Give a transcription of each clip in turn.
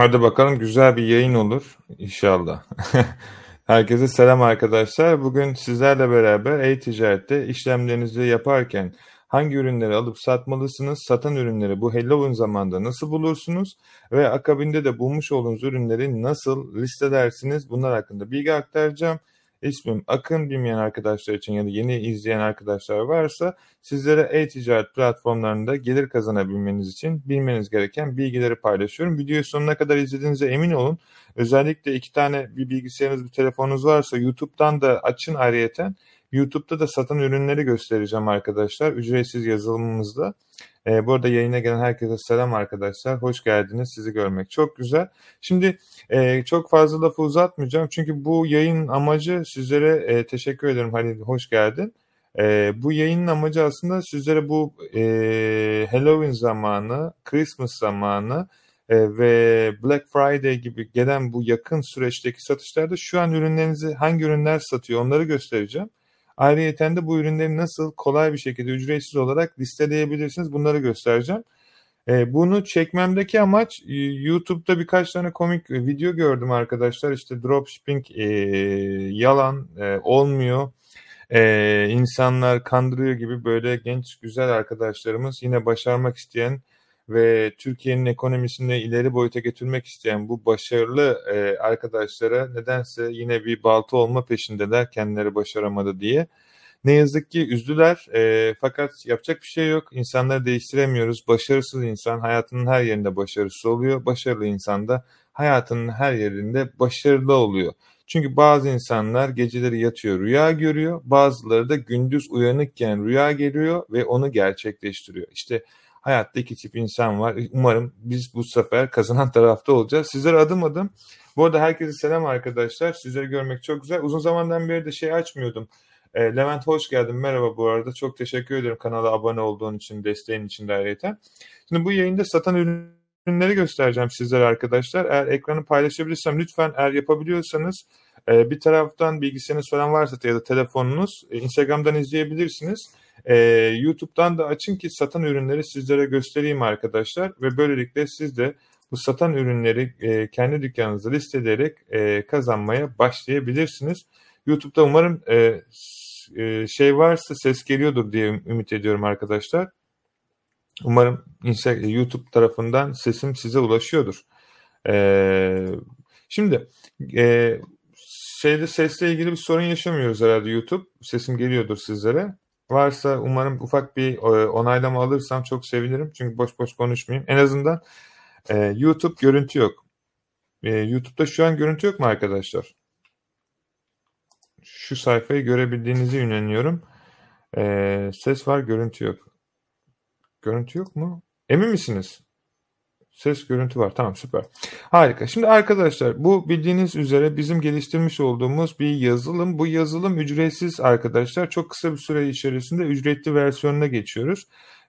Hadi bakalım güzel bir yayın olur inşallah. Herkese selam arkadaşlar. Bugün sizlerle beraber e-ticarette işlemlerinizi yaparken hangi ürünleri alıp satmalısınız, satan ürünleri bu Halloween zamanında nasıl bulursunuz ve akabinde de bulmuş olduğunuz ürünleri nasıl listelersiniz bunlar hakkında bilgi aktaracağım. İsmim Akın bilmeyen arkadaşlar için ya da yeni izleyen arkadaşlar varsa sizlere e-ticaret platformlarında gelir kazanabilmeniz için bilmeniz gereken bilgileri paylaşıyorum. Videoyu sonuna kadar izlediğinize emin olun. Özellikle iki tane bir bilgisayarınız bir telefonunuz varsa YouTube'dan da açın ayrıyeten. YouTube'da da satan ürünleri göstereceğim arkadaşlar. Ücretsiz yazılımımızda. E, bu arada yayına gelen herkese selam arkadaşlar. Hoş geldiniz. Sizi görmek çok güzel. Şimdi e, çok fazla lafı uzatmayacağım. Çünkü bu yayın amacı sizlere e, teşekkür ederim Halil. Hoş geldin. E, bu yayının amacı aslında sizlere bu e, Halloween zamanı, Christmas zamanı e, ve Black Friday gibi gelen bu yakın süreçteki satışlarda şu an ürünlerinizi hangi ürünler satıyor onları göstereceğim. Ayrıca de bu ürünleri nasıl kolay bir şekilde ücretsiz olarak listeleyebilirsiniz bunları göstereceğim. E, bunu çekmemdeki amaç e, YouTube'da birkaç tane komik video gördüm arkadaşlar. İşte dropshipping e, yalan e, olmuyor. E, insanlar kandırıyor gibi böyle genç güzel arkadaşlarımız yine başarmak isteyen ve Türkiye'nin ekonomisini ileri boyuta götürmek isteyen bu başarılı e, arkadaşlara nedense yine bir balta olma peşindeler kendileri başaramadı diye. Ne yazık ki üzdüler e, fakat yapacak bir şey yok. İnsanları değiştiremiyoruz. Başarısız insan hayatının her yerinde başarısız oluyor. Başarılı insan da hayatının her yerinde başarılı oluyor. Çünkü bazı insanlar geceleri yatıyor rüya görüyor. Bazıları da gündüz uyanıkken rüya geliyor ve onu gerçekleştiriyor. İşte Hayatta iki tip insan var. Umarım biz bu sefer kazanan tarafta olacağız. Sizlere adım adım. Bu arada herkese selam arkadaşlar. Sizleri görmek çok güzel. Uzun zamandan beri de şey açmıyordum. E, Levent hoş geldin. Merhaba bu arada. Çok teşekkür ederim kanala abone olduğun için, desteğin için de ayrıca. Şimdi bu yayında satan ürünleri göstereceğim sizlere arkadaşlar. Eğer ekranı paylaşabilirsem lütfen eğer yapabiliyorsanız e, bir taraftan bilgisayarınız falan varsa ya da telefonunuz e, Instagram'dan izleyebilirsiniz. E, YouTube'dan da açın ki satan ürünleri sizlere göstereyim arkadaşlar ve böylelikle siz de bu satan ürünleri e, kendi dükkanınızda listeleyerek e, kazanmaya başlayabilirsiniz. YouTube'da umarım e, e, şey varsa ses geliyordur diye ümit ediyorum arkadaşlar. Umarım YouTube tarafından sesim size ulaşıyordur. E, şimdi e, şeyde sesle ilgili bir sorun yaşamıyoruz herhalde YouTube. Sesim geliyordur sizlere. Varsa umarım ufak bir e, onaylama alırsam çok sevinirim. Çünkü boş boş konuşmayayım. En azından e, YouTube görüntü yok. E, YouTube'da şu an görüntü yok mu arkadaşlar? Şu sayfayı görebildiğinizi inanıyorum. E, ses var, görüntü yok. Görüntü yok mu? Emin misiniz? Ses görüntü var. Tamam süper. Harika. Şimdi arkadaşlar bu bildiğiniz üzere bizim geliştirmiş olduğumuz bir yazılım. Bu yazılım ücretsiz arkadaşlar. Çok kısa bir süre içerisinde ücretli versiyonuna geçiyoruz.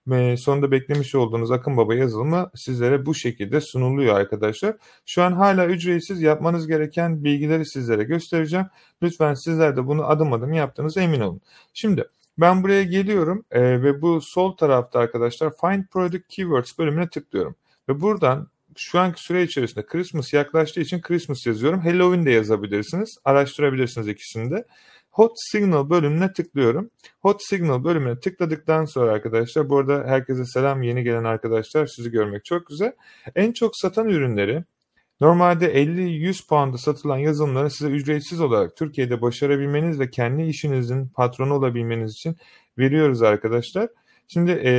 Ve sonunda beklemiş olduğunuz Akın Baba yazılımı sizlere bu şekilde sunuluyor arkadaşlar. Şu an hala ücretsiz yapmanız gereken bilgileri sizlere göstereceğim. Lütfen sizler de bunu adım adım yaptığınıza emin olun. Şimdi ben buraya geliyorum e, ve bu sol tarafta arkadaşlar Find Product Keywords bölümüne tıklıyorum. Ve buradan şu anki süre içerisinde Christmas yaklaştığı için Christmas yazıyorum. Halloween de yazabilirsiniz. Araştırabilirsiniz ikisini de. Hot Signal bölümüne tıklıyorum. Hot Signal bölümüne tıkladıktan sonra arkadaşlar bu arada herkese selam yeni gelen arkadaşlar sizi görmek çok güzel. En çok satan ürünleri normalde 50-100 pound'a satılan yazılımları size ücretsiz olarak Türkiye'de başarabilmeniz ve kendi işinizin patronu olabilmeniz için veriyoruz arkadaşlar. Şimdi e,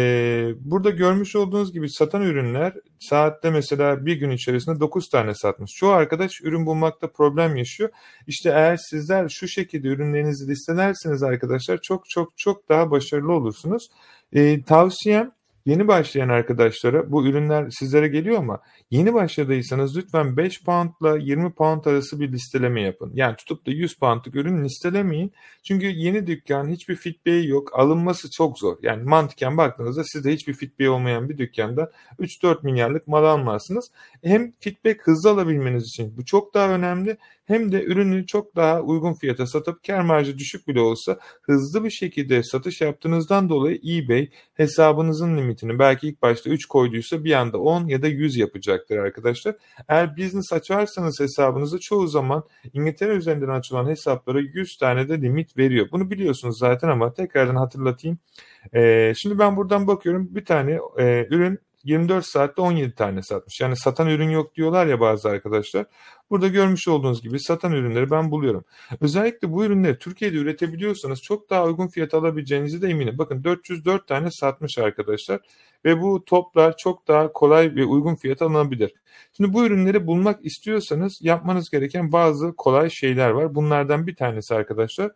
burada görmüş olduğunuz gibi satan ürünler saatte mesela bir gün içerisinde 9 tane satmış. Çoğu arkadaş ürün bulmakta problem yaşıyor. İşte eğer sizler şu şekilde ürünlerinizi listelerseniz arkadaşlar çok çok çok daha başarılı olursunuz. E, tavsiyem Yeni başlayan arkadaşlara bu ürünler sizlere geliyor ama yeni başladıysanız lütfen 5 pound ile 20 pound arası bir listeleme yapın. Yani tutup da 100 poundlık ürün listelemeyin. Çünkü yeni dükkan hiçbir feedback'i yok. Alınması çok zor. Yani mantıken baktığınızda sizde hiçbir feedback olmayan bir dükkanda 3-4 milyarlık mal almazsınız. Hem feedback hızlı alabilmeniz için bu çok daha önemli hem de ürünü çok daha uygun fiyata satıp kar marjı düşük bile olsa hızlı bir şekilde satış yaptığınızdan dolayı eBay hesabınızın limitini belki ilk başta 3 koyduysa bir anda 10 ya da 100 yapacaktır arkadaşlar. Eğer business açarsanız hesabınızı çoğu zaman İngiltere üzerinden açılan hesaplara 100 tane de limit veriyor. Bunu biliyorsunuz zaten ama tekrardan hatırlatayım. Ee, şimdi ben buradan bakıyorum bir tane e, ürün 24 saatte 17 tane satmış. Yani satan ürün yok diyorlar ya bazı arkadaşlar. Burada görmüş olduğunuz gibi satan ürünleri ben buluyorum. Özellikle bu ürünleri Türkiye'de üretebiliyorsanız çok daha uygun fiyat alabileceğinizi de eminim. Bakın 404 tane satmış arkadaşlar ve bu toplar çok daha kolay ve uygun fiyat alınabilir. Şimdi bu ürünleri bulmak istiyorsanız yapmanız gereken bazı kolay şeyler var. Bunlardan bir tanesi arkadaşlar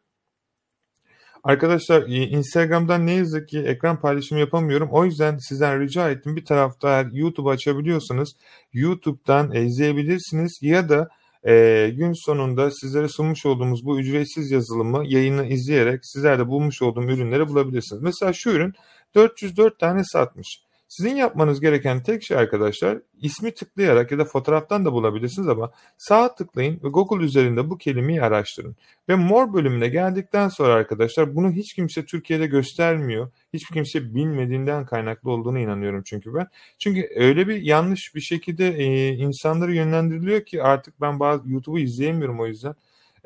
Arkadaşlar e, Instagram'dan ne yazık ki ekran paylaşımı yapamıyorum. O yüzden sizden rica ettim. Bir tarafta eğer YouTube açabiliyorsanız YouTube'dan e, izleyebilirsiniz ya da e, gün sonunda sizlere sunmuş olduğumuz bu ücretsiz yazılımı yayını izleyerek sizler de bulmuş olduğum ürünleri bulabilirsiniz. Mesela şu ürün 404 tane satmış. Sizin yapmanız gereken tek şey arkadaşlar ismi tıklayarak ya da fotoğraftan da bulabilirsiniz ama sağ tıklayın ve Google üzerinde bu kelimeyi araştırın. Ve More bölümüne geldikten sonra arkadaşlar bunu hiç kimse Türkiye'de göstermiyor. Hiçbir kimse bilmediğinden kaynaklı olduğunu inanıyorum çünkü ben. Çünkü öyle bir yanlış bir şekilde e, insanları yönlendiriliyor ki artık ben bazı YouTube'u izleyemiyorum o yüzden.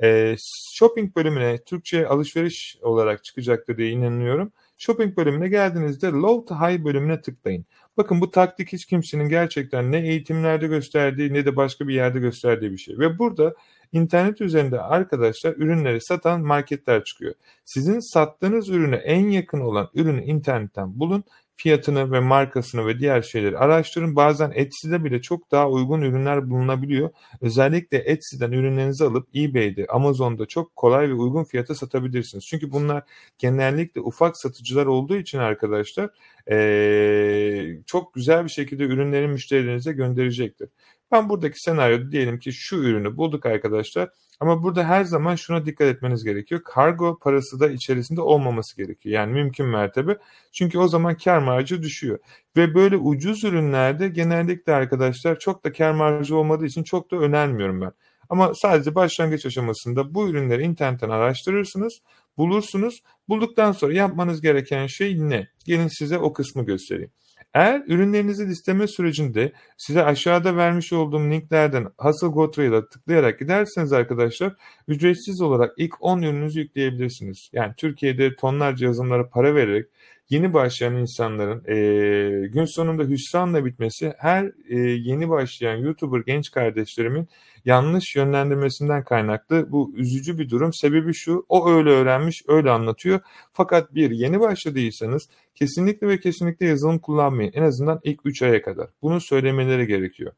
E, shopping bölümüne Türkçe alışveriş olarak çıkacaktır diye inanıyorum. Shopping bölümüne geldiğinizde Low to High bölümüne tıklayın. Bakın bu taktik hiç kimsenin gerçekten ne eğitimlerde gösterdiği ne de başka bir yerde gösterdiği bir şey. Ve burada internet üzerinde arkadaşlar ürünleri satan marketler çıkıyor. Sizin sattığınız ürüne en yakın olan ürünü internetten bulun fiyatını ve markasını ve diğer şeyleri araştırın. Bazen Etsy'de bile çok daha uygun ürünler bulunabiliyor. Özellikle Etsy'den ürünlerinizi alıp eBay'de, Amazon'da çok kolay ve uygun fiyata satabilirsiniz. Çünkü bunlar genellikle ufak satıcılar olduğu için arkadaşlar ee, çok güzel bir şekilde ürünleri müşterilerinize gönderecektir. Ben buradaki senaryoda diyelim ki şu ürünü bulduk arkadaşlar. Ama burada her zaman şuna dikkat etmeniz gerekiyor. Kargo parası da içerisinde olmaması gerekiyor. Yani mümkün mertebe. Çünkü o zaman kar marjı düşüyor. Ve böyle ucuz ürünlerde genellikle arkadaşlar çok da kar marjı olmadığı için çok da önermiyorum ben. Ama sadece başlangıç aşamasında bu ürünleri internetten araştırırsınız, bulursunuz. Bulduktan sonra yapmanız gereken şey ne? Gelin size o kısmı göstereyim. Eğer ürünlerinizi listeme sürecinde size aşağıda vermiş olduğum linklerden Hustle Go Trail'a tıklayarak giderseniz arkadaşlar ücretsiz olarak ilk 10 ürününüzü yükleyebilirsiniz. Yani Türkiye'de tonlarca yazılımlara para vererek yeni başlayan insanların e, gün sonunda hüsranla bitmesi her e, yeni başlayan YouTuber genç kardeşlerimin yanlış yönlendirmesinden kaynaklı bu üzücü bir durum. Sebebi şu o öyle öğrenmiş öyle anlatıyor. Fakat bir yeni başladıysanız kesinlikle ve kesinlikle yazılım kullanmayın. En azından ilk 3 aya kadar. Bunu söylemeleri gerekiyor.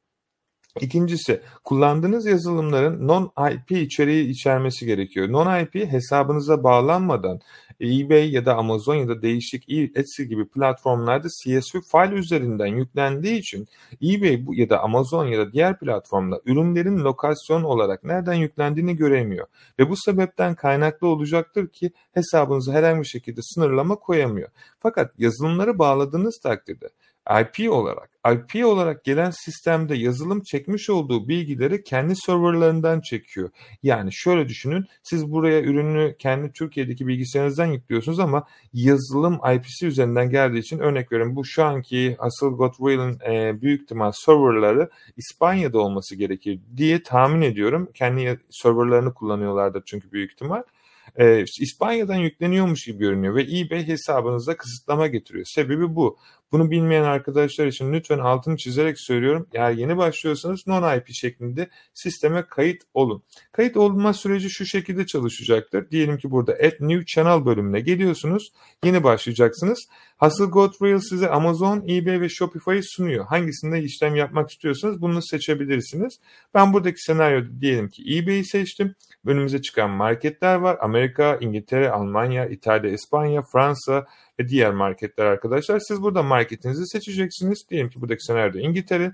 İkincisi kullandığınız yazılımların non-IP içeriği içermesi gerekiyor. Non-IP hesabınıza bağlanmadan eBay ya da Amazon ya da değişik Etsy gibi platformlarda CSV file üzerinden yüklendiği için eBay ya da Amazon ya da diğer platformda ürünlerin lokasyon olarak nereden yüklendiğini göremiyor. Ve bu sebepten kaynaklı olacaktır ki hesabınıza herhangi bir şekilde sınırlama koyamıyor. Fakat yazılımları bağladığınız takdirde IP olarak IP olarak gelen sistemde yazılım çekmiş olduğu bilgileri kendi serverlarından çekiyor. Yani şöyle düşünün siz buraya ürünü kendi Türkiye'deki bilgisayarınızdan yüklüyorsunuz ama yazılım IP'si üzerinden geldiği için örnek veriyorum bu şu anki asıl Godwill'in e, büyük ihtimal serverları İspanya'da olması gerekir diye tahmin ediyorum. Kendi serverlarını kullanıyorlardır çünkü büyük ihtimal e, İspanya'dan yükleniyormuş gibi görünüyor ve eBay hesabınıza kısıtlama getiriyor. Sebebi bu. Bunu bilmeyen arkadaşlar için lütfen altını çizerek söylüyorum. Eğer yeni başlıyorsanız non-IP şeklinde sisteme kayıt olun. Kayıt olma süreci şu şekilde çalışacaktır. Diyelim ki burada Add New Channel bölümüne geliyorsunuz. Yeni başlayacaksınız. Hustle Go size Amazon, eBay ve Shopify'ı sunuyor. Hangisinde işlem yapmak istiyorsanız bunu seçebilirsiniz. Ben buradaki senaryoda diyelim ki eBay'i seçtim. Önümüze çıkan marketler var. Amerika, İngiltere, Almanya, İtalya, İspanya, Fransa, ve diğer marketler arkadaşlar. Siz burada marketinizi seçeceksiniz. Diyelim ki buradaki senaryoda İngiltere.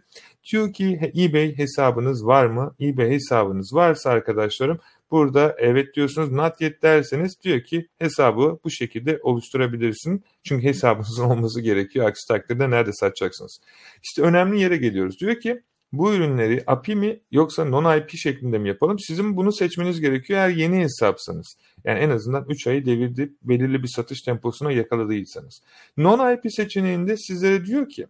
Diyor ki eBay hesabınız var mı? eBay hesabınız varsa arkadaşlarım burada evet diyorsunuz not yet derseniz diyor ki hesabı bu şekilde oluşturabilirsin. Çünkü hesabınızın olması gerekiyor. Aksi takdirde nerede satacaksınız? İşte önemli yere geliyoruz. Diyor ki bu ürünleri API mi yoksa non-IP şeklinde mi yapalım? Sizin bunu seçmeniz gerekiyor eğer yeni hesapsanız. Yani en azından 3 ayı devirdi belirli bir satış temposuna yakaladıysanız. Non-IP seçeneğinde sizlere diyor ki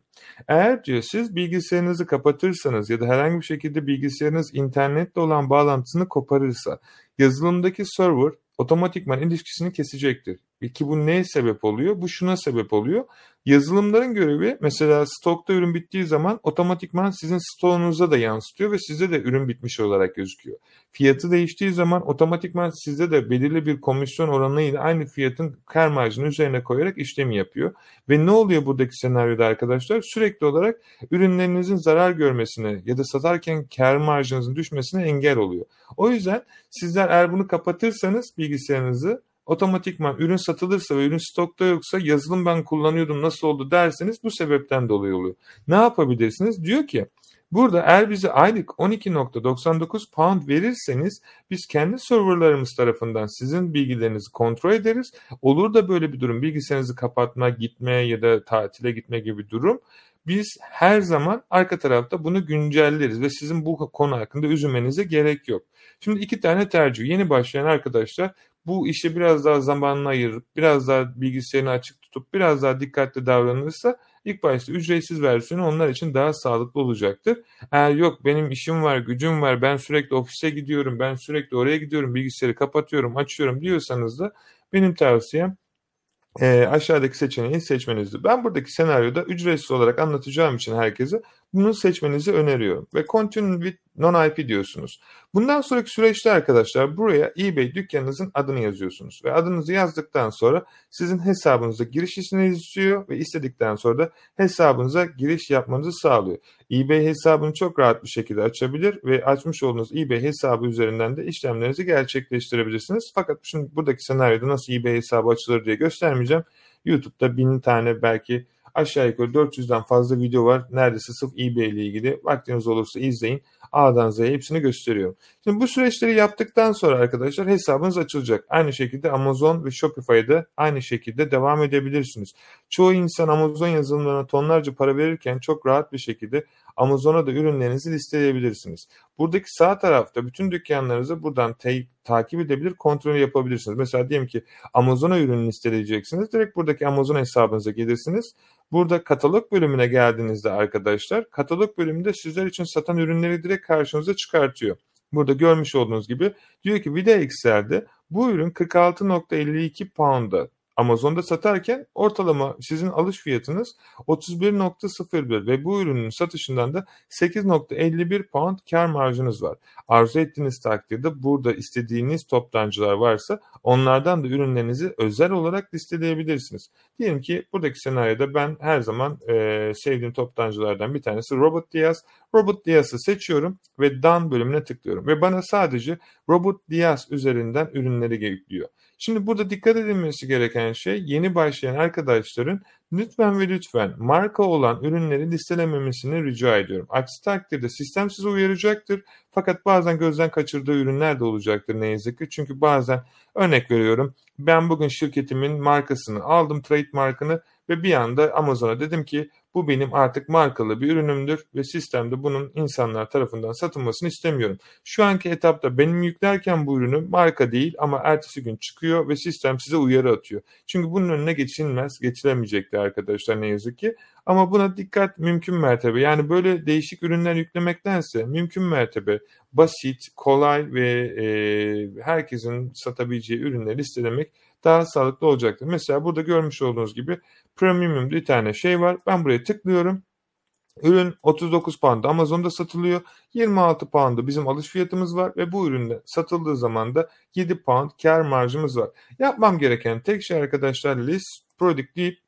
eğer diyor siz bilgisayarınızı kapatırsanız ya da herhangi bir şekilde bilgisayarınız internetle olan bağlantısını koparırsa yazılımdaki server otomatikman ilişkisini kesecektir. Ki bu neye sebep oluyor? Bu şuna sebep oluyor. Yazılımların görevi mesela stokta ürün bittiği zaman otomatikman sizin stoğunuza da yansıtıyor ve sizde de ürün bitmiş olarak gözüküyor. Fiyatı değiştiği zaman otomatikman sizde de belirli bir komisyon oranıyla aynı fiyatın kar marjını üzerine koyarak işlemi yapıyor. Ve ne oluyor buradaki senaryoda arkadaşlar? Sürekli olarak ürünlerinizin zarar görmesine ya da satarken kar marjınızın düşmesine engel oluyor. O yüzden sizler eğer bunu kapatırsanız bilgisayarınızı otomatikman ürün satılırsa ve ürün stokta yoksa yazılım ben kullanıyordum nasıl oldu derseniz bu sebepten dolayı oluyor. Ne yapabilirsiniz? Diyor ki burada eğer bize aylık 12.99 pound verirseniz biz kendi serverlarımız tarafından sizin bilgilerinizi kontrol ederiz. Olur da böyle bir durum bilgisayarınızı kapatma, gitme ya da tatile gitme gibi bir durum biz her zaman arka tarafta bunu güncelleriz ve sizin bu konu hakkında üzülmenize gerek yok. Şimdi iki tane tercih. Yeni başlayan arkadaşlar bu işe biraz daha zamanını ayırıp biraz daha bilgisayarını açık tutup biraz daha dikkatli davranırsa ilk başta ücretsiz versiyonu onlar için daha sağlıklı olacaktır. Eğer yok benim işim var, gücüm var, ben sürekli ofise gidiyorum, ben sürekli oraya gidiyorum, bilgisayarı kapatıyorum, açıyorum diyorsanız da benim tavsiyem e, aşağıdaki seçeneği seçmenizdir. Ben buradaki senaryoda ücretsiz olarak anlatacağım için herkese bunu seçmenizi öneriyorum. Ve Continue with Non-IP diyorsunuz. Bundan sonraki süreçte arkadaşlar buraya eBay dükkanınızın adını yazıyorsunuz. Ve adınızı yazdıktan sonra sizin hesabınıza giriş izninizi istiyor ve istedikten sonra da hesabınıza giriş yapmanızı sağlıyor. eBay hesabını çok rahat bir şekilde açabilir ve açmış olduğunuz eBay hesabı üzerinden de işlemlerinizi gerçekleştirebilirsiniz. Fakat şimdi buradaki senaryoda nasıl eBay hesabı açılır diye göstermeyeceğim. YouTube'da bin tane belki aşağı yukarı 400'den fazla video var. Neredeyse sırf eBay ile ilgili. Vaktiniz olursa izleyin. A'dan Z'ye hepsini gösteriyorum. Şimdi bu süreçleri yaptıktan sonra arkadaşlar hesabınız açılacak. Aynı şekilde Amazon ve Shopify'da aynı şekilde devam edebilirsiniz. Çoğu insan Amazon yazılımlarına tonlarca para verirken çok rahat bir şekilde Amazon'a da ürünlerinizi listeleyebilirsiniz. Buradaki sağ tarafta bütün dükkanlarınızı buradan te- takip edebilir, kontrol yapabilirsiniz. Mesela diyelim ki Amazon'a ürün listeleyeceksiniz. Direkt buradaki Amazon hesabınıza gelirsiniz. Burada katalog bölümüne geldiğinizde arkadaşlar, katalog bölümünde sizler için satan ürünleri direkt karşınıza çıkartıyor. Burada görmüş olduğunuz gibi diyor ki Vida Excel'de bu ürün 46.52 pound'a Amazon'da satarken ortalama sizin alış fiyatınız 31.01 ve bu ürünün satışından da 8.51 pound kar marjınız var. Arzu ettiğiniz takdirde burada istediğiniz toptancılar varsa onlardan da ürünlerinizi özel olarak listeleyebilirsiniz. Diyelim ki buradaki senaryoda ben her zaman e, sevdiğim toptancılardan bir tanesi Robot Diaz. Robot Diaz'ı seçiyorum ve Done bölümüne tıklıyorum ve bana sadece Robot Diaz üzerinden ürünleri yüklüyor. Şimdi burada dikkat edilmesi gereken şey yeni başlayan arkadaşların lütfen ve lütfen marka olan ürünleri listelememesini rica ediyorum. Aksi takdirde sistem sizi uyaracaktır. Fakat bazen gözden kaçırdığı ürünler de olacaktır ne yazık ki. Çünkü bazen örnek veriyorum ben bugün şirketimin markasını aldım trademarkını ve bir anda Amazon'a dedim ki bu benim artık markalı bir ürünümdür ve sistemde bunun insanlar tarafından satılmasını istemiyorum. Şu anki etapta benim yüklerken bu ürünü marka değil ama ertesi gün çıkıyor ve sistem size uyarı atıyor. Çünkü bunun önüne geçilmez, geçilemeyecekti arkadaşlar ne yazık ki. Ama buna dikkat mümkün mertebe. Yani böyle değişik ürünler yüklemektense mümkün mertebe basit, kolay ve e, herkesin satabileceği ürünleri listelemek daha sağlıklı olacaktır. Mesela burada görmüş olduğunuz gibi premium bir tane şey var. Ben buraya tıklıyorum. Ürün 39 pound Amazon'da satılıyor. 26 pound'da bizim alış fiyatımız var ve bu üründe satıldığı zaman da 7 pound kar marjımız var. Yapmam gereken tek şey arkadaşlar list product deyip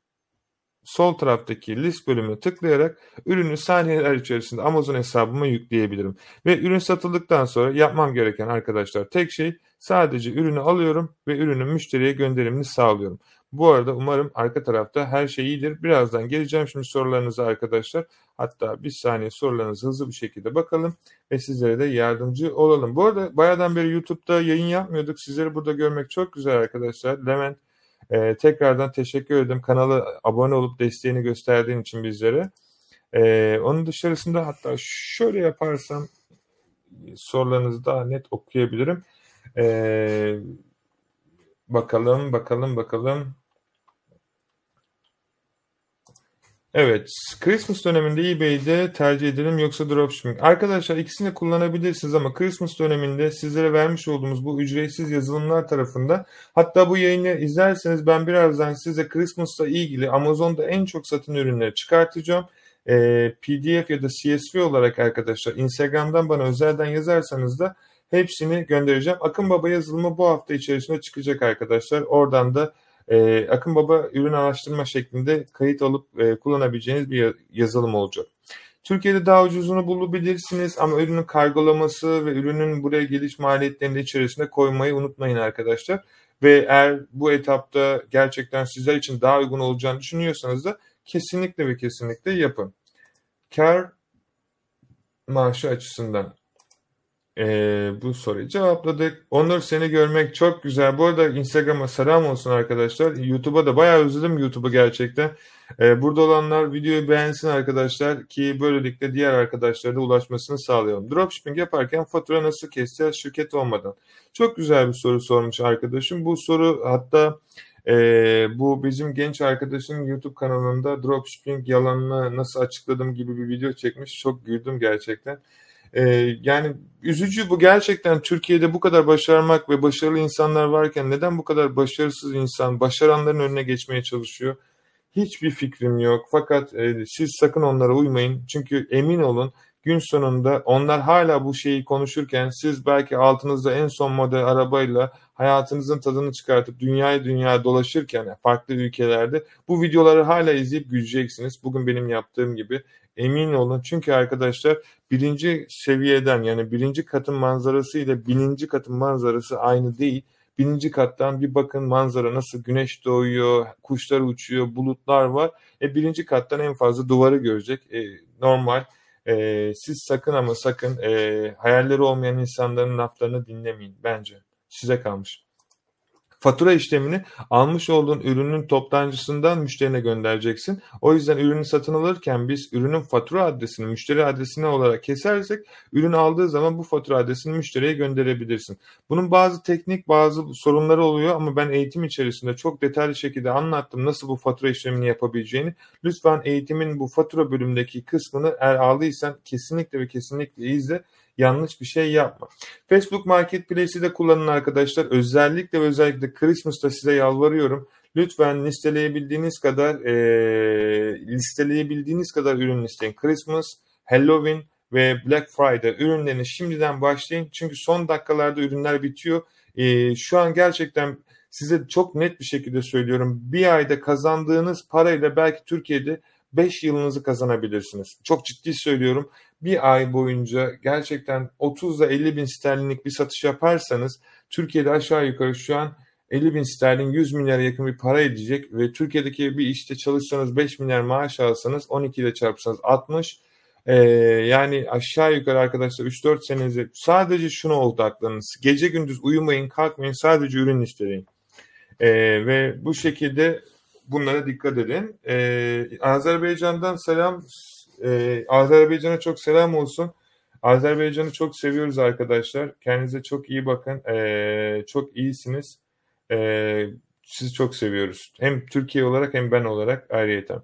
sol taraftaki list bölümüne tıklayarak ürünü saniyeler içerisinde Amazon hesabıma yükleyebilirim. Ve ürün satıldıktan sonra yapmam gereken arkadaşlar tek şey sadece ürünü alıyorum ve ürünün müşteriye gönderimini sağlıyorum. Bu arada umarım arka tarafta her şey iyidir. Birazdan geleceğim şimdi sorularınıza arkadaşlar. Hatta bir saniye sorularınızı hızlı bir şekilde bakalım ve sizlere de yardımcı olalım. Bu arada bayağıdan beri YouTube'da yayın yapmıyorduk. Sizleri burada görmek çok güzel arkadaşlar. Levent e, tekrardan teşekkür ederim. Kanala abone olup desteğini gösterdiğin için bizlere. Ee, onun dışarısında hatta şöyle yaparsam sorularınızı daha net okuyabilirim. Ee, bakalım, bakalım, bakalım. Evet, Christmas döneminde eBay'de tercih edelim yoksa dropshipping. Arkadaşlar ikisini kullanabilirsiniz ama Christmas döneminde sizlere vermiş olduğumuz bu ücretsiz yazılımlar tarafında hatta bu yayını izlerseniz ben birazdan size Christmas'la ilgili Amazon'da en çok satın ürünleri çıkartacağım. Ee, PDF ya da CSV olarak arkadaşlar Instagram'dan bana özelden yazarsanız da hepsini göndereceğim. Akın Baba yazılımı bu hafta içerisinde çıkacak arkadaşlar. Oradan da e, Akın Baba ürün araştırma şeklinde kayıt alıp e, kullanabileceğiniz bir yazılım olacak. Türkiye'de daha ucuzunu bulabilirsiniz ama ürünün kargolaması ve ürünün buraya geliş maliyetlerini de içerisine koymayı unutmayın arkadaşlar. Ve eğer bu etapta gerçekten sizler için daha uygun olacağını düşünüyorsanız da kesinlikle ve kesinlikle yapın. Kar maaşı açısından ee, bu soruyu cevapladık. Onur seni görmek çok güzel. Bu arada Instagram'a selam olsun arkadaşlar. YouTube'a da bayağı özledim YouTube'u gerçekten. Ee, burada olanlar videoyu beğensin arkadaşlar ki böylelikle diğer arkadaşlara da ulaşmasını sağlayalım. Dropshipping yaparken fatura nasıl keseceğiz şirket olmadan? Çok güzel bir soru sormuş arkadaşım. Bu soru hatta e, bu bizim genç arkadaşın YouTube kanalında dropshipping yalanını nasıl açıkladım gibi bir video çekmiş. Çok güldüm gerçekten. Ee, yani üzücü bu gerçekten Türkiye'de bu kadar başarmak ve başarılı insanlar varken neden bu kadar başarısız insan başaranların önüne geçmeye çalışıyor? Hiçbir fikrim yok. Fakat e, siz sakın onlara uymayın. Çünkü emin olun gün sonunda onlar hala bu şeyi konuşurken siz belki altınızda en son model arabayla hayatınızın tadını çıkartıp dünyayı dünya dolaşırken farklı ülkelerde bu videoları hala izleyip güleceksiniz. Bugün benim yaptığım gibi emin olun. Çünkü arkadaşlar birinci seviyeden yani birinci katın manzarası ile bininci katın manzarası aynı değil. Bininci kattan bir bakın manzara nasıl güneş doğuyor, kuşlar uçuyor, bulutlar var. E, birinci kattan en fazla duvarı görecek. E, normal. E, siz sakın ama sakın e, hayalleri olmayan insanların laflarını dinlemeyin bence. Size kalmış. Fatura işlemini almış olduğun ürünün toptancısından müşterine göndereceksin. O yüzden ürünü satın alırken biz ürünün fatura adresini müşteri adresine olarak kesersek ürün aldığı zaman bu fatura adresini müşteriye gönderebilirsin. Bunun bazı teknik bazı sorunları oluyor ama ben eğitim içerisinde çok detaylı şekilde anlattım nasıl bu fatura işlemini yapabileceğini. Lütfen eğitimin bu fatura bölümündeki kısmını eğer aldıysan kesinlikle ve kesinlikle izle yanlış bir şey yapma. Facebook Marketplace'i de kullanın arkadaşlar. Özellikle ve özellikle Christmas'ta size yalvarıyorum. Lütfen listeleyebildiğiniz kadar e, listeleyebildiğiniz kadar ürün listeyin. Christmas, Halloween ve Black Friday ürünlerini şimdiden başlayın. Çünkü son dakikalarda ürünler bitiyor. E, şu an gerçekten size çok net bir şekilde söylüyorum. Bir ayda kazandığınız parayla belki Türkiye'de 5 yılınızı kazanabilirsiniz. Çok ciddi söylüyorum. Bir ay boyunca gerçekten 30 ile 50 bin sterlinlik bir satış yaparsanız Türkiye'de aşağı yukarı şu an 50 bin sterlin 100 milyar yakın bir para edecek ve Türkiye'deki bir işte çalışsanız 5 milyar maaş alsanız 12 ile çarpsanız 60 ee, yani aşağı yukarı arkadaşlar 3-4 senenizi sadece şunu oldu aklınız. Gece gündüz uyumayın kalkmayın sadece ürün isteyin. Ee, ve bu şekilde bunlara dikkat edin. Ee, Azerbaycan'dan selam. Ee, Azerbaycan'a çok selam olsun. Azerbaycan'ı çok seviyoruz arkadaşlar. Kendinize çok iyi bakın. Ee, çok iyisiniz. Ee, sizi çok seviyoruz. Hem Türkiye olarak hem ben olarak ayrıyeten.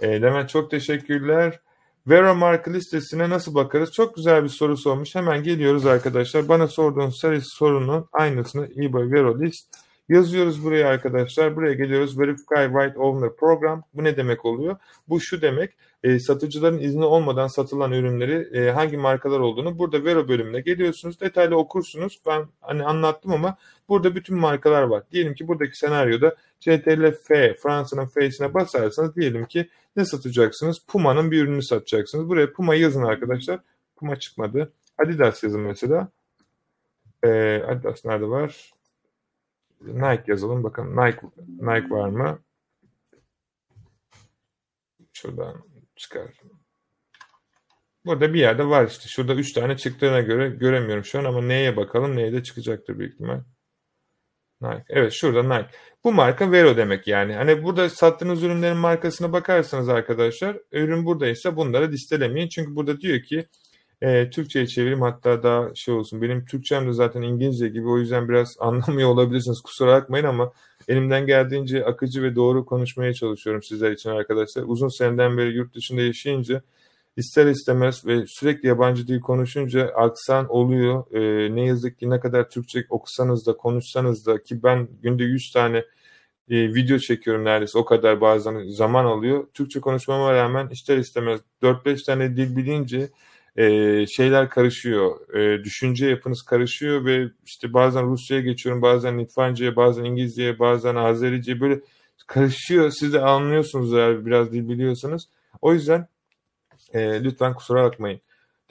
Ee, Levent çok teşekkürler. Vera marka listesine nasıl bakarız? Çok güzel bir soru sormuş. Hemen geliyoruz arkadaşlar. Bana sorduğunuz sorunun aynısını eBay Vero list Yazıyoruz buraya arkadaşlar. Buraya geliyoruz. Verify Right Owner Program. Bu ne demek oluyor? Bu şu demek. E, satıcıların izni olmadan satılan ürünleri e, hangi markalar olduğunu burada Vero bölümüne geliyorsunuz. Detaylı okursunuz. Ben hani anlattım ama burada bütün markalar var. Diyelim ki buradaki senaryoda CTRL F, Fransa'nın F'sine basarsanız diyelim ki ne satacaksınız? Puma'nın bir ürünü satacaksınız. Buraya Puma yazın arkadaşlar. Puma çıkmadı. Adidas yazın mesela. Ee, Adidas nerede var? Nike yazalım. Bakın Nike, Nike var mı? Şuradan çıkar. Burada bir yerde var işte. Şurada 3 tane çıktığına göre göremiyorum şu an ama neye bakalım. Neye de çıkacaktır büyük ihtimal. Nike. Evet şurada Nike. Bu marka Vero demek yani. Hani burada sattığınız ürünlerin markasına bakarsanız arkadaşlar ürün buradaysa bunları listelemeyin. Çünkü burada diyor ki e, Türkçe'ye çevireyim hatta daha şey olsun. Benim Türkçem de zaten İngilizce gibi o yüzden biraz anlamıyor olabilirsiniz. Kusura bakmayın ama elimden geldiğince akıcı ve doğru konuşmaya çalışıyorum sizler için arkadaşlar. Uzun seneden beri yurt dışında yaşayınca ister istemez ve sürekli yabancı dil konuşunca aksan oluyor. E, ne yazık ki ne kadar Türkçe okusanız da konuşsanız da ki ben günde 100 tane e, video çekiyorum neredeyse o kadar bazen zaman alıyor. Türkçe konuşmama rağmen ister istemez 4-5 tane dil bilince e, şeyler karışıyor. E, düşünce yapınız karışıyor ve işte bazen Rusça'ya geçiyorum, bazen Litvanca'ya, bazen İngilizce'ye, bazen Azerice'ye böyle karışıyor. Siz de anlıyorsunuz eğer biraz dil biliyorsanız. O yüzden e, lütfen kusura bakmayın.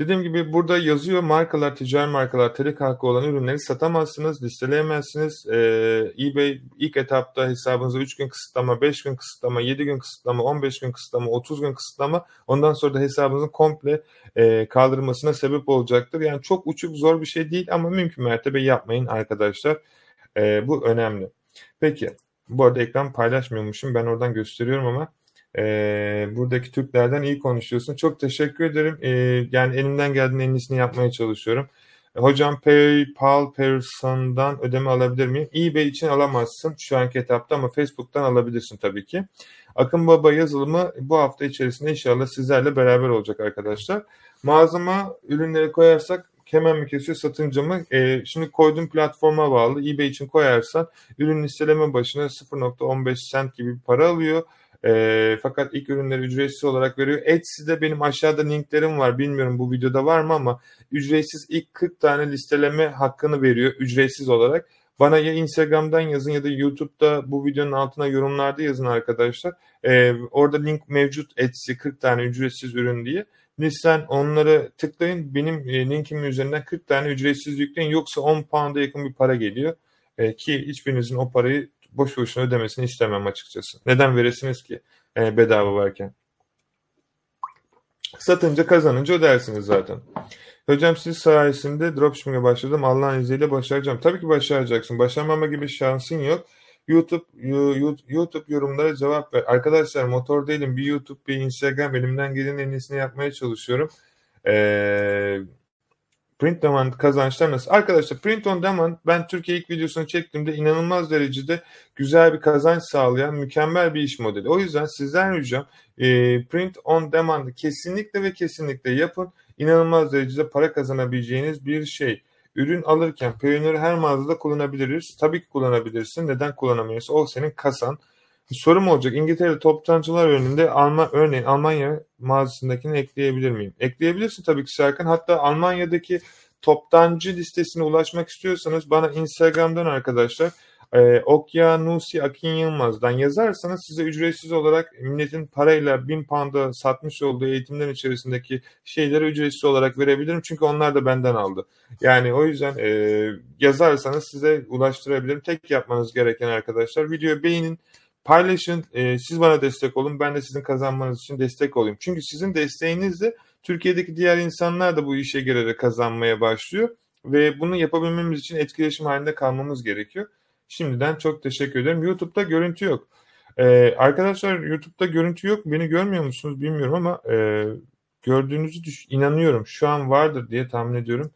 Dediğim gibi burada yazıyor markalar, ticari markalar, telek hakkı olan ürünleri satamazsınız, listeleyemezsiniz. Ee, eBay ilk etapta hesabınıza 3 gün kısıtlama, 5 gün kısıtlama, 7 gün kısıtlama, 15 gün kısıtlama, 30 gün kısıtlama ondan sonra da hesabınızın komple e, kaldırmasına sebep olacaktır. Yani çok uçuk zor bir şey değil ama mümkün mertebe yapmayın arkadaşlar. E, bu önemli. Peki bu arada ekran paylaşmıyormuşum ben oradan gösteriyorum ama e, buradaki Türklerden iyi konuşuyorsun. Çok teşekkür ederim. E, yani elimden geldiğinin en iyisini yapmaya çalışıyorum. Hocam PayPal Person'dan ödeme alabilir miyim? eBay için alamazsın şu anki etapta ama Facebook'tan alabilirsin tabii ki. Akın Baba yazılımı bu hafta içerisinde inşallah sizlerle beraber olacak arkadaşlar. Mağazama ürünleri koyarsak hemen mi kesiyor satınca mı? E, şimdi koyduğum platforma bağlı. eBay için koyarsan ürün listeleme başına 0.15 cent gibi bir para alıyor. E, fakat ilk ürünleri ücretsiz olarak veriyor. Etsy'de benim aşağıda linklerim var. Bilmiyorum bu videoda var mı ama ücretsiz ilk 40 tane listeleme hakkını veriyor ücretsiz olarak. Bana ya Instagram'dan yazın ya da YouTube'da bu videonun altına yorumlarda yazın arkadaşlar. Ee, orada link mevcut Etsy 40 tane ücretsiz ürün diye. Lütfen onları tıklayın. Benim e, linkimin üzerinden 40 tane ücretsiz yükleyin. Yoksa 10 pound'a yakın bir para geliyor. E, ki hiçbirinizin o parayı boş boşuna ödemesini istemem açıkçası. Neden veresiniz ki e, bedava varken? Satınca kazanınca ödersiniz zaten. Hocam siz sayesinde dropshipping'e başladım. Allah'ın izniyle başaracağım. Tabii ki başaracaksın. Başarmama gibi şansın yok. YouTube YouTube yorumlara cevap ver. Arkadaşlar motor değilim. Bir YouTube, bir Instagram elimden gelen en iyisini yapmaya çalışıyorum. Eee Print demand kazançlar nasıl? Arkadaşlar print on demand ben Türkiye ilk videosunu çektiğimde inanılmaz derecede güzel bir kazanç sağlayan mükemmel bir iş modeli. O yüzden sizden ricam e, print on demand'ı kesinlikle ve kesinlikle yapın. İnanılmaz derecede para kazanabileceğiniz bir şey. Ürün alırken Payoneer'ı her mağazada kullanabiliriz. Tabii ki kullanabilirsin. Neden kullanamıyorsun? O senin kasan. Sorum olacak. İngiltere toptancılar önünde Alman, örneğin Almanya mağazasındakini ekleyebilir miyim? Ekleyebilirsin tabii ki Serkan. Hatta Almanya'daki toptancı listesine ulaşmak istiyorsanız bana Instagram'dan arkadaşlar e, Okyanusi Akin Yılmaz'dan yazarsanız size ücretsiz olarak milletin parayla bin pound'a satmış olduğu eğitimler içerisindeki şeyleri ücretsiz olarak verebilirim. Çünkü onlar da benden aldı. Yani o yüzden e, yazarsanız size ulaştırabilirim. Tek yapmanız gereken arkadaşlar videoyu beğenin Paylaşın, e, siz bana destek olun, ben de sizin kazanmanız için destek olayım. Çünkü sizin desteğinizle Türkiye'deki diğer insanlar da bu işe girerek kazanmaya başlıyor. Ve bunu yapabilmemiz için etkileşim halinde kalmamız gerekiyor. Şimdiden çok teşekkür ederim. YouTube'da görüntü yok. Ee, arkadaşlar YouTube'da görüntü yok. Beni görmüyor musunuz bilmiyorum ama e, gördüğünüzü düş inanıyorum. Şu an vardır diye tahmin ediyorum.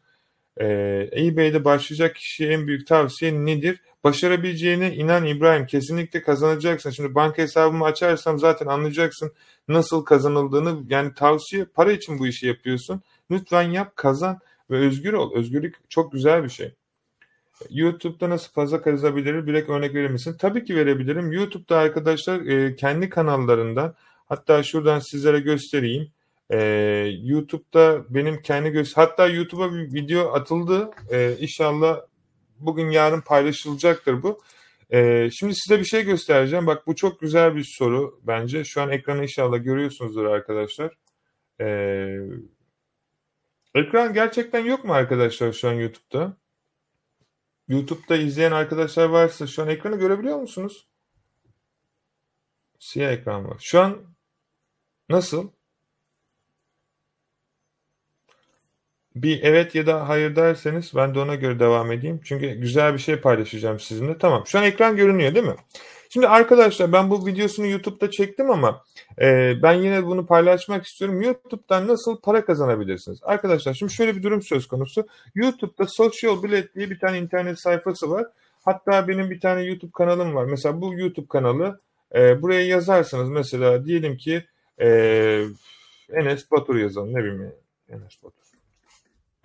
Ee, eBay'de başlayacak kişiye en büyük tavsiye nedir? Başarabileceğine inan İbrahim. Kesinlikle kazanacaksın. Şimdi banka hesabımı açarsam zaten anlayacaksın nasıl kazanıldığını. Yani tavsiye para için bu işi yapıyorsun. Lütfen yap kazan ve özgür ol. Özgürlük çok güzel bir şey. YouTube'da nasıl fazla kazanabilirim? Bir örnek verir misin? Tabii ki verebilirim. YouTube'da arkadaşlar e, kendi kanallarından hatta şuradan sizlere göstereyim. Ee, YouTube'da benim kendi göz hatta YouTube'a bir video atıldı. Ee, inşallah bugün yarın paylaşılacaktır bu. Ee, şimdi size bir şey göstereceğim. Bak bu çok güzel bir soru bence. Şu an ekranı inşallah görüyorsunuzdur arkadaşlar. Ee, ekran gerçekten yok mu arkadaşlar şu an YouTube'da? YouTube'da izleyen arkadaşlar varsa şu an ekranı görebiliyor musunuz? Siyah ekran var. Şu an nasıl? Bir evet ya da hayır derseniz ben de ona göre devam edeyim. Çünkü güzel bir şey paylaşacağım sizinle. Tamam şu an ekran görünüyor değil mi? Şimdi arkadaşlar ben bu videosunu YouTube'da çektim ama e, ben yine bunu paylaşmak istiyorum. YouTube'dan nasıl para kazanabilirsiniz? Arkadaşlar şimdi şöyle bir durum söz konusu. YouTube'da Social Bilet diye bir tane internet sayfası var. Hatta benim bir tane YouTube kanalım var. Mesela bu YouTube kanalı e, buraya yazarsınız. Mesela diyelim ki e, Enes Batur yazalım. Ne bileyim Enes Batur.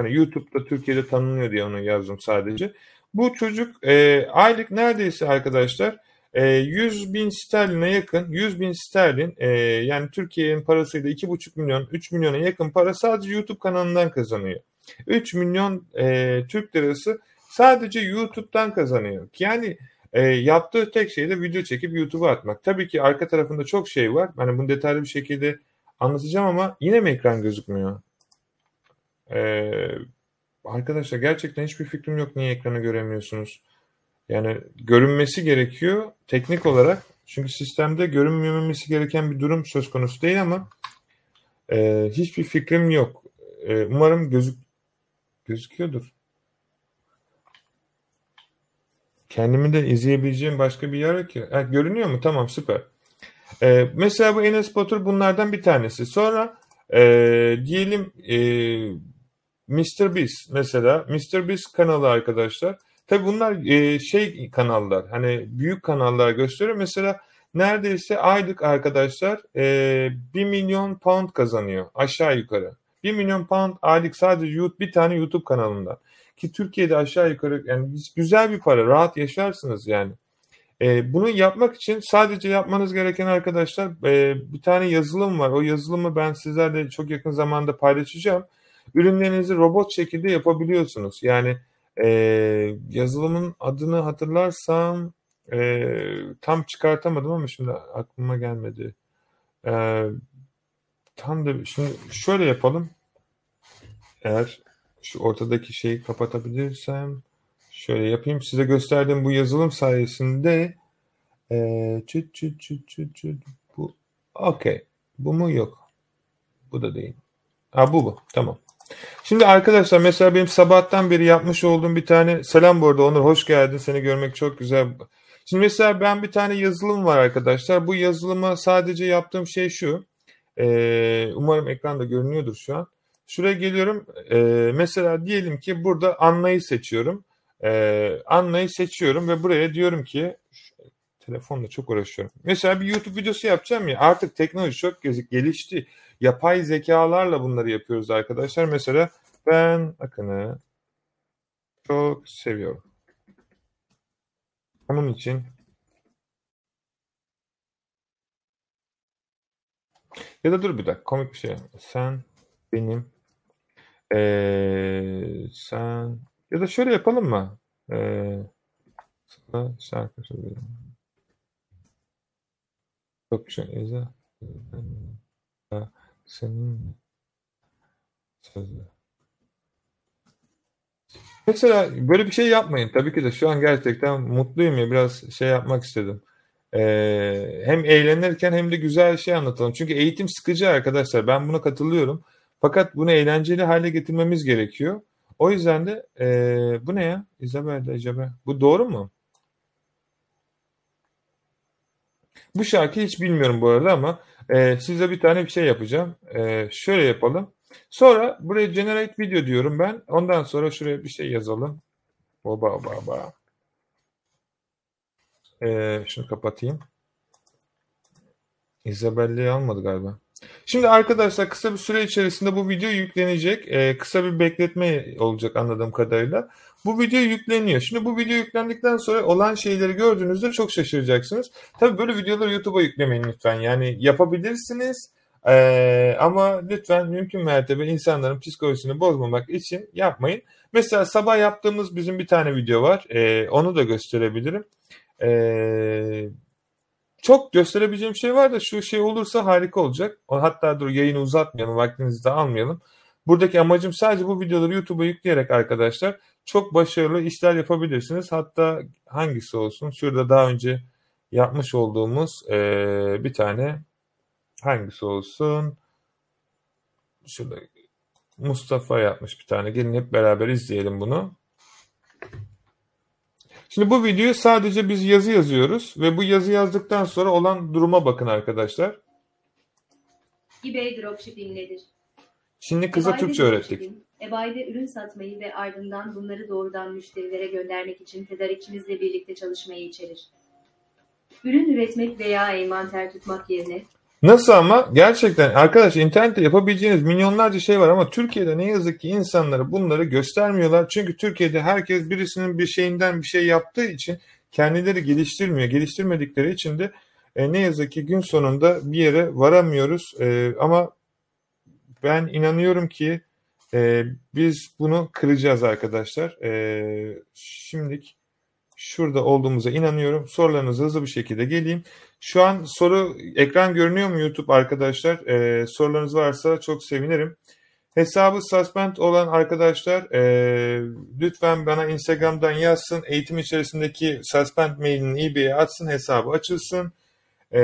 Hani YouTube'da Türkiye'de tanınıyor diye onu yazdım sadece. Bu çocuk e, aylık neredeyse arkadaşlar e, 100 bin sterline yakın 100 bin sterlin e, yani Türkiye'nin parasıyla 2,5 milyon 3 milyona yakın para sadece YouTube kanalından kazanıyor. 3 milyon e, Türk lirası sadece YouTube'dan kazanıyor. Yani e, yaptığı tek şey de video çekip YouTube'a atmak. Tabii ki arka tarafında çok şey var. Hani bunu detaylı bir şekilde anlatacağım ama yine mi ekran gözükmüyor? Ee, arkadaşlar gerçekten hiçbir fikrim yok niye ekranı göremiyorsunuz. Yani görünmesi gerekiyor teknik olarak. Çünkü sistemde görünmemesi gereken bir durum söz konusu değil ama e, hiçbir fikrim yok. E, umarım gözük gözüküyordur. Kendimi de izleyebileceğim başka bir yer yok ki. Ha, görünüyor mu? Tamam süper. E, mesela bu Enes Batur bunlardan bir tanesi. Sonra e, diyelim e, Mr. Beast mesela. Mr. Beast kanalı arkadaşlar. Tabi bunlar e, şey kanallar. Hani büyük kanallar gösteriyor. Mesela neredeyse aylık arkadaşlar e, 1 milyon pound kazanıyor aşağı yukarı. 1 milyon pound aylık sadece YouTube, bir tane YouTube kanalından. Ki Türkiye'de aşağı yukarı yani güzel bir para rahat yaşarsınız yani. E, bunu yapmak için sadece yapmanız gereken arkadaşlar e, bir tane yazılım var. O yazılımı ben sizlerle çok yakın zamanda paylaşacağım. Ürünlerinizi robot şekilde yapabiliyorsunuz. Yani e, yazılımın adını hatırlarsam e, tam çıkartamadım ama şimdi aklıma gelmedi. E, tam da şimdi şöyle yapalım. Eğer şu ortadaki şeyi kapatabilirsem şöyle yapayım. Size gösterdiğim bu yazılım sayesinde e, çüt çüt çüt çüt çüt bu okey. Bu mu yok. Bu da değil. Ha bu bu. Tamam. Şimdi arkadaşlar mesela benim sabahtan beri yapmış olduğum bir tane selam bu arada Onur hoş geldin. Seni görmek çok güzel. Şimdi mesela ben bir tane yazılım var arkadaşlar. Bu yazılıma sadece yaptığım şey şu. Ee, umarım ekranda görünüyordur şu an. Şuraya geliyorum. Ee, mesela diyelim ki burada Anna'yı seçiyorum. Ee, Anna'yı seçiyorum ve buraya diyorum ki telefonla çok uğraşıyorum. Mesela bir YouTube videosu yapacağım ya artık teknoloji çok gelişti. Yapay zekalarla bunları yapıyoruz arkadaşlar. Mesela ben Akın'ı çok seviyorum. Onun için ya da dur bir dakika komik bir şey. Sen benim ee, sen ya da şöyle yapalım mı? Ee, sana şarkı. Çok güzel. Senin sözü. Mesela böyle bir şey yapmayın. Tabii ki de şu an gerçekten mutluyum ya biraz şey yapmak istedim. Ee, hem eğlenirken hem de güzel şey anlatalım. Çünkü eğitim sıkıcı arkadaşlar. Ben buna katılıyorum. Fakat bunu eğlenceli hale getirmemiz gerekiyor. O yüzden de ee, bu ne ya? Isabel acaba? Bu doğru mu? Bu şarkıyı hiç bilmiyorum bu arada ama e, size bir tane bir şey yapacağım. E, şöyle yapalım. Sonra buraya generate video diyorum ben. Ondan sonra şuraya bir şey yazalım. Baba baba. E, şunu kapatayım. Isabelle'yi almadı galiba. Şimdi arkadaşlar kısa bir süre içerisinde bu video yüklenecek. Ee, kısa bir bekletme olacak anladığım kadarıyla. Bu video yükleniyor. Şimdi bu video yüklendikten sonra olan şeyleri gördüğünüzde çok şaşıracaksınız. Tabii böyle videoları YouTube'a yüklemeyin lütfen. Yani yapabilirsiniz. Ee, ama lütfen mümkün mertebe insanların psikolojisini bozmamak için yapmayın. Mesela sabah yaptığımız bizim bir tane video var. Ee, onu da gösterebilirim. Ee, çok gösterebileceğim şey var da şu şey olursa harika olacak. Hatta dur yayını uzatmayalım, vaktinizi de almayalım. Buradaki amacım sadece bu videoları YouTube'a yükleyerek arkadaşlar çok başarılı işler yapabilirsiniz. Hatta hangisi olsun? Şurada daha önce yapmış olduğumuz ee, bir tane hangisi olsun? Şurada Mustafa yapmış bir tane. Gelin hep beraber izleyelim bunu. Şimdi bu videoyu sadece biz yazı yazıyoruz ve bu yazı yazdıktan sonra olan duruma bakın arkadaşlar. eBay dropshipping nedir? Şimdi kıza eBay'de Türkçe öğrettik. eBay'de ürün satmayı ve ardından bunları doğrudan müşterilere göndermek için tedarikçinizle birlikte çalışmayı içerir. Ürün üretmek veya envanter tutmak yerine Nasıl ama? Gerçekten arkadaş internette yapabileceğiniz milyonlarca şey var ama Türkiye'de ne yazık ki insanlara bunları göstermiyorlar. Çünkü Türkiye'de herkes birisinin bir şeyinden bir şey yaptığı için kendileri geliştirmiyor. Geliştirmedikleri için de e, ne yazık ki gün sonunda bir yere varamıyoruz. E, ama ben inanıyorum ki e, biz bunu kıracağız arkadaşlar. E, şimdilik şurada olduğumuza inanıyorum. Sorularınızı hızlı bir şekilde geleyim. Şu an soru ekran görünüyor mu YouTube arkadaşlar? Ee, sorularınız varsa çok sevinirim. Hesabı suspend olan arkadaşlar e, lütfen bana Instagram'dan yazsın. Eğitim içerisindeki suspend mailini eBay'e atsın. Hesabı açılsın. E,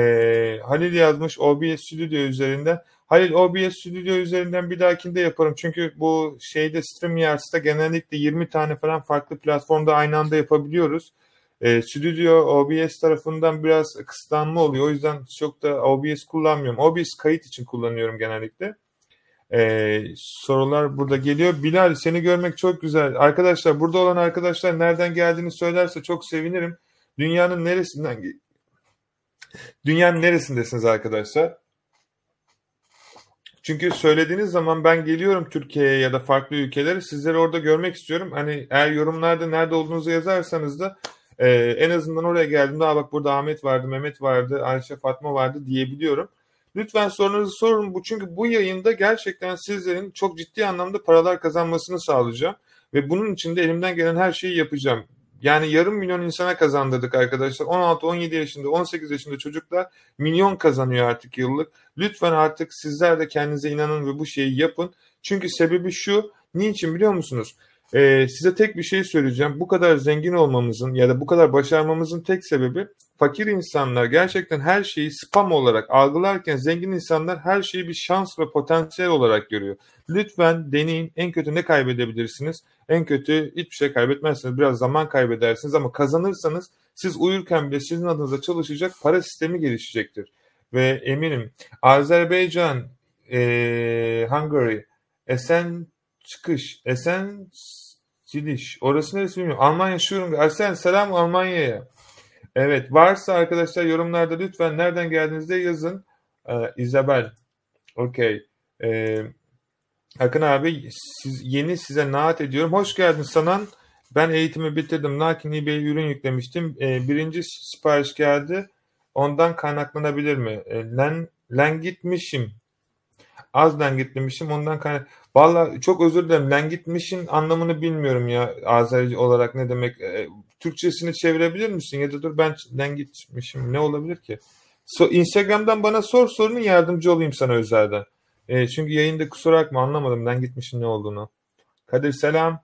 Halil yazmış OBS Studio üzerinden. Halil OBS Studio üzerinden bir dahakinde yaparım. Çünkü bu şeyde StreamYards'ta genellikle 20 tane falan farklı platformda aynı anda yapabiliyoruz. E, Studio OBS tarafından biraz kısıtlanma oluyor. O yüzden çok da OBS kullanmıyorum. OBS kayıt için kullanıyorum genellikle. E, sorular burada geliyor. Bilal seni görmek çok güzel. Arkadaşlar burada olan arkadaşlar nereden geldiğini söylerse çok sevinirim. Dünyanın neresinden Dünyanın neresindesiniz arkadaşlar? Çünkü söylediğiniz zaman ben geliyorum Türkiye'ye ya da farklı ülkelere sizleri orada görmek istiyorum. Hani eğer yorumlarda nerede olduğunuzu yazarsanız da e, en azından oraya geldiğimde Aa, bak burada Ahmet vardı, Mehmet vardı, Ayşe Fatma vardı diyebiliyorum. Lütfen sorunuzu sorun bu çünkü bu yayında gerçekten sizlerin çok ciddi anlamda paralar kazanmasını sağlayacağım ve bunun için de elimden gelen her şeyi yapacağım. Yani yarım milyon insana kazandırdık arkadaşlar. 16-17 yaşında, 18 yaşında çocuklar milyon kazanıyor artık yıllık. Lütfen artık sizler de kendinize inanın ve bu şeyi yapın. Çünkü sebebi şu, niçin biliyor musunuz? Ee, size tek bir şey söyleyeceğim. Bu kadar zengin olmamızın ya da bu kadar başarmamızın tek sebebi fakir insanlar gerçekten her şeyi spam olarak algılarken zengin insanlar her şeyi bir şans ve potansiyel olarak görüyor. Lütfen deneyin. En kötü ne kaybedebilirsiniz? En kötü hiçbir şey kaybetmezsiniz. Biraz zaman kaybedersiniz ama kazanırsanız siz uyurken bile sizin adınıza çalışacak para sistemi gelişecektir. Ve eminim Azerbaycan, e, Hungary, Esen çıkış, Esen Siliş. Orası neresi bilmiyorum. Almanya şurum. Esen selam Almanya'ya. Evet varsa arkadaşlar yorumlarda lütfen nereden geldiğinizde yazın. Ee, Isabel. Okey. Ee, Akın abi siz, yeni size naat ediyorum. Hoş geldin Sanan. Ben eğitimi bitirdim. Lakin eBay'e ürün yüklemiştim. Ee, birinci sipariş geldi. Ondan kaynaklanabilir mi? Ee, len, len gitmişim. Az len gitmişim. Ondan kaynak... Valla çok özür dilerim. Len gitmişin anlamını bilmiyorum ya. Azeri olarak ne demek. Ee, Türkçesini çevirebilir misin? Ya da dur ben len gitmişim. Ne olabilir ki? So, Instagram'dan bana sor sorunu yardımcı olayım sana özelden. E, çünkü yayında kusura bakma anlamadım ben gitmişin ne olduğunu. Kadir selam.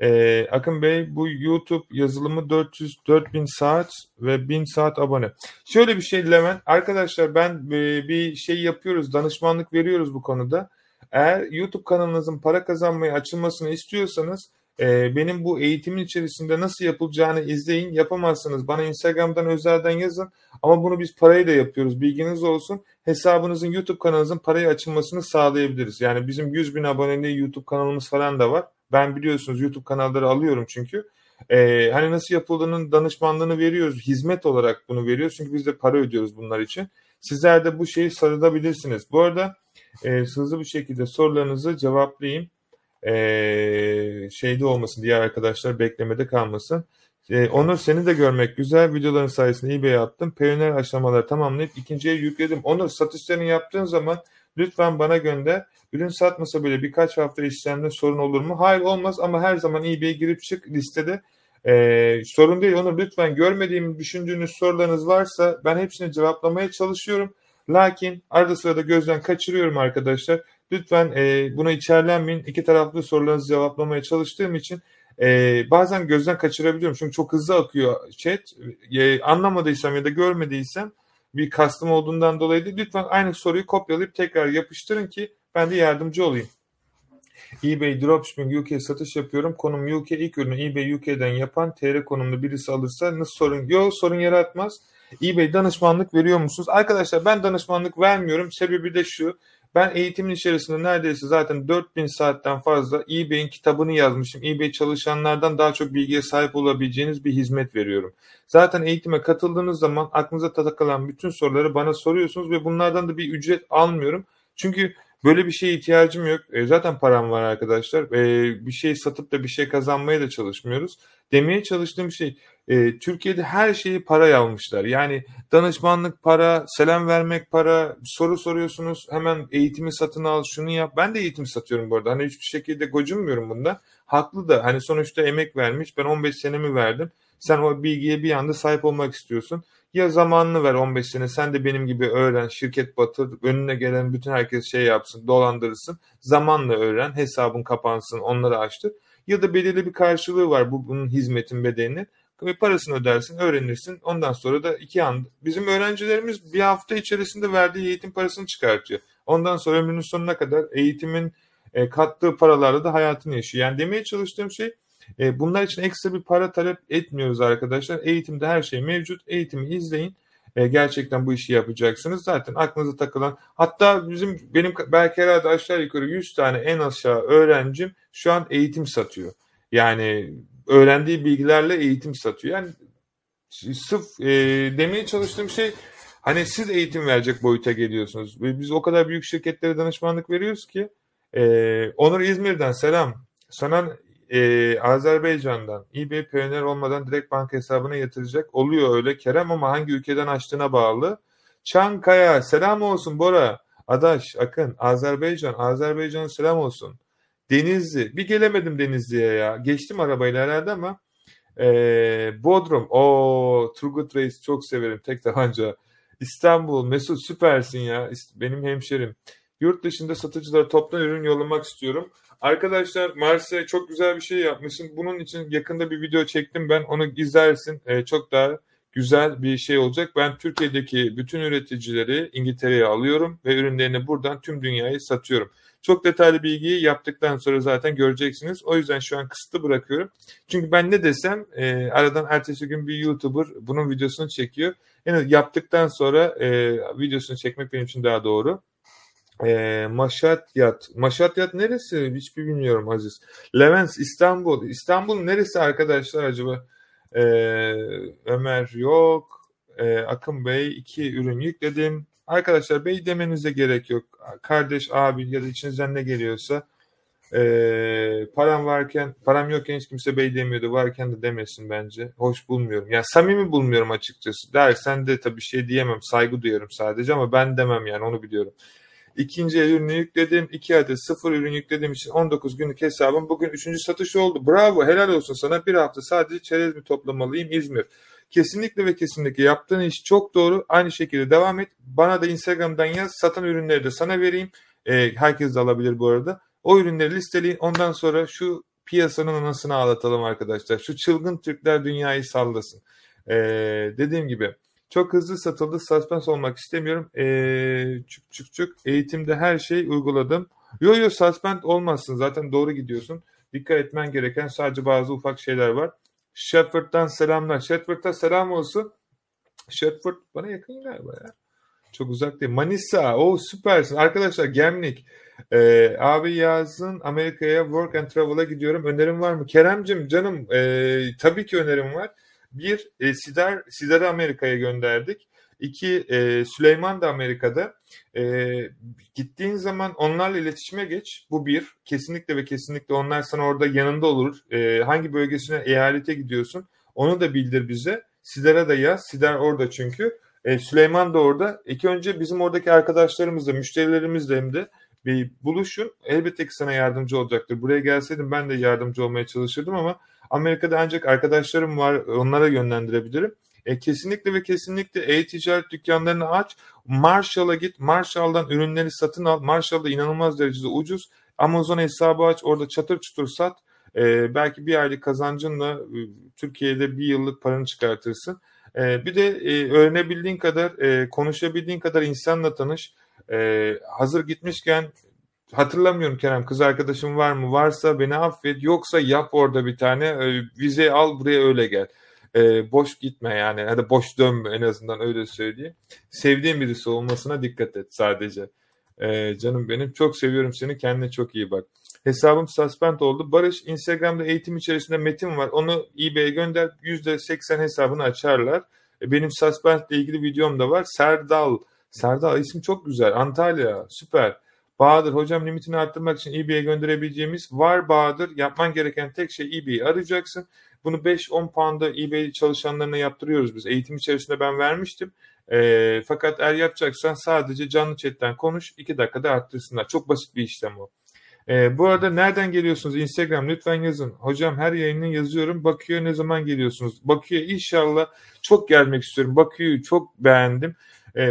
E, Akın Bey bu YouTube yazılımı 400 4000 saat ve 1000 saat abone. Şöyle bir şey Levent. Arkadaşlar ben e, bir şey yapıyoruz. Danışmanlık veriyoruz bu konuda. Eğer YouTube kanalınızın para kazanmaya açılmasını istiyorsanız e, benim bu eğitimin içerisinde nasıl yapılacağını izleyin. Yapamazsınız. Bana Instagram'dan özelden yazın. Ama bunu biz parayla yapıyoruz. Bilginiz olsun. Hesabınızın YouTube kanalınızın paraya açılmasını sağlayabiliriz. Yani bizim 100 bin aboneli YouTube kanalımız falan da var. Ben biliyorsunuz YouTube kanalları alıyorum çünkü. Ee, hani nasıl yapıldığının danışmanlığını veriyoruz. Hizmet olarak bunu veriyoruz. Çünkü biz de para ödüyoruz bunlar için. Sizler de bu şeyi sarılabilirsiniz. Bu arada e, hızlı bir şekilde sorularınızı cevaplayayım. Ee, şeyde olmasın diğer arkadaşlar beklemede kalmasın. Ee, Onur seni de görmek güzel. Videoların sayesinde eBay'e attım. Pioneer aşamaları tamamlayıp ikinciye yükledim. Onur satışlarını yaptığın zaman lütfen bana gönder. Ürün satmasa bile birkaç hafta işlemde sorun olur mu? Hayır olmaz ama her zaman eBay'e girip çık listede. Ee, sorun değil Onur lütfen görmediğim düşündüğünüz sorularınız varsa ben hepsini cevaplamaya çalışıyorum. Lakin arada sırada gözden kaçırıyorum arkadaşlar. Lütfen e, buna içerlenmeyin. İki taraflı sorularınızı cevaplamaya çalıştığım için e, bazen gözden kaçırabiliyorum. Çünkü çok hızlı akıyor chat. E, anlamadıysam ya da görmediysem bir kastım olduğundan dolayı değil. Lütfen aynı soruyu kopyalayıp tekrar yapıştırın ki ben de yardımcı olayım. eBay Dropshipping UK satış yapıyorum. Konum UK ilk ürünü eBay UK'den yapan TR konumlu birisi alırsa nasıl sorun? Yok sorun yaratmaz. eBay danışmanlık veriyor musunuz? Arkadaşlar ben danışmanlık vermiyorum. Sebebi de şu. Ben eğitimin içerisinde neredeyse zaten 4000 saatten fazla eBay'in kitabını yazmışım. eBay çalışanlardan daha çok bilgiye sahip olabileceğiniz bir hizmet veriyorum. Zaten eğitime katıldığınız zaman aklınıza takılan bütün soruları bana soruyorsunuz ve bunlardan da bir ücret almıyorum. Çünkü böyle bir şeye ihtiyacım yok. E, zaten param var arkadaşlar. E, bir şey satıp da bir şey kazanmaya da çalışmıyoruz. Demeye çalıştığım şey e, Türkiye'de her şeyi para almışlar. Yani danışmanlık para, selam vermek para, soru soruyorsunuz hemen eğitimi satın al, şunu yap. Ben de eğitim satıyorum bu arada. Hani hiçbir şekilde gocunmuyorum bunda. Haklı da hani sonuçta emek vermiş. Ben 15 senemi verdim. Sen o bilgiye bir anda sahip olmak istiyorsun. Ya zamanını ver 15 sene sen de benim gibi öğren, şirket batır, önüne gelen bütün herkes şey yapsın, dolandırırsın. Zamanla öğren, hesabın kapansın, onları açtır. Ya da belirli bir karşılığı var bu bunun hizmetin bedelini. Ve parasını ödersin, öğrenirsin. Ondan sonra da iki an bizim öğrencilerimiz bir hafta içerisinde verdiği eğitim parasını çıkartıyor. Ondan sonra ömrünün sonuna kadar eğitimin e, kattığı paralarla da hayatını yaşıyor. Yani demeye çalıştığım şey e, bunlar için ekstra bir para talep etmiyoruz arkadaşlar. Eğitimde her şey mevcut. Eğitimi izleyin. E, gerçekten bu işi yapacaksınız. Zaten aklınıza takılan hatta bizim benim belki herhalde aşağı yukarı 100 tane en aşağı öğrencim şu an eğitim satıyor. Yani öğrendiği bilgilerle eğitim satıyor. Yani sırf e, demeye çalıştığım şey hani siz eğitim verecek boyuta geliyorsunuz. Biz o kadar büyük şirketlere danışmanlık veriyoruz ki e, Onur İzmir'den selam. Sana e, Azerbaycan'dan eBay pioner olmadan direkt banka hesabına yatıracak. Oluyor öyle Kerem ama hangi ülkeden açtığına bağlı. Çankaya selam olsun Bora. Adaş, Akın, Azerbaycan, Azerbaycan'a selam olsun. Denizli. Bir gelemedim Denizli'ye ya. Geçtim arabayla herhalde ama e, Bodrum. o Turgut Reis çok severim. Tek tabanca. İstanbul. Mesut süpersin ya. Benim hemşerim. Yurt dışında satıcılara toptan ürün yollamak istiyorum. Arkadaşlar Mars'a çok güzel bir şey yapmışsın. Bunun için yakında bir video çektim ben. Onu izlersin. Ee, çok daha güzel bir şey olacak. Ben Türkiye'deki bütün üreticileri İngiltere'ye alıyorum ve ürünlerini buradan tüm dünyaya satıyorum. Çok detaylı bilgiyi yaptıktan sonra zaten göreceksiniz. O yüzden şu an kısıtlı bırakıyorum. Çünkü ben ne desem e, aradan ertesi gün bir YouTuber bunun videosunu çekiyor. Yani yaptıktan sonra e, videosunu çekmek benim için daha doğru. E, Maşatyat. Maşatyat neresi? Hiçbir bilmiyorum Aziz. Levens İstanbul. İstanbul neresi arkadaşlar acaba? E, Ömer yok. E, Akın Bey iki ürün yükledim. Arkadaşlar bey demenize gerek yok. Kardeş, abi ya da içinizden ne geliyorsa e, param varken, param yokken hiç kimse bey demiyordu. Varken de demesin bence. Hoş bulmuyorum. Yani samimi bulmuyorum açıkçası. Dersen de tabii şey diyemem. Saygı duyuyorum sadece ama ben demem yani onu biliyorum. İkinci ürünü yükledim. 2 adet sıfır ürün yüklediğim için 19 günlük hesabım bugün 3. satış oldu. Bravo helal olsun sana. Bir hafta sadece çerez mi toplamalıyım İzmir. Kesinlikle ve kesinlikle yaptığın iş çok doğru. Aynı şekilde devam et. Bana da Instagram'dan yaz. Satan ürünleri de sana vereyim. E, herkes de alabilir bu arada. O ürünleri listeleyin. Ondan sonra şu piyasanın anasını ağlatalım arkadaşlar. Şu çılgın Türkler dünyayı sallasın. E, dediğim gibi çok hızlı satıldı. Suspens olmak istemiyorum. Ee, çık çık çık. Eğitimde her şey uyguladım. Yo yo suspend olmazsın. Zaten doğru gidiyorsun. Dikkat etmen gereken sadece bazı ufak şeyler var. Shepard'dan selamlar. Shepard'a selam olsun. Shepard bana yakın galiba ya. Çok uzak değil. Manisa. O süpersin. Arkadaşlar Gemlik. Ee, abi yazın Amerika'ya work and travel'a gidiyorum. Önerim var mı? Keremcim canım e, tabii ki önerim var. Bir, e, Sider, Sider'i Amerika'ya gönderdik. İki, e, Süleyman da Amerika'da. E, gittiğin zaman onlarla iletişime geç. Bu bir. Kesinlikle ve kesinlikle onlar sana orada yanında olur. E, hangi bölgesine, eyalete gidiyorsun onu da bildir bize. Sider'e de yaz. Sider orada çünkü. E, Süleyman da orada. İki önce bizim oradaki arkadaşlarımızla, müşterilerimizle hem de bir buluşun. Elbette ki sana yardımcı olacaktır. Buraya gelseydim ben de yardımcı olmaya çalışırdım ama Amerika'da ancak arkadaşlarım var onlara yönlendirebilirim. E, kesinlikle ve kesinlikle e-ticaret dükkanlarını aç. Marshall'a git. Marshall'dan ürünleri satın al. Marshall'da inanılmaz derecede ucuz. Amazon hesabı aç. Orada çatır çutur sat. E, belki bir aylık kazancınla e, Türkiye'de bir yıllık paranı çıkartırsın. E, bir de e, öğrenebildiğin kadar, e, konuşabildiğin kadar insanla tanış. E, hazır gitmişken hatırlamıyorum Kerem kız arkadaşım var mı? Varsa beni affet. Yoksa yap orada bir tane. E, vize al buraya öyle gel. E, boş gitme yani. Hadi boş dönme en azından öyle söyleyeyim. Sevdiğim birisi olmasına dikkat et sadece. E, canım benim çok seviyorum seni. Kendine çok iyi bak. Hesabım suspend oldu. Barış Instagram'da eğitim içerisinde metin var. Onu eBay'e gönder. %80 hesabını açarlar. E, benim suspend ile ilgili videom da var. Serdal. Serdal isim çok güzel. Antalya. Süper. Bahadır hocam limitini arttırmak için eBay'e gönderebileceğimiz var Bahadır. Yapman gereken tek şey eBay'i arayacaksın. Bunu 5-10 pound'a eBay çalışanlarına yaptırıyoruz biz. Eğitim içerisinde ben vermiştim. E, fakat eğer yapacaksan sadece canlı chatten konuş. 2 dakikada arttırsınlar. Çok basit bir işlem o. E, bu arada nereden geliyorsunuz? Instagram lütfen yazın. Hocam her yayını yazıyorum. Bakü'ye ne zaman geliyorsunuz? Bakü'ye inşallah çok gelmek istiyorum. Bakü'yü çok beğendim. E,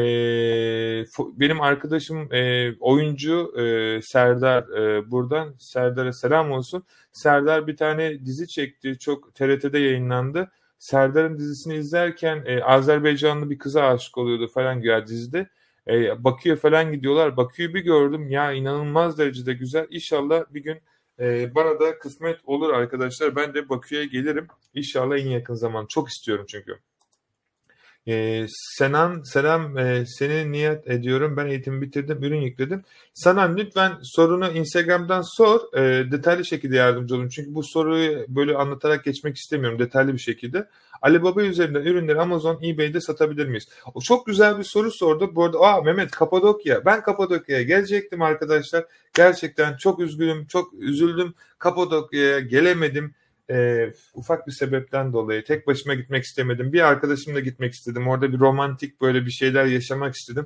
benim arkadaşım e, oyuncu e, Serdar e, buradan Serdar'a selam olsun. Serdar bir tane dizi çekti. Çok TRT'de yayınlandı. Serdar'ın dizisini izlerken e, Azerbaycanlı bir kıza aşık oluyordu falan güya dizide. E, Bakü'ye falan gidiyorlar. Bakü'yü bir gördüm ya inanılmaz derecede güzel. İnşallah bir gün e, bana da kısmet olur arkadaşlar. Ben de Bakü'ye gelirim. İnşallah en yakın zaman. Çok istiyorum çünkü. Ee, Senan selam e, seni niyet ediyorum. Ben eğitimi bitirdim, ürün yükledim. Senan lütfen sorunu Instagram'dan sor. E, detaylı şekilde yardımcı olun. Çünkü bu soruyu böyle anlatarak geçmek istemiyorum detaylı bir şekilde. Alibaba üzerinden ürünleri Amazon, eBay'de satabilir miyiz? O çok güzel bir soru sordu. Bu arada aa Mehmet Kapadokya. Ben Kapadokya'ya gelecektim arkadaşlar. Gerçekten çok üzgünüm, çok üzüldüm. Kapadokya'ya gelemedim e, ufak bir sebepten dolayı tek başıma gitmek istemedim. Bir arkadaşımla gitmek istedim. Orada bir romantik böyle bir şeyler yaşamak istedim.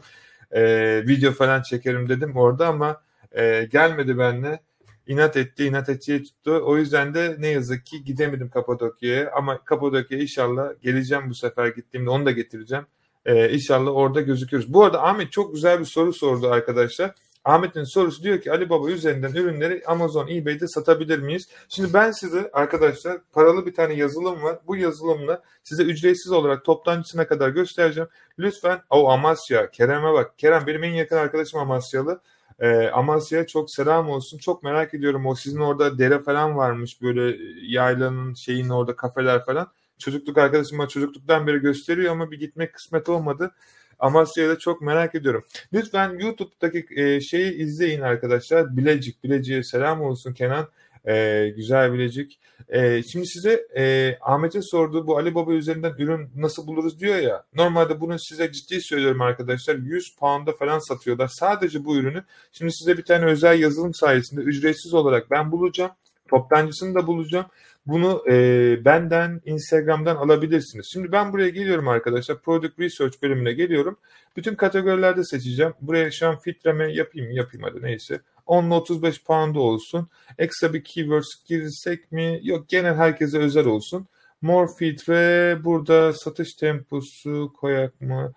E, video falan çekerim dedim orada ama e, gelmedi benimle. İnat etti, inat ettiği tuttu. O yüzden de ne yazık ki gidemedim Kapadokya'ya. Ama Kapadokya'ya inşallah geleceğim bu sefer gittiğimde onu da getireceğim. Ee, inşallah orada gözükürüz. Bu arada Ahmet çok güzel bir soru sordu arkadaşlar. Ahmet'in sorusu diyor ki Ali Baba üzerinden ürünleri Amazon, eBay'de satabilir miyiz? Şimdi ben size arkadaşlar paralı bir tane yazılım var. Bu yazılımla size ücretsiz olarak toptancısına kadar göstereceğim. Lütfen o Amasya, Kerem'e bak. Kerem benim en yakın arkadaşım Amasyalı. Ee, Amasya'ya çok selam olsun. Çok merak ediyorum o sizin orada dere falan varmış böyle yaylanın şeyin orada kafeler falan. Çocukluk arkadaşım çocukluktan beri gösteriyor ama bir gitmek kısmet olmadı. Amasya'yı da çok merak ediyorum. Lütfen YouTube'daki e, şeyi izleyin arkadaşlar. Bilecik, Bilecik'e selam olsun Kenan. E, güzel Bilecik. E, şimdi size e, Ahmet'e sorduğu bu Ali Baba üzerinden ürün nasıl buluruz diyor ya. Normalde bunu size ciddi söylüyorum arkadaşlar. 100 pound'a falan satıyorlar. Sadece bu ürünü. Şimdi size bir tane özel yazılım sayesinde ücretsiz olarak ben bulacağım. Toptancısını da bulacağım. Bunu e, benden Instagram'dan alabilirsiniz. Şimdi ben buraya geliyorum arkadaşlar. Product Research bölümüne geliyorum. Bütün kategorilerde seçeceğim. Buraya şu an filtreme yapayım yapayım hadi neyse. 10 ile 35 pound olsun. Ekstra bir keywords girsek mi? Yok genel herkese özel olsun. More filtre burada satış temposu koyak mı?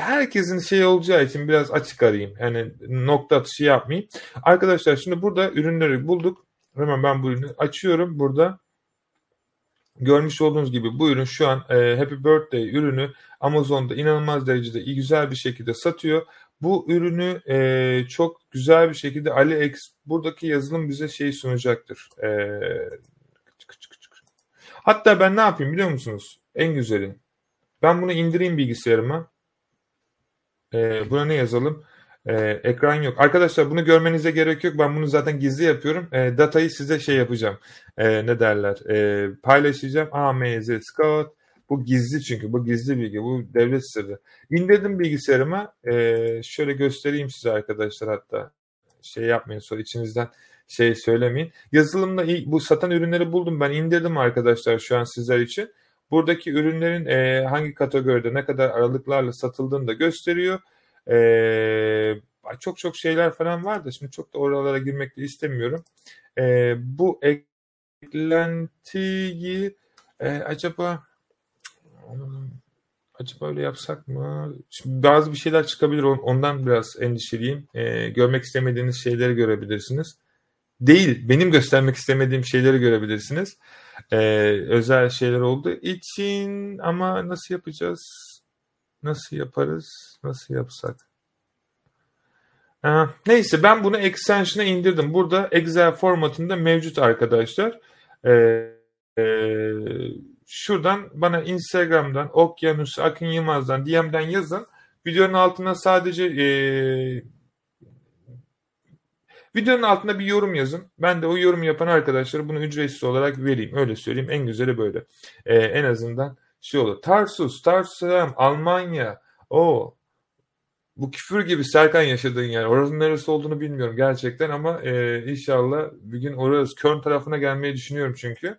herkesin şey olacağı için biraz açık arayayım. Yani nokta atışı yapmayayım. Arkadaşlar şimdi burada ürünleri bulduk. Hemen ben bu ürünü açıyorum burada. Görmüş olduğunuz gibi bu ürün şu an e, Happy Birthday ürünü Amazon'da inanılmaz derecede iyi güzel bir şekilde satıyor. Bu ürünü e, çok güzel bir şekilde AliEx buradaki yazılım bize şey sunacaktır. E, hatta ben ne yapayım biliyor musunuz? En güzeli. Ben bunu indireyim bilgisayarıma. E, buna ne yazalım? Ee, ekran yok. Arkadaşlar bunu görmenize gerek yok. Ben bunu zaten gizli yapıyorum. Ee, datayı size şey yapacağım. Ee, ne derler? Ee, paylaşacağım. AMZ Scout. Bu gizli çünkü. Bu gizli bilgi. Bu devlet sırrı. İndirdim bilgisayarıma. Ee, şöyle göstereyim size arkadaşlar hatta. Şey yapmayın sonra içinizden şey söylemeyin. Yazılımda bu satan ürünleri buldum. Ben indirdim arkadaşlar şu an sizler için. Buradaki ürünlerin e, hangi kategoride ne kadar aralıklarla satıldığını da gösteriyor. Ee, çok çok şeyler falan var da şimdi çok da oralara girmek de istemiyorum. Ee, bu eklentiyi e, acaba acaba öyle yapsak mı? Şimdi bazı bir şeyler çıkabilir ondan biraz endişeliyim. Ee, görmek istemediğiniz şeyleri görebilirsiniz. Değil, benim göstermek istemediğim şeyleri görebilirsiniz. Ee, özel şeyler olduğu için ama nasıl yapacağız? Nasıl yaparız? Nasıl yapsak? neyse ben bunu extension'a indirdim. Burada Excel formatında mevcut arkadaşlar. Ee, e, şuradan bana Instagram'dan Okyanus Akın Yılmaz'dan DM'den yazın. Videonun altına sadece e, videonun altına bir yorum yazın. Ben de o yorum yapan arkadaşlara bunu ücretsiz olarak vereyim. Öyle söyleyeyim. En güzeli böyle. E, en azından şey olur. Tarsus, Tarsus selam, Almanya. O bu küfür gibi Serkan yaşadığın yer. Orasının neresi olduğunu bilmiyorum gerçekten ama e, inşallah bir gün orası Köln tarafına gelmeyi düşünüyorum çünkü.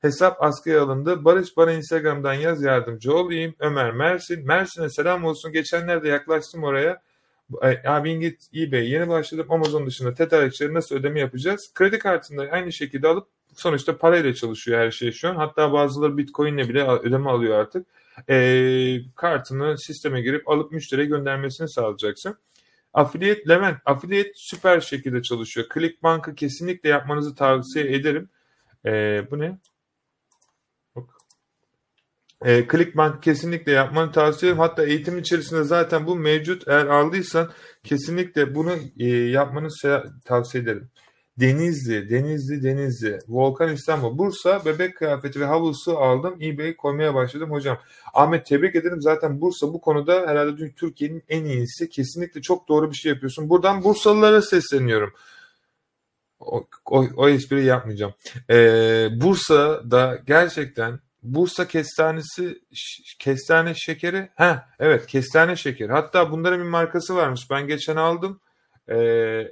Hesap askıya alındı. Barış bana Instagram'dan yaz yardımcı olayım. Ömer Mersin. Mersin'e selam olsun. Geçenlerde yaklaştım oraya. Abi git eBay yeni başladım. Amazon dışında tedarikçileri nasıl ödeme yapacağız? Kredi kartında aynı şekilde alıp sonuçta parayla çalışıyor her şey şu an. Hatta bazıları Bitcoin'le bile ödeme alıyor artık. E, kartını sisteme girip alıp müşteriye göndermesini sağlayacaksın. Affiliate Levent, Affiliate süper şekilde çalışıyor. Clickbank'ı kesinlikle yapmanızı tavsiye ederim. E, bu ne? E, Clickbank kesinlikle yapmanı tavsiye ederim. Hatta eğitim içerisinde zaten bu mevcut. Eğer aldıysan kesinlikle bunu e, yapmanı tavsiye ederim. Denizli, Denizli, Denizli, Volkan İstanbul, Bursa, bebek kıyafeti ve havlusu aldım. eBay koymaya başladım hocam. Ahmet tebrik ederim. Zaten Bursa bu konuda herhalde Türkiye'nin en iyisi. Kesinlikle çok doğru bir şey yapıyorsun. Buradan Bursalılara sesleniyorum. O, o, o espriyi yapmayacağım. Ee, Bursa'da gerçekten Bursa kestanesi kestane şekeri. Ha evet kestane şekeri. Hatta bunların bir markası varmış. Ben geçen aldım. Ee,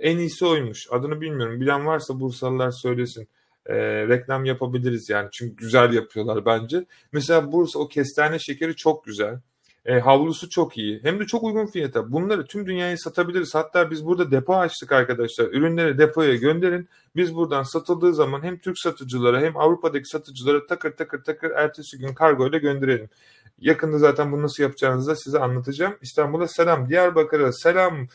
en iyisi oymuş. Adını bilmiyorum. Bilen varsa Bursalılar söylesin. Ee, reklam yapabiliriz yani. Çünkü güzel yapıyorlar bence. Mesela Bursa o kestane şekeri çok güzel. E, havlusu çok iyi. Hem de çok uygun fiyata. Bunları tüm dünyaya satabiliriz. Hatta biz burada depo açtık arkadaşlar. Ürünleri depoya gönderin. Biz buradan satıldığı zaman hem Türk satıcılara hem Avrupa'daki satıcılara takır takır takır ertesi gün kargo ile gönderelim. Yakında zaten bunu nasıl yapacağınızı da size anlatacağım. İstanbul'a selam. Diyarbakır'a selam.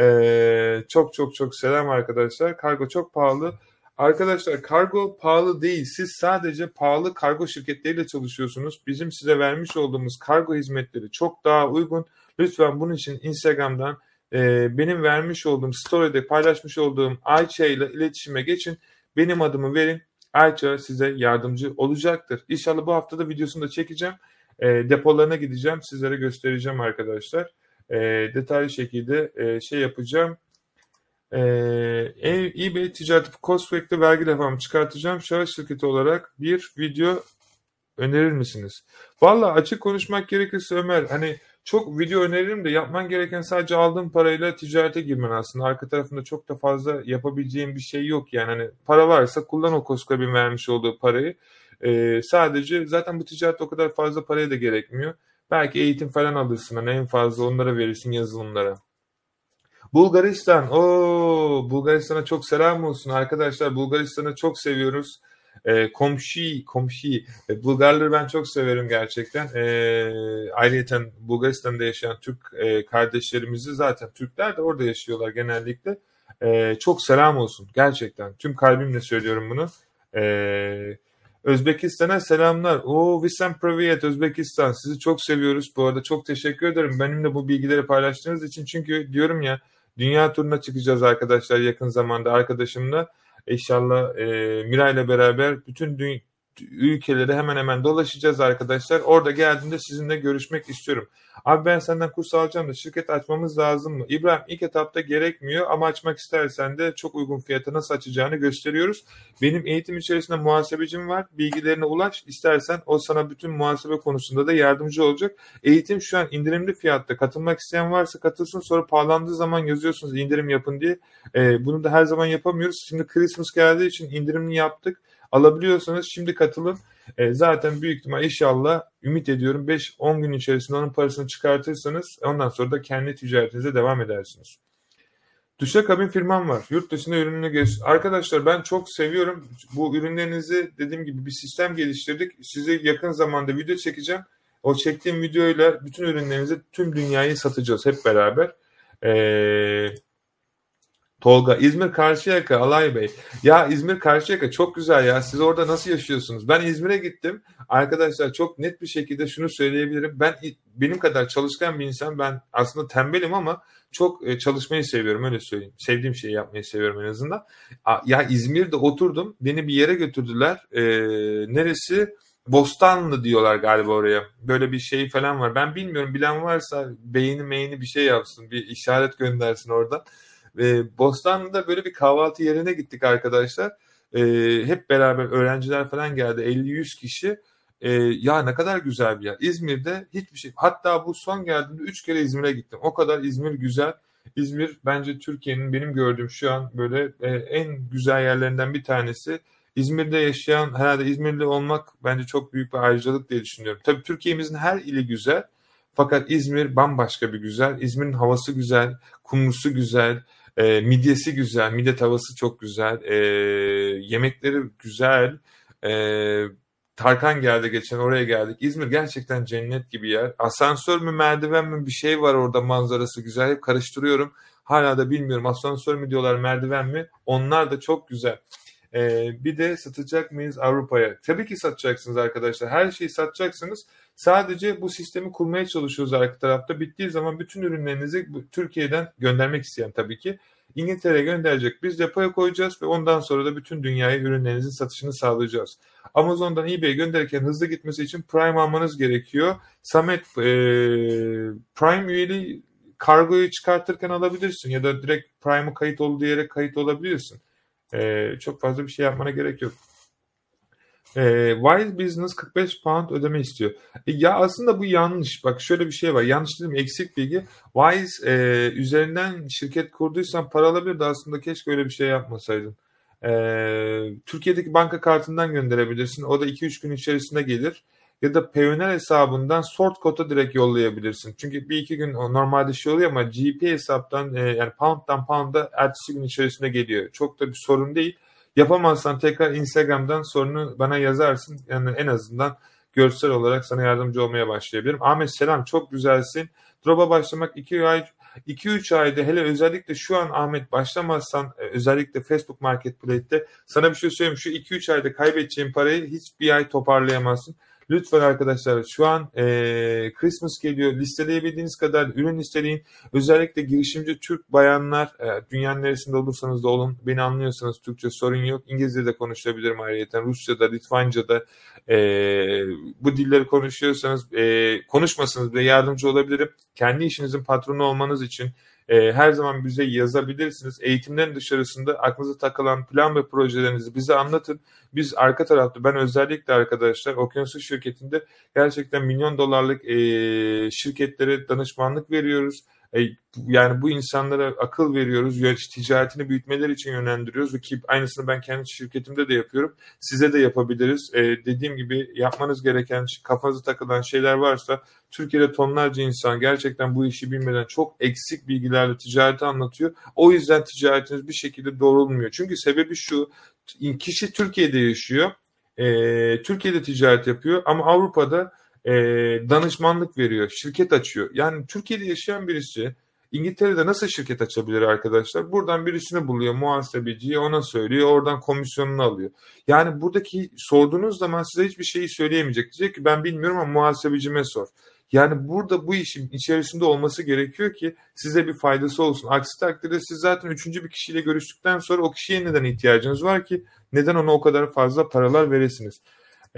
Ee, çok çok çok selam arkadaşlar. Kargo çok pahalı. Arkadaşlar kargo pahalı değil. Siz sadece pahalı kargo şirketleriyle çalışıyorsunuz. Bizim size vermiş olduğumuz kargo hizmetleri çok daha uygun. Lütfen bunun için Instagram'dan e, benim vermiş olduğum story'de paylaşmış olduğum Ayça ile iletişime geçin. Benim adımı verin. Ayça size yardımcı olacaktır. İnşallah bu haftada videosunu da çekeceğim. E, depolarına gideceğim. Sizlere göstereceğim arkadaşlar. E, detaylı şekilde e, şey yapacağım e, eBay ticaret Costback'te vergi levhamı çıkartacağım. Şahıs şirketi olarak bir video önerir misiniz? Valla açık konuşmak gerekirse Ömer hani çok video öneririm de yapman gereken sadece aldığın parayla ticarete girmen aslında. Arka tarafında çok da fazla yapabileceğin bir şey yok yani. Hani para varsa kullan o Costco'nun vermiş olduğu parayı. Ee, sadece zaten bu ticaret o kadar fazla paraya da gerekmiyor. Belki eğitim falan alırsın. Hani en fazla onlara verirsin yazılımlara. Bulgaristan. O Bulgaristan'a çok selam olsun arkadaşlar. Bulgaristan'ı çok seviyoruz. E, komşu, komşu. E, Bulgarları ben çok severim gerçekten. E, ayrıca Bulgaristan'da yaşayan Türk e, kardeşlerimizi zaten Türkler de orada yaşıyorlar genellikle. E, çok selam olsun gerçekten. Tüm kalbimle söylüyorum bunu. E, Özbekistan'a selamlar. O Visam Privyet Özbekistan. Sizi çok seviyoruz. Bu arada çok teşekkür ederim. Benimle bu bilgileri paylaştığınız için. Çünkü diyorum ya Dünya turuna çıkacağız arkadaşlar yakın zamanda arkadaşımla. İnşallah e, Mira ile beraber bütün dünya ülkeleri hemen hemen dolaşacağız arkadaşlar. Orada geldiğinde sizinle görüşmek istiyorum. Abi ben senden kurs alacağım da şirket açmamız lazım mı? İbrahim ilk etapta gerekmiyor ama açmak istersen de çok uygun fiyata nasıl açacağını gösteriyoruz. Benim eğitim içerisinde muhasebecim var. Bilgilerine ulaş. İstersen o sana bütün muhasebe konusunda da yardımcı olacak. Eğitim şu an indirimli fiyatta. Katılmak isteyen varsa katılsın. Sonra pahalandığı zaman yazıyorsunuz indirim yapın diye. Ee, bunu da her zaman yapamıyoruz. Şimdi Christmas geldiği için indirimli yaptık alabiliyorsanız şimdi katılın. E, zaten büyük ihtimal inşallah ümit ediyorum 5-10 gün içerisinde onun parasını çıkartırsanız ondan sonra da kendi ticaretinize devam edersiniz. Duşakabin firmam var. Yurt dışında ürününü geç. Arkadaşlar ben çok seviyorum. Bu ürünlerinizi dediğim gibi bir sistem geliştirdik. Size yakın zamanda video çekeceğim. O çektiğim videoyla bütün ürünlerinizi tüm dünyayı satacağız hep beraber. Ee, Tolga, İzmir Karşıyaka, Alay Bey. Ya İzmir Karşıyaka çok güzel ya. Siz orada nasıl yaşıyorsunuz? Ben İzmir'e gittim. Arkadaşlar çok net bir şekilde şunu söyleyebilirim. Ben benim kadar çalışkan bir insan. Ben aslında tembelim ama çok e, çalışmayı seviyorum öyle söyleyeyim. Sevdiğim şeyi yapmayı seviyorum en azından. Ya İzmir'de oturdum. Beni bir yere götürdüler. Ee, neresi? Bostanlı diyorlar galiba oraya. Böyle bir şey falan var. Ben bilmiyorum. Bilen varsa beyni meyni bir şey yapsın. Bir işaret göndersin oradan. E, Bostanlı'da böyle bir kahvaltı yerine gittik arkadaşlar. E, hep beraber öğrenciler falan geldi. 50-100 kişi. E, ya ne kadar güzel bir yer. İzmir'de hiçbir şey. Hatta bu son geldiğimde 3 kere İzmir'e gittim. O kadar İzmir güzel. İzmir bence Türkiye'nin benim gördüğüm şu an böyle e, en güzel yerlerinden bir tanesi. İzmir'de yaşayan herhalde İzmirli olmak bence çok büyük bir ayrıcalık diye düşünüyorum. Tabii Türkiye'mizin her ili güzel. Fakat İzmir bambaşka bir güzel. İzmir'in havası güzel, kumlusu güzel, e, midyesi güzel, midye tavası çok güzel, e, yemekleri güzel. E, Tarkan geldi geçen oraya geldik. İzmir gerçekten cennet gibi yer. Asansör mü merdiven mi bir şey var orada manzarası güzel. Hep karıştırıyorum. Hala da bilmiyorum asansör mü diyorlar merdiven mi. Onlar da çok güzel. Ee, bir de satacak mıyız Avrupa'ya? Tabii ki satacaksınız arkadaşlar. Her şeyi satacaksınız. Sadece bu sistemi kurmaya çalışıyoruz arka tarafta. Bittiği zaman bütün ürünlerinizi Türkiye'den göndermek isteyen tabii ki İngiltere'ye gönderecek. Biz depoya koyacağız ve ondan sonra da bütün dünyaya ürünlerinizin satışını sağlayacağız. Amazon'dan eBay'e gönderirken hızlı gitmesi için Prime almanız gerekiyor. Samet e, Prime üyeliği kargoyu çıkartırken alabilirsin ya da direkt Prime'ı kayıt olduğu yere kayıt olabilirsin. E, çok fazla bir şey yapmana gerek yok. E, Wise Business 45 pound ödeme istiyor. E, ya aslında bu yanlış. Bak şöyle bir şey var. Yanlış dedim eksik bilgi. Wise e, üzerinden şirket kurduysan para alabilirdi. Aslında keşke öyle bir şey yapmasaydın. E, Türkiye'deki banka kartından gönderebilirsin. O da 2-3 gün içerisinde gelir. Ya da Payoneer hesabından sort koda direkt yollayabilirsin. Çünkü bir iki gün normalde şey oluyor ama GP hesaptan e, yani pound'dan pound'a ertesi gün içerisinde geliyor. Çok da bir sorun değil. Yapamazsan tekrar Instagram'dan sorunu bana yazarsın. Yani en azından görsel olarak sana yardımcı olmaya başlayabilirim. Ahmet selam çok güzelsin. Drop'a başlamak 2 ay 2-3 ayda hele özellikle şu an Ahmet başlamazsan e, özellikle Facebook Marketplace'te sana bir şey söyleyeyim. Şu 2-3 ayda kaybedeceğin parayı hiçbir ay toparlayamazsın. Lütfen arkadaşlar şu an e, Christmas geliyor. Listeleyebildiğiniz kadar ürün listeleyin. Özellikle girişimci Türk bayanlar e, dünyanın neresinde olursanız da olun. Beni anlıyorsanız Türkçe sorun yok. İngilizce de konuşabilirim ayrıca. Rusça da, Litvanca da e, bu dilleri konuşuyorsanız e, konuşmasanız bile yardımcı olabilirim. Kendi işinizin patronu olmanız için e, her zaman bize yazabilirsiniz. Eğitimlerin dışarısında aklınıza takılan plan ve projelerinizi bize anlatın. Biz arka tarafta ben özellikle arkadaşlar Okyanusu şirketinde gerçekten milyon dolarlık e, şirketlere danışmanlık veriyoruz. E, yani bu insanlara akıl veriyoruz, ticaretini büyütmeleri için yönlendiriyoruz ve ki aynısını ben kendi şirketimde de yapıyorum. Size de yapabiliriz. E, dediğim gibi yapmanız gereken, kafanızı takılan şeyler varsa Türkiye'de tonlarca insan gerçekten bu işi bilmeden çok eksik bilgilerle ticareti anlatıyor. O yüzden ticaretiniz bir şekilde doğrulmuyor. Çünkü sebebi şu, kişi Türkiye'de yaşıyor, e, Türkiye'de ticaret yapıyor ama Avrupa'da e, danışmanlık veriyor, şirket açıyor. Yani Türkiye'de yaşayan birisi İngiltere'de nasıl şirket açabilir arkadaşlar? Buradan birisini buluyor muhasebeciyi ona söylüyor oradan komisyonunu alıyor. Yani buradaki sorduğunuz zaman size hiçbir şeyi söyleyemeyecek. Diyecek ki ben bilmiyorum ama muhasebecime sor. Yani burada bu işin içerisinde olması gerekiyor ki size bir faydası olsun. Aksi takdirde siz zaten üçüncü bir kişiyle görüştükten sonra o kişiye neden ihtiyacınız var ki? Neden ona o kadar fazla paralar veresiniz?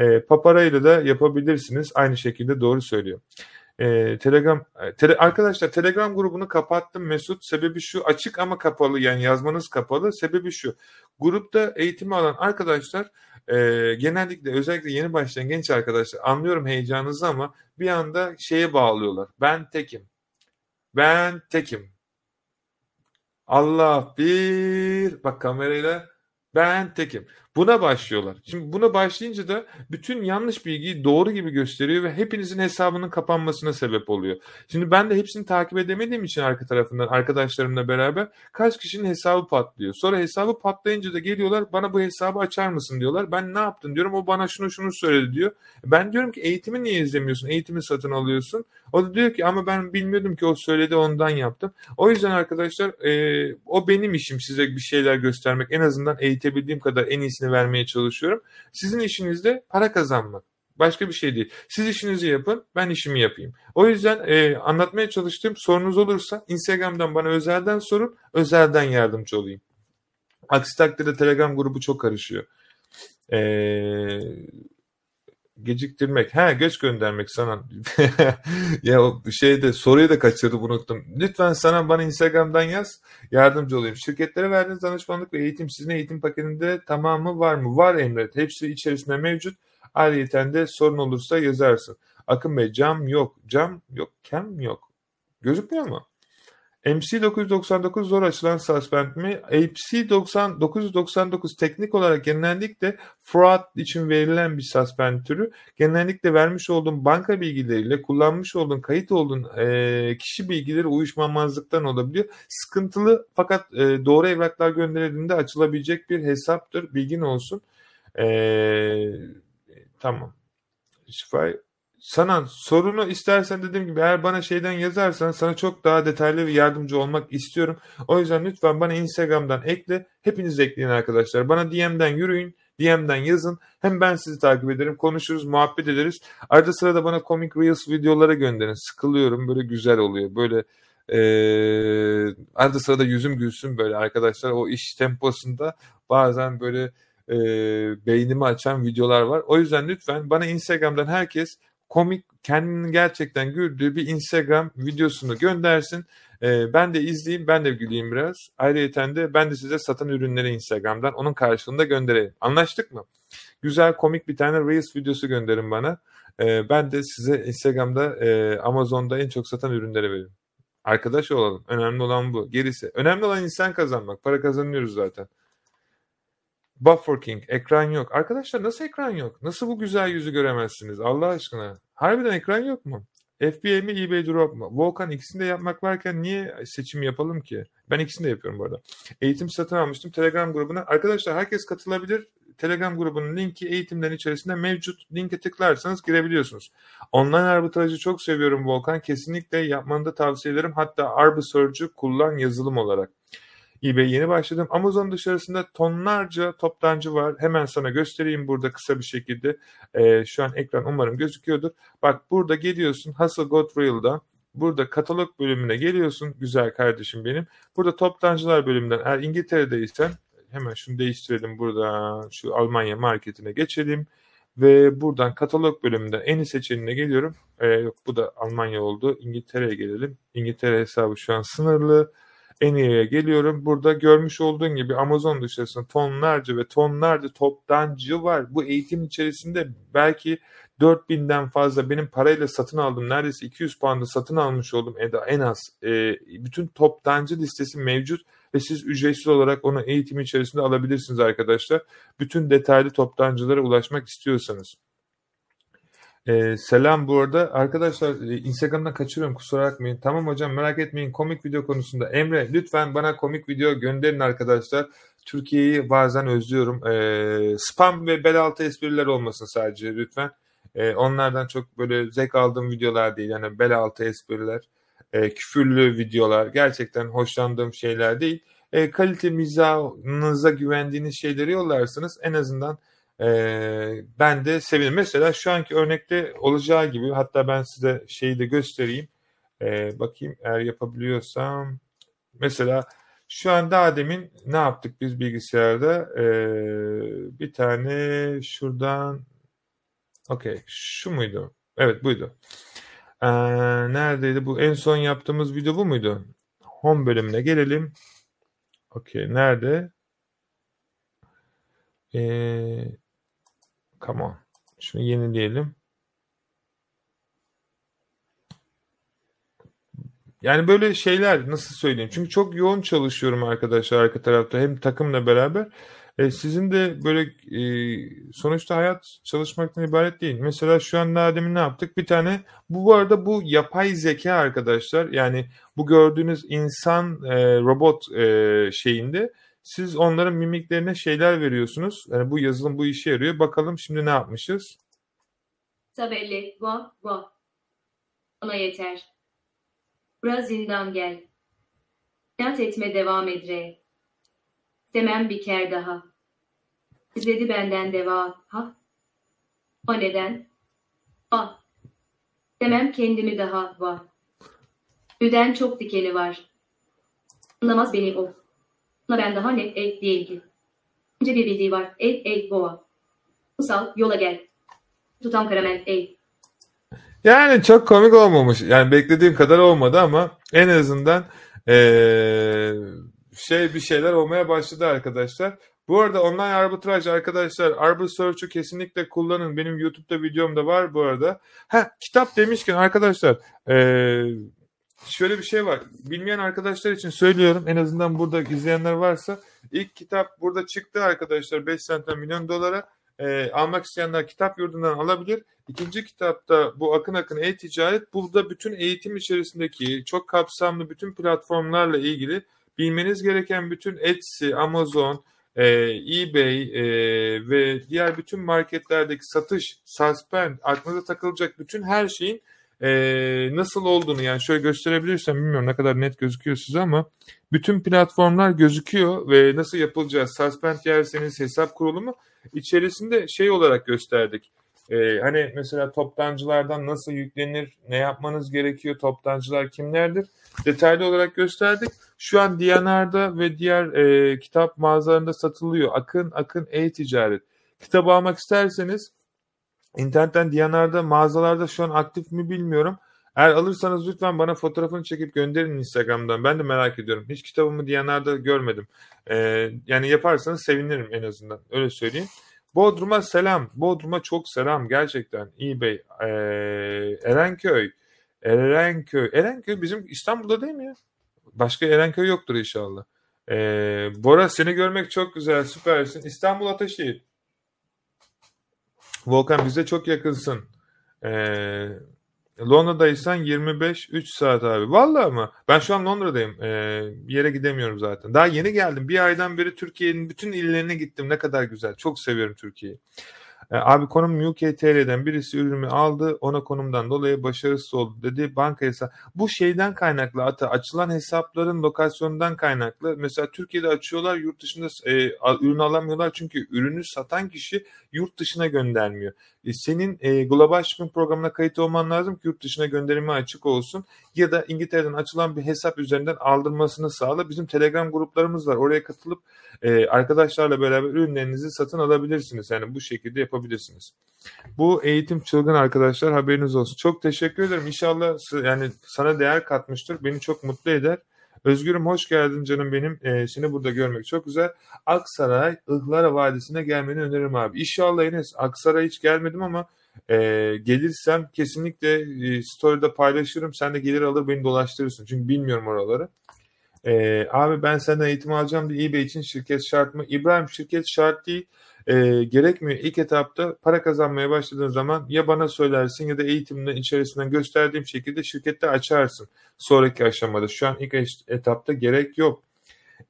E, paparayla da yapabilirsiniz. Aynı şekilde doğru söylüyor. E, Telegram tele, arkadaşlar Telegram grubunu kapattım Mesut. Sebebi şu açık ama kapalı yani yazmanız kapalı. Sebebi şu. Grupta eğitimi alan arkadaşlar e, genellikle özellikle yeni başlayan genç arkadaşlar anlıyorum heyecanınızı ama bir anda şeye bağlıyorlar. Ben tekim. Ben tekim. Allah bir bak kamerayla ben tekim. Buna başlıyorlar. Şimdi buna başlayınca da bütün yanlış bilgiyi doğru gibi gösteriyor ve hepinizin hesabının kapanmasına sebep oluyor. Şimdi ben de hepsini takip edemediğim için arka tarafından arkadaşlarımla beraber kaç kişinin hesabı patlıyor. Sonra hesabı patlayınca da geliyorlar bana bu hesabı açar mısın diyorlar. Ben ne yaptın diyorum o bana şunu şunu söyledi diyor. Ben diyorum ki eğitimi niye izlemiyorsun? Eğitimi satın alıyorsun. O da diyor ki ama ben bilmiyordum ki o söyledi ondan yaptım. O yüzden arkadaşlar e, o benim işim size bir şeyler göstermek. En azından eğitebildiğim kadar en iyisini vermeye çalışıyorum. Sizin işiniz de para kazanmak. Başka bir şey değil. Siz işinizi yapın, ben işimi yapayım. O yüzden e, anlatmaya çalıştığım sorunuz olursa Instagram'dan bana özelden sorun, özelden yardımcı olayım. Aksi takdirde Telegram grubu çok karışıyor. Eee geciktirmek. Ha göç göndermek sana. ya o şeyde soruyu da kaçırdım unuttum. Lütfen sana bana Instagram'dan yaz. Yardımcı olayım. Şirketlere verdiğiniz danışmanlık ve eğitim sizin eğitim paketinde tamamı var mı? Var Emret. Hepsi içerisinde mevcut. Ayrıca de sorun olursa yazarsın. Akın Bey cam yok. Cam yok. Kem yok. Gözükmüyor mu? MC999 zor açılan suspend mi? MC999 teknik olarak genellikle fraud için verilen bir suspend türü. Genellikle vermiş olduğun banka bilgileriyle kullanmış olduğun kayıt olduğun e, kişi bilgileri uyuşmamazlıktan olabiliyor. Sıkıntılı fakat e, doğru evraklar gönderildiğinde açılabilecek bir hesaptır. Bilgin olsun. E, tamam. Şifay sana sorunu istersen dediğim gibi eğer bana şeyden yazarsan sana çok daha detaylı bir yardımcı olmak istiyorum. O yüzden lütfen bana Instagram'dan ekle. Hepiniz ekleyin arkadaşlar. Bana DM'den yürüyün. DM'den yazın. Hem ben sizi takip ederim. Konuşuruz, muhabbet ederiz. Arada sırada bana komik Reels videolara gönderin. Sıkılıyorum. Böyle güzel oluyor. Böyle ee, arada sırada yüzüm gülsün böyle arkadaşlar. O iş temposunda bazen böyle e, beynimi açan videolar var. O yüzden lütfen bana Instagram'dan herkes komik kendini gerçekten güldüğü bir Instagram videosunu göndersin. Ee, ben de izleyeyim, ben de güleyim biraz. Ayrıca de ben de size satan ürünleri Instagram'dan onun karşılığında göndereyim. Anlaştık mı? Güzel komik bir tane Reels videosu gönderin bana. Ee, ben de size Instagram'da, e, Amazon'da en çok satan ürünleri veririm. Arkadaş olalım. Önemli olan bu. Gerisi. Önemli olan insan kazanmak. Para kazanıyoruz zaten. Buffer King. Ekran yok. Arkadaşlar nasıl ekran yok? Nasıl bu güzel yüzü göremezsiniz? Allah aşkına. Harbiden ekran yok mu? FBA mi eBay Drop mu? Volkan ikisini de yapmak varken niye seçim yapalım ki? Ben ikisini de yapıyorum bu arada. Eğitim satın almıştım Telegram grubuna. Arkadaşlar herkes katılabilir. Telegram grubunun linki eğitimlerin içerisinde mevcut. Linke tıklarsanız girebiliyorsunuz. Online arbitrajı çok seviyorum Volkan. Kesinlikle yapmanı da tavsiye ederim. Hatta Arbisurge'u kullan yazılım olarak eBay yeni başladım. Amazon dışarısında tonlarca toptancı var. Hemen sana göstereyim burada kısa bir şekilde. Ee, şu an ekran umarım gözüküyordur. Bak burada geliyorsun Hustle Got Real'dan. Burada katalog bölümüne geliyorsun güzel kardeşim benim. Burada toptancılar bölümünden eğer İngiltere'deysen hemen şunu değiştirelim burada şu Almanya marketine geçelim. Ve buradan katalog bölümünden en iyi seçeneğine geliyorum. Ee, yok bu da Almanya oldu. İngiltere'ye gelelim. İngiltere hesabı şu an sınırlı. Eniye'ye geliyorum. Burada görmüş olduğun gibi Amazon dışarısında tonlarca ve tonlarca toptancı var. Bu eğitim içerisinde belki 4000'den fazla benim parayla satın aldım. Neredeyse 200 puanla satın almış oldum en az. E, bütün toptancı listesi mevcut ve siz ücretsiz olarak onu eğitim içerisinde alabilirsiniz arkadaşlar. Bütün detaylı toptancılara ulaşmak istiyorsanız. Ee, selam bu arada. Arkadaşlar e, Instagram'dan kaçırıyorum kusura bakmayın. Tamam hocam merak etmeyin komik video konusunda. Emre lütfen bana komik video gönderin arkadaşlar. Türkiye'yi bazen özlüyorum. Ee, spam ve bel altı espriler olmasın sadece lütfen. Ee, onlardan çok böyle zevk aldığım videolar değil. Yani bel altı espriler, e, küfürlü videolar gerçekten hoşlandığım şeyler değil. E, kalite mizahınıza güvendiğiniz şeyleri yollarsınız. En azından ee, ben de sevinirim. Mesela şu anki örnekte olacağı gibi hatta ben size şeyi de göstereyim. Ee, bakayım eğer yapabiliyorsam. Mesela şu an daha demin ne yaptık biz bilgisayarda? Ee, bir tane şuradan okey şu muydu? Evet buydu. Ee, neredeydi bu? En son yaptığımız video bu muydu? Home bölümüne gelelim. Okey nerede? Ee, Come on. Şunu yenileyelim. Yani böyle şeyler nasıl söyleyeyim? Çünkü çok yoğun çalışıyorum arkadaşlar arka tarafta hem takımla beraber. E, sizin de böyle e, sonuçta hayat çalışmaktan ibaret değil. Mesela şu an daha demin ne yaptık? Bir tane bu, bu arada bu yapay zeka arkadaşlar yani bu gördüğünüz insan e, robot e, şeyinde siz onların mimiklerine şeyler veriyorsunuz. Yani bu yazılım bu işe yarıyor. Bakalım şimdi ne yapmışız? Tabelli, va, va. Ona yeter. Bura zindan gel. İnat etme devam edre. Demem bir ker daha. İzledi benden deva. Ha? O neden? Ah. Demem kendimi daha var. Üden çok dikeni var. Anlamaz beni o. Ben daha ne el değil ki. Önce bir bildiği var. El el boğa. Usal yola gel. Tutam karamel ey. Yani çok komik olmamış. Yani beklediğim kadar olmadı ama en azından ee, şey bir şeyler olmaya başladı arkadaşlar. Bu arada online arbitraj arkadaşlar Arbor Search'ü kesinlikle kullanın. Benim YouTube'da videom da var bu arada. Ha kitap demişken arkadaşlar ee, şöyle bir şey var. Bilmeyen arkadaşlar için söylüyorum. En azından burada izleyenler varsa ilk kitap burada çıktı arkadaşlar 5 sentten milyon dolara. E, almak isteyenler kitap yurdundan alabilir. İkinci kitapta bu Akın Akın E-Ticaret. Burada bütün eğitim içerisindeki çok kapsamlı bütün platformlarla ilgili bilmeniz gereken bütün Etsy, Amazon, e, eBay e, ve diğer bütün marketlerdeki satış, suspend, aklınıza takılacak bütün her şeyin e, nasıl olduğunu yani şöyle gösterebilirsem bilmiyorum ne kadar net gözüküyor size ama bütün platformlar gözüküyor ve nasıl yapılacağı suspend yerseniz hesap kurulumu içerisinde şey olarak gösterdik. Ee, hani mesela toptancılardan nasıl yüklenir, ne yapmanız gerekiyor, toptancılar kimlerdir? Detaylı olarak gösterdik. Şu an Diyanar'da ve diğer e, kitap mağazalarında satılıyor. Akın Akın E-Ticaret. Kitabı almak isterseniz internetten Diyanar'da mağazalarda şu an aktif mi bilmiyorum. Eğer alırsanız lütfen bana fotoğrafını çekip gönderin Instagram'dan. Ben de merak ediyorum. Hiç kitabımı Diyanar'da görmedim. Ee, yani yaparsanız sevinirim en azından. Öyle söyleyeyim. Bodrum'a selam. Bodrum'a çok selam gerçekten. Bey. Ee, Erenköy. Erenköy. Erenköy bizim İstanbul'da değil mi ya? Başka Erenköy yoktur inşallah. Ee, Bora seni görmek çok güzel. Süpersin. İstanbul Ataşehir. Volkan bize çok yakınsın. Ee, Londra'daysan 25-3 saat abi. Vallahi mı? Ben şu an Londra'dayım. Ee, bir yere gidemiyorum zaten. Daha yeni geldim. Bir aydan beri Türkiye'nin bütün illerine gittim. Ne kadar güzel. Çok seviyorum Türkiye'yi. E, abi konum UKTL'den birisi ürünümü aldı. Ona konumdan dolayı başarısız oldu dedi. Banka hesabı. Bu şeyden kaynaklı. Hatta açılan hesapların lokasyonundan kaynaklı. Mesela Türkiye'de açıyorlar. Yurt dışında e, ürün alamıyorlar. Çünkü ürünü satan kişi yurt dışına göndermiyor. E, senin e, global shipping programına kayıt olman lazım ki yurt dışına gönderimi açık olsun. Ya da İngiltere'den açılan bir hesap üzerinden aldırmasını sağla. Bizim Telegram gruplarımız var. Oraya katılıp e, arkadaşlarla beraber ürünlerinizi satın alabilirsiniz. Yani bu şekilde yapabilirsiniz. Bu eğitim çılgın arkadaşlar haberiniz olsun. Çok teşekkür ederim. İnşallah yani sana değer katmıştır. Beni çok mutlu eder. Özgürüm hoş geldin canım benim. Ee, seni burada görmek çok güzel. Aksaray, Ihlara Vadisi'ne gelmeni öneririm abi. İnşallah Enes. Aksaray hiç gelmedim ama e, gelirsem kesinlikle e, story'de paylaşırım. Sen de gelir alır beni dolaştırırsın. Çünkü bilmiyorum oraları. E, abi ben senden eğitim alacağım diye eBay için şirket şart mı? İbrahim şirket şart değil. E, gerekmiyor. İlk etapta para kazanmaya başladığın zaman ya bana söylersin ya da eğitimden içerisinden gösterdiğim şekilde şirkette açarsın. Sonraki aşamada. Şu an ilk etapta gerek yok.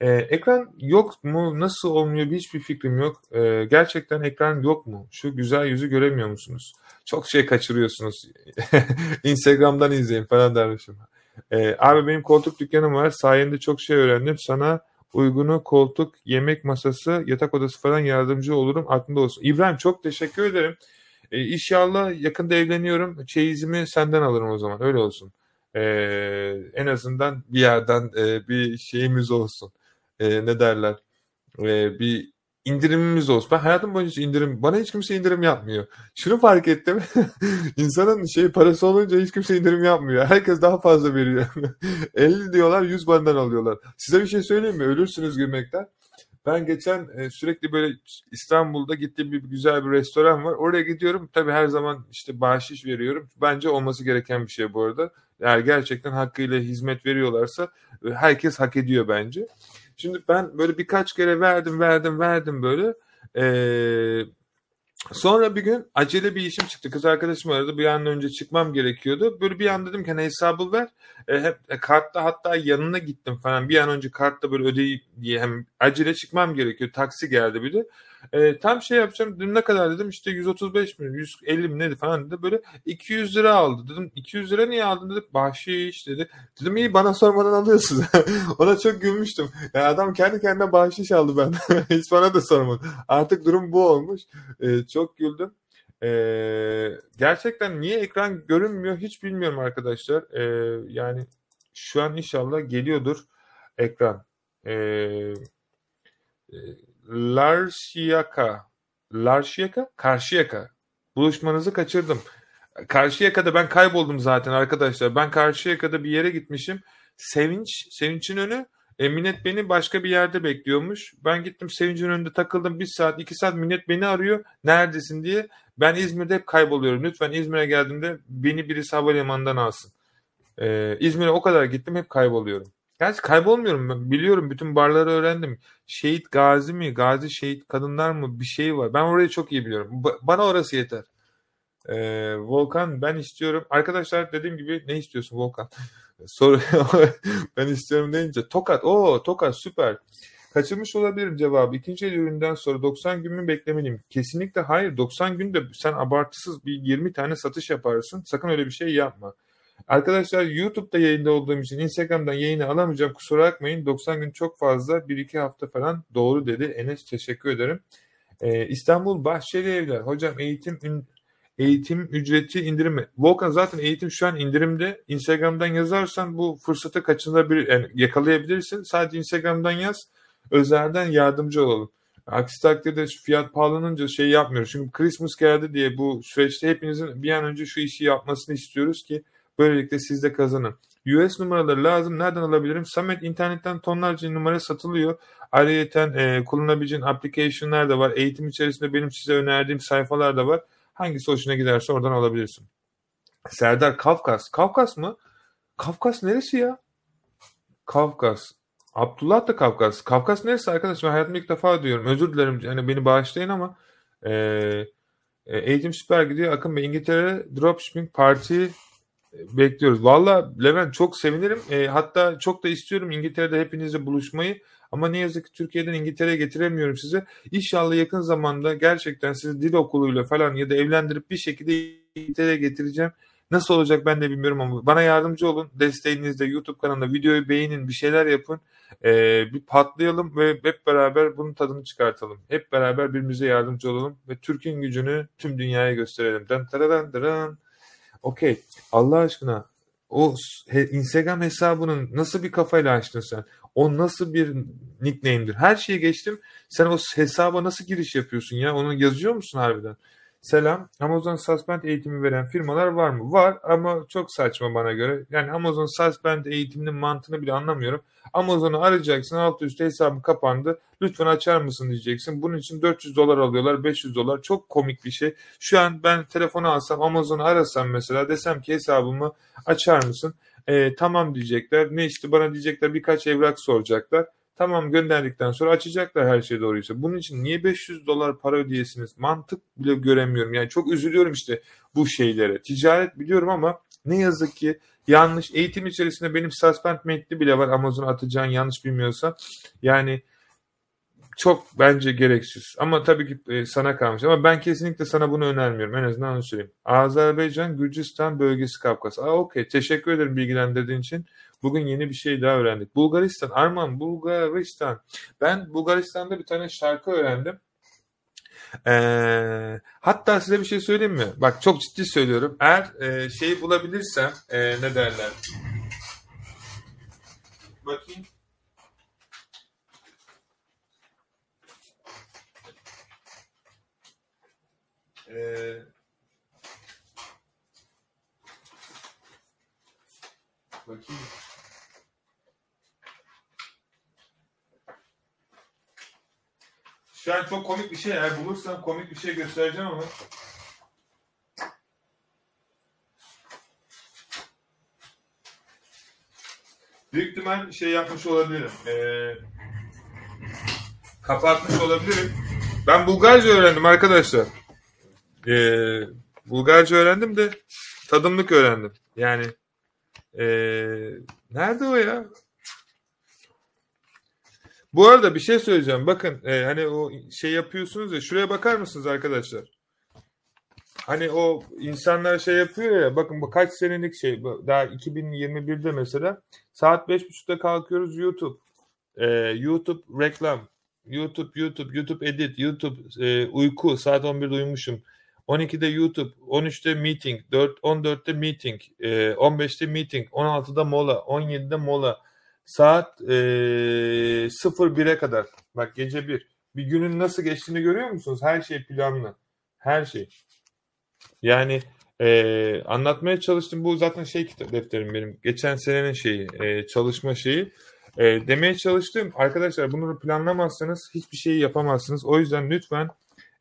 Ee, ekran yok mu? Nasıl olmuyor? Hiçbir fikrim yok. Ee, gerçekten ekran yok mu? Şu güzel yüzü göremiyor musunuz? Çok şey kaçırıyorsunuz. Instagram'dan izleyin falan dermişim. Ee, abi benim koltuk dükkanım var. Sayende çok şey öğrendim. Sana uygunu koltuk, yemek masası, yatak odası falan yardımcı olurum. Aklında olsun. İbrahim çok teşekkür ederim. Ee, inşallah yakında evleniyorum. Çeyizimi senden alırım o zaman. Öyle olsun. Ee, en azından bir yerden e, bir şeyimiz olsun. Ee, ne derler? Ee, bir indirimimiz olsun. Ben hayatım boyunca hiç indirim, bana hiç kimse indirim yapmıyor. Şunu fark ettim. İnsanın şey parası olunca hiç kimse indirim yapmıyor. Herkes daha fazla veriyor. 50 diyorlar 100 bandan alıyorlar. Size bir şey söyleyeyim mi? Ölürsünüz gülmekten. Ben geçen e, sürekli böyle İstanbul'da gittiğim bir güzel bir restoran var. Oraya gidiyorum. Tabii her zaman işte bahşiş veriyorum. Bence olması gereken bir şey bu arada. Eğer gerçekten hakkıyla hizmet veriyorlarsa e, herkes hak ediyor bence. Şimdi ben böyle birkaç kere verdim verdim verdim böyle. Eee Sonra bir gün acele bir işim çıktı. Kız arkadaşım aradı. Bir an önce çıkmam gerekiyordu. Böyle bir an dedim ki hani hesabı ver. E, hep e, kartta hatta yanına gittim falan. Bir an önce kartta böyle ödeyip diye hem acele çıkmam gerekiyor. Taksi geldi bir de. E, tam şey yapacağım. Dedim ne kadar dedim. işte 135 mi 150 mi neydi falan dedi. Böyle 200 lira aldı. Dedim 200 lira niye aldın dedi. Bahşiş dedi. Dedim iyi bana sormadan alıyorsunuz. Ona çok gülmüştüm. Yani adam kendi kendine bahşiş aldı ben. Hiç bana da sormadı. Artık durum bu olmuş. E, çok güldüm. Ee, gerçekten niye ekran görünmüyor hiç bilmiyorum arkadaşlar. Ee, yani şu an inşallah geliyordur ekran. Ee, Larşiyaka. Larşiyaka? Karşıyaka. Buluşmanızı kaçırdım. Karşıyaka'da ben kayboldum zaten arkadaşlar. Ben Karşıyaka'da bir yere gitmişim. Sevinç, Sevinç'in önü. E, Minnet beni başka bir yerde bekliyormuş. Ben gittim Sevinç'in önünde takıldım. Bir saat, iki saat Minnet beni arıyor. Neredesin diye. Ben İzmir'de hep kayboluyorum. Lütfen İzmir'e geldiğimde beni birisi havalimanından alsın. E, İzmir'e o kadar gittim hep kayboluyorum. Gerçi kaybolmuyorum ben. Biliyorum bütün barları öğrendim. Şehit Gazi mi? Gazi Şehit Kadınlar mı? Bir şey var. Ben orayı çok iyi biliyorum. Ba- bana orası yeter. Ee, Volkan ben istiyorum. Arkadaşlar dediğim gibi ne istiyorsun Volkan? Soru ben istiyorum deyince Tokat. Oo Tokat süper. Kaçırmış olabilirim cevabı. İkinci el üründen sonra 90 gün mü beklemeliyim? Kesinlikle hayır. 90 günde sen abartısız bir 20 tane satış yaparsın. Sakın öyle bir şey yapma. Arkadaşlar YouTube'da yayında olduğum için Instagram'dan yayını alamayacağım. Kusura bakmayın. 90 gün çok fazla. 1-2 hafta falan doğru dedi. Enes teşekkür ederim. Ee, İstanbul Bahçeli Evler. Hocam eğitim eğitim ücreti indirimi. Volkan zaten eğitim şu an indirimde. Instagram'dan yazarsan bu fırsatı kaçınabilir, yani yakalayabilirsin. Sadece Instagram'dan yaz. Özelden yardımcı olalım. Aksi takdirde fiyat pahalanınca şey yapmıyoruz. Çünkü Christmas geldi diye bu süreçte hepinizin bir an önce şu işi yapmasını istiyoruz ki Böylelikle siz de kazanın. US numaraları lazım. Nereden alabilirim? Samet internetten tonlarca numara satılıyor. Ayrıca e, kullanabileceğin application'lar da var. Eğitim içerisinde benim size önerdiğim sayfalar da var. Hangisi hoşuna giderse oradan alabilirsin. Serdar Kafkas. Kafkas mı? Kafkas neresi ya? Kafkas. Abdullah da Kafkas. Kafkas neresi arkadaş? Ben hayatımda ilk defa diyorum. Özür dilerim. Yani beni bağışlayın ama e, e eğitim süper gidiyor. Akın Bey İngiltere Dropshipping Parti bekliyoruz. Valla Levent çok sevinirim. E, hatta çok da istiyorum İngiltere'de hepinizle buluşmayı. Ama ne yazık ki Türkiye'den İngiltere'ye getiremiyorum size. İnşallah yakın zamanda gerçekten sizi dil okuluyla falan ya da evlendirip bir şekilde İngiltere'ye getireceğim. Nasıl olacak ben de bilmiyorum ama bana yardımcı olun. Desteğinizle YouTube kanalında videoyu beğenin, bir şeyler yapın. Ee, bir patlayalım ve hep beraber bunun tadını çıkartalım. Hep beraber birbirimize yardımcı olalım ve Türk'ün gücünü tüm dünyaya gösterelim. Dan taradan taradan. Okey. Allah aşkına o Instagram hesabının nasıl bir kafayla açtın sen? O nasıl bir nickname'dir? Her şeyi geçtim. Sen o hesaba nasıl giriş yapıyorsun ya? Onu yazıyor musun harbiden? Selam. Amazon Suspend eğitimi veren firmalar var mı? Var ama çok saçma bana göre. Yani Amazon Suspend eğitiminin mantığını bile anlamıyorum. Amazon'u arayacaksın alt üstte hesabı kapandı. Lütfen açar mısın diyeceksin. Bunun için 400 dolar alıyorlar 500 dolar. Çok komik bir şey. Şu an ben telefonu alsam Amazon'u arasam mesela desem ki hesabımı açar mısın? E, tamam diyecekler. Ne işte bana diyecekler birkaç evrak soracaklar. Tamam gönderdikten sonra açacaklar her şey doğruysa. Bunun için niye 500 dolar para ödeyesiniz? Mantık bile göremiyorum. Yani çok üzülüyorum işte bu şeylere. Ticaret biliyorum ama ne yazık ki yanlış. Eğitim içerisinde benim suspend metni bile var Amazon'a atacağın yanlış bilmiyorsa. Yani çok bence gereksiz. Ama tabii ki e, sana kalmış. Ama ben kesinlikle sana bunu önermiyorum. En azından onu söyleyeyim. Azerbaycan, Gürcistan bölgesi Kafkas. Aa okey. Teşekkür ederim bilgilendirdiğin için. Bugün yeni bir şey daha öğrendik. Bulgaristan. Arman Bulgaristan. Ben Bulgaristan'da bir tane şarkı öğrendim. Ee, hatta size bir şey söyleyeyim mi? Bak çok ciddi söylüyorum. Eğer e, şeyi bulabilirsem e, ne derler? Bakayım. Ee, bakayım. Şu an çok komik bir şey. Eğer bulursam komik bir şey göstereceğim ama. Büyük ihtimal şey yapmış olabilirim. Ee, kapatmış olabilirim. Ben Bulgarca öğrendim arkadaşlar. Ee, Bulgarca öğrendim de tadımlık öğrendim. Yani ee, nerede o ya? Bu arada bir şey söyleyeceğim. Bakın e, hani o şey yapıyorsunuz ya şuraya bakar mısınız arkadaşlar? Hani o insanlar şey yapıyor ya bakın bu kaç senelik şey daha 2021'de mesela saat 5.30'da kalkıyoruz YouTube. E, YouTube reklam. YouTube, YouTube, YouTube edit, YouTube e, uyku saat 11'de uyumuşum. 12'de YouTube, 13'te meeting, 4, 14'te meeting, e, 15'te meeting, 16'da mola, 17'de mola. Saat e, 01'e kadar. Bak gece 1. Bir günün nasıl geçtiğini görüyor musunuz? Her şey planlı. Her şey. Yani e, anlatmaya çalıştım. Bu zaten şey kitap defterim benim. Geçen senenin şeyi, e, çalışma şeyi. E, demeye çalıştım. Arkadaşlar bunu planlamazsanız hiçbir şeyi yapamazsınız. O yüzden lütfen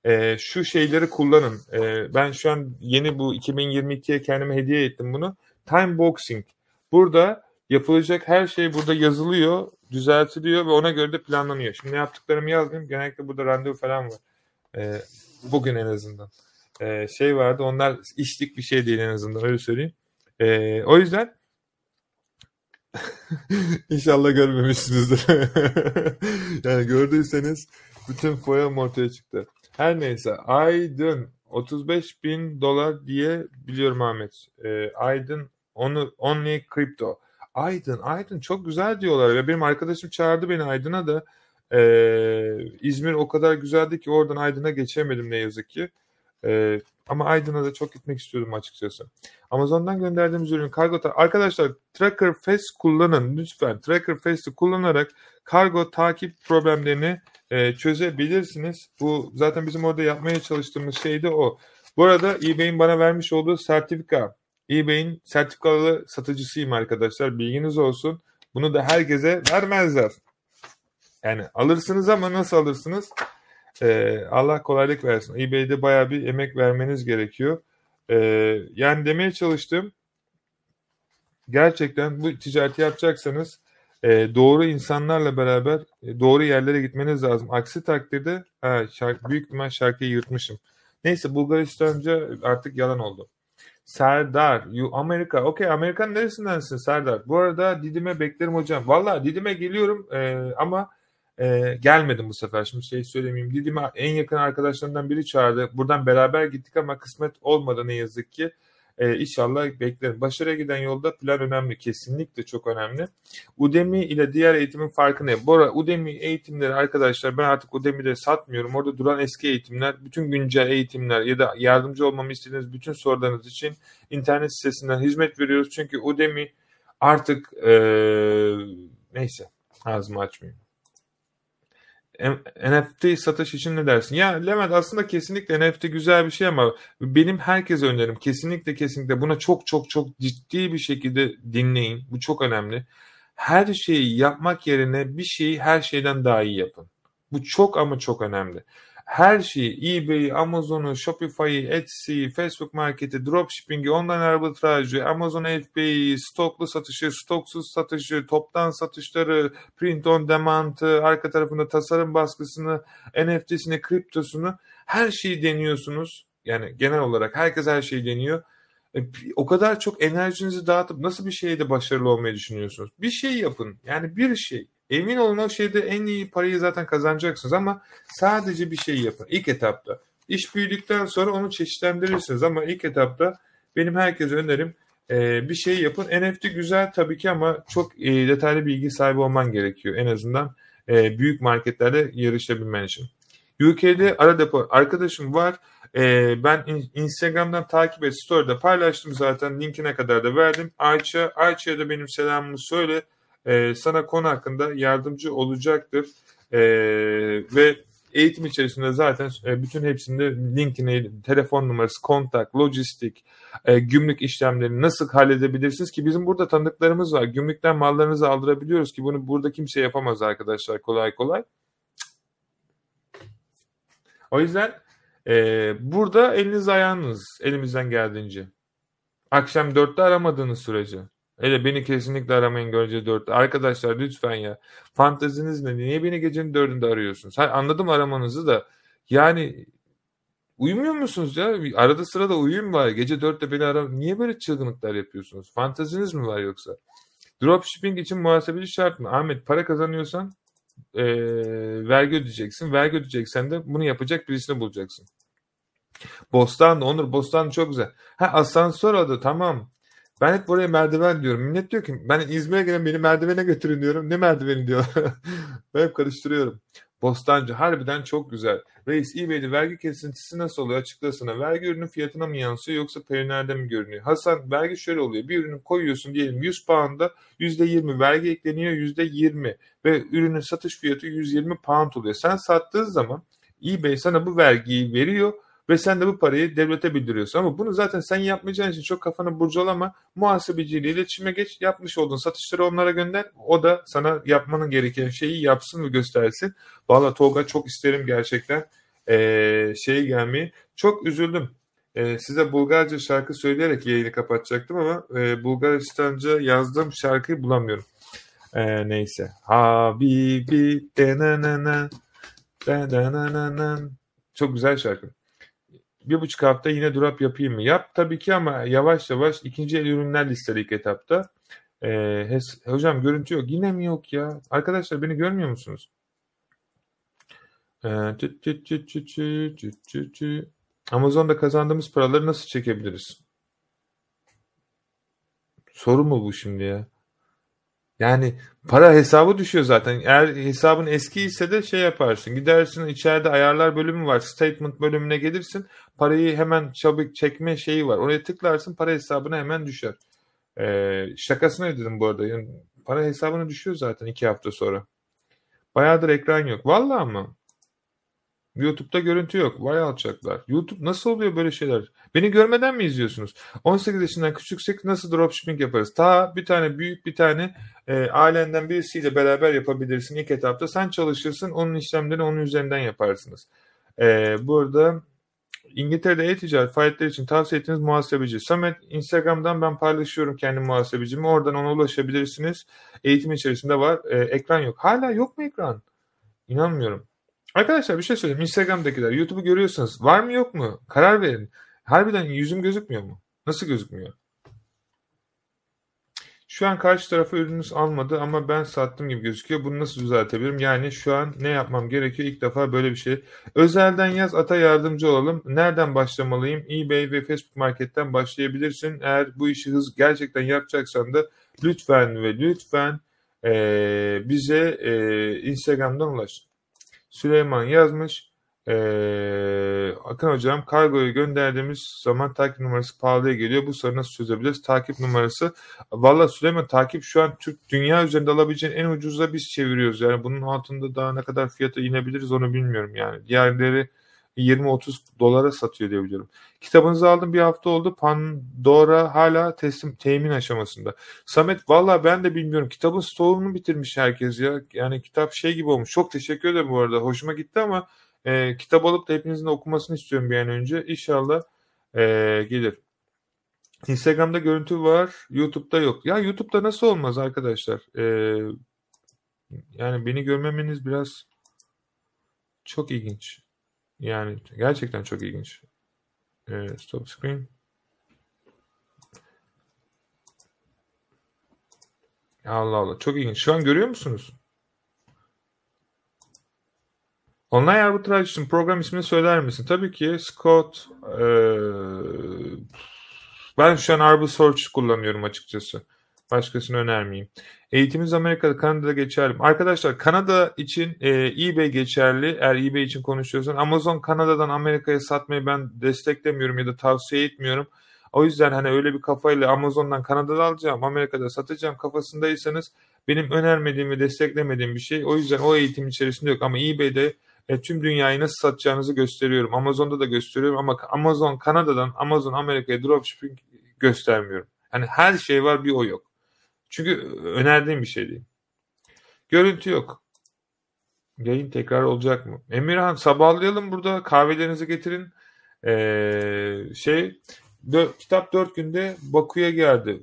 e, şu şeyleri kullanın. E, ben şu an yeni bu 2022'ye kendime hediye ettim bunu. Time Boxing. Burada yapılacak her şey burada yazılıyor, düzeltiliyor ve ona göre de planlanıyor. Şimdi yaptıklarımı yazdım. Genellikle burada randevu falan var. E, bugün en azından. E, şey vardı onlar işlik bir şey değil en azından öyle söyleyeyim. E, o yüzden İnşallah görmemişsinizdir. yani gördüyseniz bütün foyam ortaya çıktı. Her neyse Aydın 35 bin dolar diye biliyorum Ahmet. E, Aydın onu only crypto. Aydın, Aydın çok güzel diyorlar ve benim arkadaşım çağırdı beni Aydın'a da e, İzmir o kadar güzeldi ki oradan Aydın'a geçemedim ne yazık ki. E, ama Aydın'a da çok gitmek istiyordum açıkçası. Amazon'dan gönderdiğimiz ürün kargo arkadaşlar Tracker Fest kullanın lütfen. Tracker Fest'i kullanarak kargo takip problemlerini e, çözebilirsiniz. Bu zaten bizim orada yapmaya çalıştığımız şey de o. Bu arada eBay'in bana vermiş olduğu sertifika. eBay'in sertifikalı satıcısıyım arkadaşlar. Bilginiz olsun. Bunu da herkese vermezler. Yani alırsınız ama nasıl alırsınız? Ee, Allah kolaylık versin. eBay'de baya bir emek vermeniz gerekiyor. Ee, yani demeye çalıştım. Gerçekten bu ticareti yapacaksanız e, doğru insanlarla beraber e, doğru yerlere gitmeniz lazım. Aksi takdirde ha, şarkı, büyük ihtimal şarkıyı yırtmışım. Neyse Bulgaristanca artık yalan oldu. Serdar, you Amerika. Okey Amerikan neresindensin Serdar? Bu arada Didim'e beklerim hocam. Valla Didim'e geliyorum e, ama e, gelmedim bu sefer. Şimdi şey söylemeyeyim. Didim'e en yakın arkadaşlarından biri çağırdı. Buradan beraber gittik ama kısmet olmadı ne yazık ki. Ee, inşallah beklerim. Başarıya giden yolda plan önemli. Kesinlikle çok önemli. Udemy ile diğer eğitimin farkı ne? Arada Udemy eğitimleri arkadaşlar ben artık Udemy'de satmıyorum. Orada duran eski eğitimler, bütün güncel eğitimler ya da yardımcı olmamı istediğiniz bütün sorularınız için internet sitesinden hizmet veriyoruz. Çünkü Udemy artık ee, neyse ağzımı açmayayım. NFT satış için ne dersin? Ya Levent aslında kesinlikle NFT güzel bir şey ama benim herkese önerim kesinlikle kesinlikle buna çok çok çok ciddi bir şekilde dinleyin. Bu çok önemli. Her şeyi yapmak yerine bir şeyi her şeyden daha iyi yapın. Bu çok ama çok önemli her şeyi eBay'i, Amazon'u, Shopify'ı, Etsy'yi, Facebook Market'i, Dropshipping'i, online arbitrajı, Amazon FBA'yi, stoklu satışı, stoksuz satışı, toptan satışları, print on demand'ı, arka tarafında tasarım baskısını, NFT'sini, kriptosunu her şeyi deniyorsunuz. Yani genel olarak herkes her şeyi deniyor. E, o kadar çok enerjinizi dağıtıp nasıl bir şeyde başarılı olmayı düşünüyorsunuz? Bir şey yapın. Yani bir şey. Emin olun o şeyde en iyi parayı zaten kazanacaksınız ama sadece bir şey yapın ilk etapta. İş büyüdükten sonra onu çeşitlendirirsiniz ama ilk etapta benim herkese önerim e, bir şey yapın. NFT güzel tabii ki ama çok e, detaylı bilgi sahibi olman gerekiyor en azından e, büyük marketlerde yarışabilmen için. UK'de ara depo arkadaşım var. Ben Instagram'dan takip et story'de paylaştım zaten linkine kadar da verdim. Ayça, Ayça'ya da benim selamımı söyle e, sana konu hakkında yardımcı olacaktır. E, ve eğitim içerisinde zaten e, bütün hepsinde linkini, telefon numarası, kontak, lojistik, e, gümrük işlemlerini nasıl halledebilirsiniz ki bizim burada tanıdıklarımız var. Gümrükten mallarınızı aldırabiliyoruz ki bunu burada kimse yapamaz arkadaşlar kolay kolay. O yüzden e, burada eliniz ayağınız elimizden geldiğince. Akşam dörtte aramadığınız sürece. Hele beni kesinlikle aramayın görece dörtte. Arkadaşlar lütfen ya. Fanteziniz ne? Niye beni gecenin dördünde arıyorsunuz? Hayır, anladım aramanızı da. Yani uyumuyor musunuz ya? Arada sırada uyuyun var. Gece dörtte beni ara. Niye böyle çılgınlıklar yapıyorsunuz? Fanteziniz mi var yoksa? Dropshipping için muhasebeci şart mı? Ahmet para kazanıyorsan e, vergi ödeyeceksin. Vergi ödeyeceksen de bunu yapacak birisini bulacaksın. Bostan, Onur Bostan çok güzel. Ha asansör adı tamam. Ben hep buraya merdiven diyorum. Millet diyor ki ben İzmir'e gelen beni merdivene götürün diyorum. Ne merdiveni diyor. ben hep karıştırıyorum. Bostancı harbiden çok güzel. Reis eBay'de vergi kesintisi nasıl oluyor açıklasana. Vergi ürünün fiyatına mı yansıyor yoksa perinerde mi görünüyor? Hasan vergi şöyle oluyor. Bir ürünü koyuyorsun diyelim 100 pound'a %20 vergi ekleniyor %20 ve ürünün satış fiyatı 120 pound oluyor. Sen sattığın zaman eBay sana bu vergiyi veriyor ve sen de bu parayı devlete bildiriyorsun. Ama bunu zaten sen yapmayacağın için çok kafanı burcalama. Muhasebeciyle iletişime geç. Yapmış olduğun satışları onlara gönder. O da sana yapmanın gereken şeyi yapsın ve göstersin. Valla Tolga çok isterim gerçekten ee, şey gelmeyi. Çok üzüldüm. Ee, size Bulgarca şarkı söyleyerek yayını kapatacaktım ama e, Bulgaristanca yazdığım şarkıyı bulamıyorum. Ee, neyse. Habibi denenenen denenenen Çok güzel şarkı bir buçuk hafta yine drop yapayım mı? Yap tabii ki ama yavaş yavaş ikinci el ürünler listeli ilk etapta. Ee, hocam görüntü yok. Yine mi yok ya? Arkadaşlar beni görmüyor musunuz? Ee, Amazon'da kazandığımız paraları nasıl çekebiliriz? Soru mu bu şimdi ya? Yani para hesabı düşüyor zaten. Eğer hesabın eski ise de şey yaparsın. Gidersin içeride ayarlar bölümü var. Statement bölümüne gelirsin. Parayı hemen çabuk çekme şeyi var. Oraya tıklarsın para hesabına hemen düşer. Ee, şakasına dedim bu arada. Yani para hesabına düşüyor zaten iki hafta sonra. Bayağıdır ekran yok. Vallahi mı? YouTube'da görüntü yok. Vay alçaklar. YouTube nasıl oluyor böyle şeyler? Beni görmeden mi izliyorsunuz? 18 yaşından küçüksek nasıl dropshipping yaparız? Ta bir tane büyük bir tane e, ailenden birisiyle beraber yapabilirsin ilk etapta. Sen çalışırsın onun işlemlerini onun üzerinden yaparsınız. E, burada İngiltere'de e-ticaret faaliyetleri için tavsiye ettiğiniz muhasebeci. Samet Instagram'dan ben paylaşıyorum kendi muhasebecimi. Oradan ona ulaşabilirsiniz. Eğitim içerisinde var. E, ekran yok. Hala yok mu ekran? İnanmıyorum. Arkadaşlar bir şey söyleyeyim. Instagram'dakiler YouTube'u görüyorsanız var mı yok mu? Karar verin. Harbiden yüzüm gözükmüyor mu? Nasıl gözükmüyor? Şu an karşı tarafa ürününüz almadı ama ben sattım gibi gözüküyor. Bunu nasıl düzeltebilirim? Yani şu an ne yapmam gerekiyor? İlk defa böyle bir şey. Özelden yaz ata yardımcı olalım. Nereden başlamalıyım? eBay ve Facebook Market'ten başlayabilirsin. Eğer bu işi hız gerçekten yapacaksan da lütfen ve lütfen ee, bize ee, Instagram'dan ulaş. Süleyman yazmış. Ee, Akın hocam kargoyu gönderdiğimiz zaman takip numarası pahalıya geliyor. Bu sorunu nasıl çözebiliriz? Takip numarası. Valla Süleyman takip şu an Türk dünya üzerinde alabileceğin en ucuza biz çeviriyoruz. Yani bunun altında daha ne kadar fiyata inebiliriz onu bilmiyorum yani. Diğerleri 20-30 dolara satıyor diye biliyorum. Kitabınızı aldım bir hafta oldu. Pandora hala teslim temin aşamasında. Samet valla ben de bilmiyorum. Kitabın stoğunu bitirmiş herkes ya. Yani kitap şey gibi olmuş. Çok teşekkür ederim bu arada. Hoşuma gitti ama e, kitap alıp da hepinizin de okumasını istiyorum bir an önce. İnşallah e, gelir. Instagram'da görüntü var. YouTube'da yok. Ya YouTube'da nasıl olmaz arkadaşlar? E, yani beni görmemeniz biraz çok ilginç. Yani gerçekten çok ilginç. Ee, stop screen. Allah Allah çok ilginç. Şu an görüyor musunuz? Online arbitraj için program ismini söyler misin? Tabii ki Scott ee, ben şu an Arbisearch kullanıyorum açıkçası. Başkasını önermeyeyim. Eğitimimiz Amerika'da, Kanada'da geçerli? Arkadaşlar Kanada için e, eBay geçerli. Eğer eBay için konuşuyorsan. Amazon Kanada'dan Amerika'ya satmayı ben desteklemiyorum ya da tavsiye etmiyorum. O yüzden hani öyle bir kafayla Amazon'dan Kanada'da alacağım, Amerika'da satacağım kafasındaysanız benim önermediğim ve desteklemediğim bir şey. O yüzden o eğitim içerisinde yok. Ama eBay'de e, tüm dünyayı nasıl satacağınızı gösteriyorum. Amazon'da da gösteriyorum ama Amazon Kanada'dan Amazon Amerika'ya dropshipping göstermiyorum. Hani her şey var bir o yok. Çünkü önerdiğim bir şey değil. Görüntü yok. Yayın tekrar olacak mı? Emirhan sabahlayalım burada kahvelerinizi getirin. Ee, şey dö- kitap dört günde Bakü'ye geldi.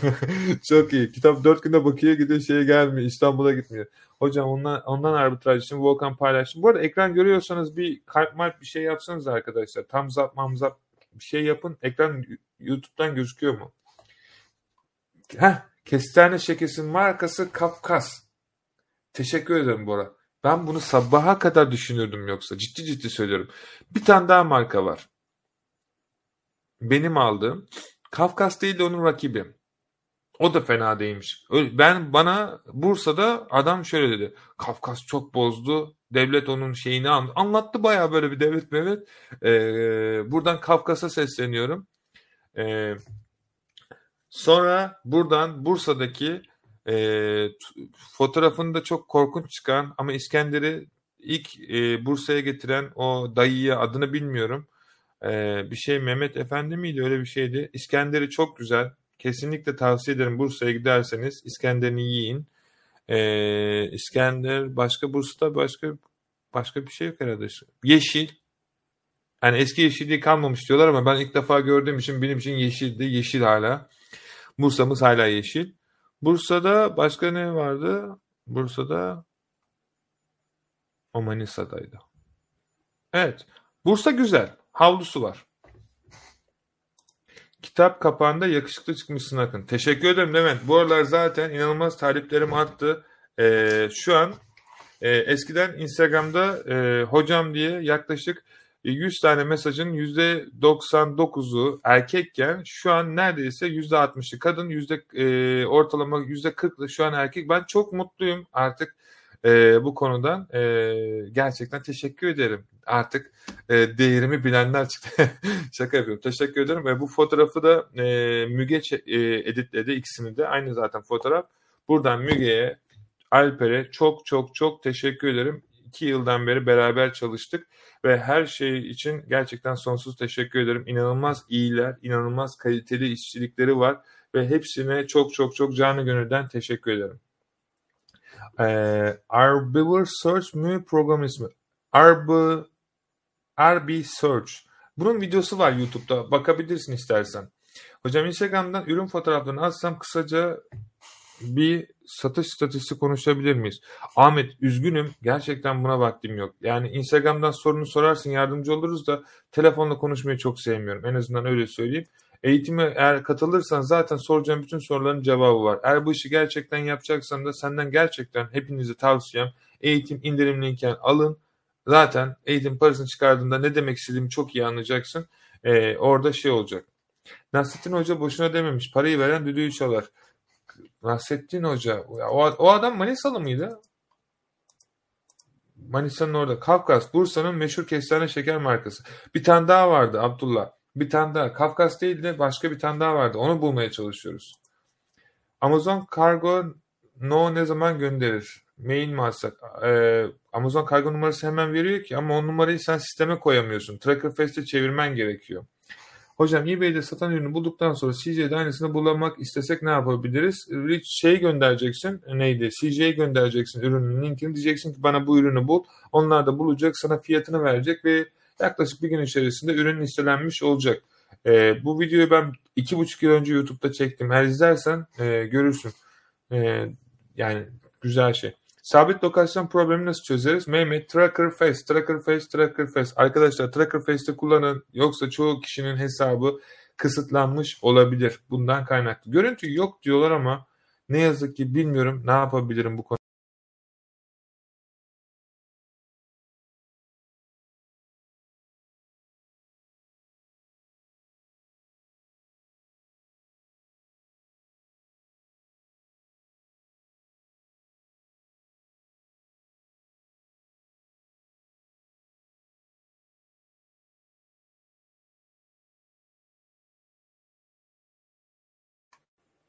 Çok iyi. Kitap dört günde Bakü'ye gidiyor şeye gelmiyor. İstanbul'a gitmiyor. Hocam ondan, ondan arbitraj için Volkan paylaştım. Bu arada ekran görüyorsanız bir kalp mark bir şey yapsanız arkadaşlar. Tam zap mamzap bir şey yapın. Ekran YouTube'dan gözüküyor mu? Heh, kestane şekesinin markası Kafkas. Teşekkür ederim Bora. Ben bunu sabaha kadar düşünürdüm yoksa. Ciddi ciddi söylüyorum. Bir tane daha marka var. Benim aldığım. Kafkas değil de onun rakibi. O da fena değilmiş. Ben bana Bursa'da adam şöyle dedi. Kafkas çok bozdu. Devlet onun şeyini anlattı. Anlattı bayağı böyle bir devlet devlet. Ee, buradan Kafkas'a sesleniyorum. Ee, sonra buradan Bursa'daki e, fotoğrafında çok korkunç çıkan ama İskender'i ilk e, Bursa'ya getiren o dayıya adını bilmiyorum. E, bir şey Mehmet Efendi miydi öyle bir şeydi. İskender'i çok güzel. Kesinlikle tavsiye ederim Bursa'ya giderseniz İskender'ini yiyin. E, İskender başka Bursa'da başka başka bir şey yok herhalde. Yeşil. Yani eski yeşilliği kalmamış diyorlar ama ben ilk defa gördüğüm için benim için yeşildi. Yeşil hala. Bursa'mız hala yeşil. Bursa'da başka ne vardı? Bursa'da o Manisa'daydı. Evet. Bursa güzel. Havlusu var. Kitap kapağında yakışıklı çıkmışsın Akın. Teşekkür ederim Levent. Bu aralar zaten inanılmaz taliplerim arttı. Ee, şu an e, eskiden Instagram'da e, hocam diye yaklaşık 100 tane mesajın %99'u erkekken şu an neredeyse %60'ı kadın, yüzde e, ortalama %40'lı şu an erkek. Ben çok mutluyum artık e, bu konudan. E, gerçekten teşekkür ederim. Artık e, değerimi bilenler çıktı. Şaka yapıyorum. Teşekkür ederim. Ve bu fotoğrafı da e, Müge e, editledi ikisini de. Aynı zaten fotoğraf. Buradan Müge'ye, Alper'e çok çok çok teşekkür ederim. İki yıldan beri beraber çalıştık ve her şey için gerçekten sonsuz teşekkür ederim. İnanılmaz iyiler, inanılmaz kaliteli işçilikleri var ve hepsine çok çok çok canı gönülden teşekkür ederim. Ee, Arbor Search mü program ismi? Arb RB Search. Bunun videosu var YouTube'da. Bakabilirsin istersen. Hocam Instagram'dan ürün fotoğraflarını atsam kısaca bir satış statüsü konuşabilir miyiz? Ahmet üzgünüm. Gerçekten buna vaktim yok. Yani Instagram'dan sorunu sorarsın yardımcı oluruz da telefonla konuşmayı çok sevmiyorum. En azından öyle söyleyeyim. Eğitime eğer katılırsan zaten soracağım bütün soruların cevabı var. Eğer bu işi gerçekten yapacaksan da senden gerçekten hepinize tavsiyem eğitim indirimliyken alın. Zaten eğitim parasını çıkardığında ne demek istediğimi çok iyi anlayacaksın. Ee, orada şey olacak. Nasrettin Hoca boşuna dememiş. Parayı veren düdüğü çalar. Nasrettin Hoca. O, o adam Manisalı mıydı? Manisa'nın orada. Kafkas, Bursa'nın meşhur kestane şeker markası. Bir tane daha vardı Abdullah. Bir tane daha. Kafkas değil de başka bir tane daha vardı. Onu bulmaya çalışıyoruz. Amazon Kargo no ne zaman gönderir? Mail mi atsak? Ee, Amazon Kargo numarası hemen veriyor ki ama o numarayı sen sisteme koyamıyorsun. Tracker Fast'e çevirmen gerekiyor. Hocam eBay'de satan ürünü bulduktan sonra CJ'de aynısını bulamak istesek ne yapabiliriz? Şey göndereceksin neydi? CJ'ye göndereceksin ürünün linkini diyeceksin ki bana bu ürünü bul. Onlar da bulacak sana fiyatını verecek ve yaklaşık bir gün içerisinde ürün listelenmiş olacak. E, bu videoyu ben iki buçuk yıl önce YouTube'da çektim. Eğer izlersen e, görürsün. E, yani güzel şey. Sabit lokasyon problemi nasıl çözeriz? Mehmet Tracker Face, Tracker Face, Tracker Face. Arkadaşlar Tracker Face'te kullanın. Yoksa çoğu kişinin hesabı kısıtlanmış olabilir. Bundan kaynaklı. Görüntü yok diyorlar ama ne yazık ki bilmiyorum ne yapabilirim bu konuda.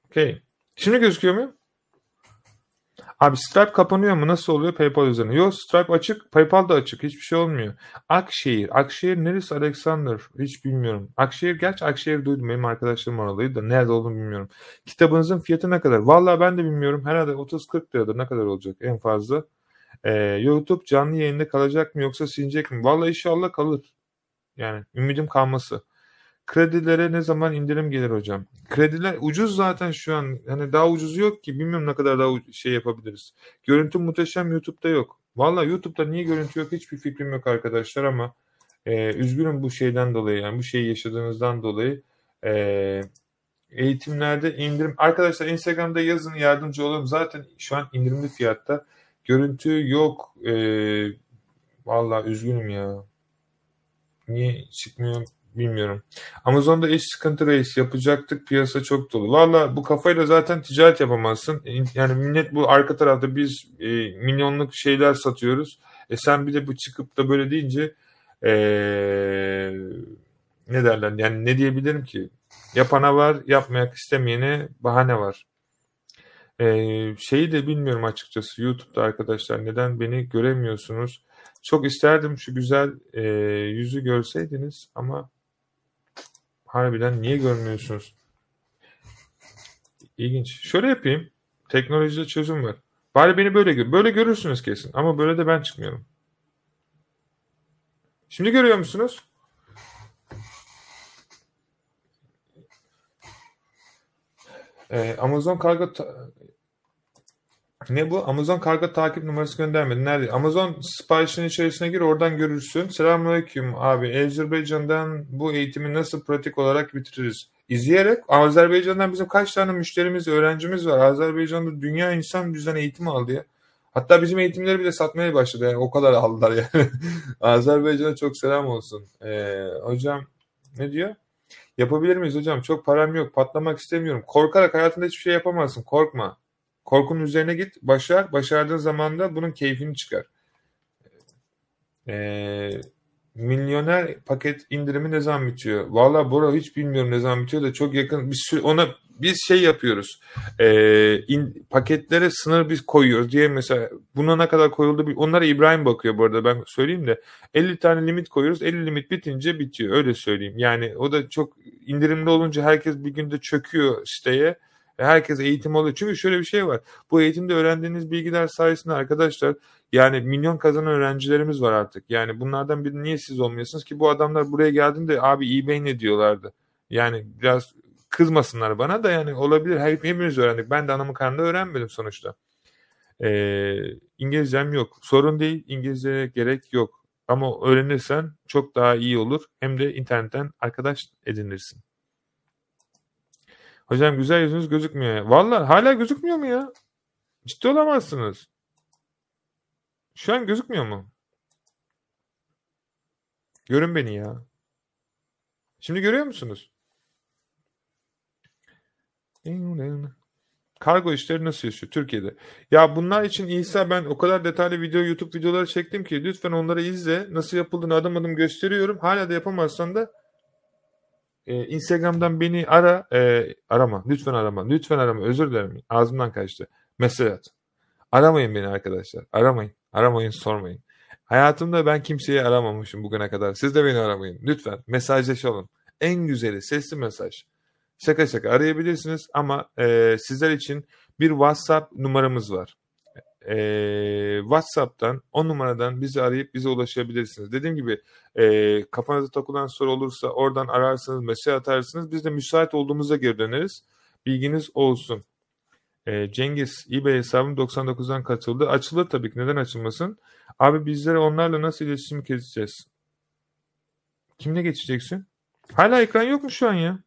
Okey. Şimdi gözüküyor mu? Abi Stripe kapanıyor mu? Nasıl oluyor PayPal üzerine? Yok Stripe açık. PayPal da açık. Hiçbir şey olmuyor. Akşehir. Akşehir neresi Alexander? Hiç bilmiyorum. Akşehir gerçi Akşehir duydum. Benim arkadaşlarım oralıydı da nerede olduğunu bilmiyorum. Kitabınızın fiyatı ne kadar? Vallahi ben de bilmiyorum. Herhalde 30-40 liradır. Ne kadar olacak en fazla? Ee, YouTube canlı yayında kalacak mı yoksa silinecek mi? Vallahi inşallah kalır. Yani ümidim kalması. Kredilere ne zaman indirim gelir hocam? Krediler ucuz zaten şu an. Hani daha ucuz yok ki. Bilmiyorum ne kadar daha şey yapabiliriz. Görüntü muhteşem YouTube'da yok. Valla YouTube'da niye görüntü yok hiçbir fikrim yok arkadaşlar ama e, üzgünüm bu şeyden dolayı yani bu şeyi yaşadığınızdan dolayı. E, eğitimlerde indirim. Arkadaşlar Instagram'da yazın yardımcı olun. Zaten şu an indirimli fiyatta. Görüntü yok. E, Valla üzgünüm ya. Niye çıkmıyor bilmiyorum. Amazon'da iş sıkıntı reis yapacaktık piyasa çok dolu. Valla bu kafayla zaten ticaret yapamazsın. Yani millet bu arka tarafta biz e, milyonluk şeyler satıyoruz. E sen bir de bu çıkıp da böyle deyince e, ne derler yani ne diyebilirim ki? Yapana var yapmayak istemeyene bahane var. Ee, şeyi de bilmiyorum açıkçası YouTube'da arkadaşlar neden beni göremiyorsunuz? Çok isterdim şu güzel e, yüzü görseydiniz ama harbiden niye görmüyorsunuz? İlginç. Şöyle yapayım. Teknolojide çözüm var. Bari beni böyle gör. Böyle görürsünüz kesin. Ama böyle de ben çıkmıyorum. Şimdi görüyor musunuz? Ee, Amazon kargo ne bu? Amazon kargo takip numarası göndermedi. Nerede? Amazon siparişin içerisine gir oradan görürsün. Selamünaleyküm abi. Azerbaycan'dan bu eğitimi nasıl pratik olarak bitiririz? İzleyerek Azerbaycan'dan bizim kaç tane müşterimiz, öğrencimiz var. Azerbaycan'da dünya insan bizden eğitim aldı ya. Hatta bizim eğitimleri bile satmaya başladı. Yani o kadar aldılar yani. Azerbaycan'a çok selam olsun. Ee, hocam ne diyor? Yapabilir miyiz hocam? Çok param yok. Patlamak istemiyorum. Korkarak hayatında hiçbir şey yapamazsın. Korkma. Korkunun üzerine git. Başar. Başardığın zaman da bunun keyfini çıkar. Ee, milyoner paket indirimi ne zaman bitiyor? Valla Bora hiç bilmiyorum ne zaman bitiyor da çok yakın. Sürü, ona biz şey yapıyoruz. E, in, paketlere sınır biz koyuyoruz diye mesela buna ne kadar koyuldu onlara İbrahim bakıyor bu arada ben söyleyeyim de 50 tane limit koyuyoruz 50 limit bitince bitiyor öyle söyleyeyim. Yani o da çok indirimli olunca herkes bir günde çöküyor siteye. Herkes eğitim oluyor. Çünkü şöyle bir şey var. Bu eğitimde öğrendiğiniz bilgiler sayesinde arkadaşlar yani milyon kazanan öğrencilerimiz var artık. Yani bunlardan biri niye siz olmuyorsunuz ki bu adamlar buraya geldiğinde abi eBay ne diyorlardı. Yani biraz kızmasınlar bana da yani olabilir. Hep, hepimiz öğrendik. Ben de anamın karnında öğrenmedim sonuçta. Ee, İngilizcem yok. Sorun değil. İngilizce gerek yok. Ama öğrenirsen çok daha iyi olur. Hem de internetten arkadaş edinirsin. Hocam güzel yüzünüz gözükmüyor. Valla hala gözükmüyor mu ya? Ciddi olamazsınız. Şu an gözükmüyor mu? Görün beni ya. Şimdi görüyor musunuz? Kargo işleri nasıl yaşıyor Türkiye'de? Ya bunlar için İsa ben o kadar detaylı video YouTube videoları çektim ki lütfen onları izle. Nasıl yapıldığını adım adım gösteriyorum. Hala da yapamazsan da e, Instagram'dan beni ara. E, arama. Lütfen arama. Lütfen arama. Özür dilerim. Ağzımdan kaçtı. Mesaj at. Aramayın beni arkadaşlar. Aramayın. Aramayın sormayın. Hayatımda ben kimseyi aramamışım bugüne kadar. Siz de beni aramayın. Lütfen mesajlaşalım. En güzeli sesli mesaj. Şaka şaka arayabilirsiniz ama e, sizler için bir WhatsApp numaramız var. E, WhatsApp'tan o numaradan bizi arayıp bize ulaşabilirsiniz. Dediğim gibi e, kafanıza takılan soru olursa oradan ararsınız, mesaj atarsınız. Biz de müsait olduğumuzda geri döneriz. Bilginiz olsun. E, Cengiz eBay hesabım 99'dan katıldı. Açılır tabii ki neden açılmasın? Abi bizlere onlarla nasıl iletişim keseceğiz? Kimle geçeceksin? Hala ekran yok mu şu an ya?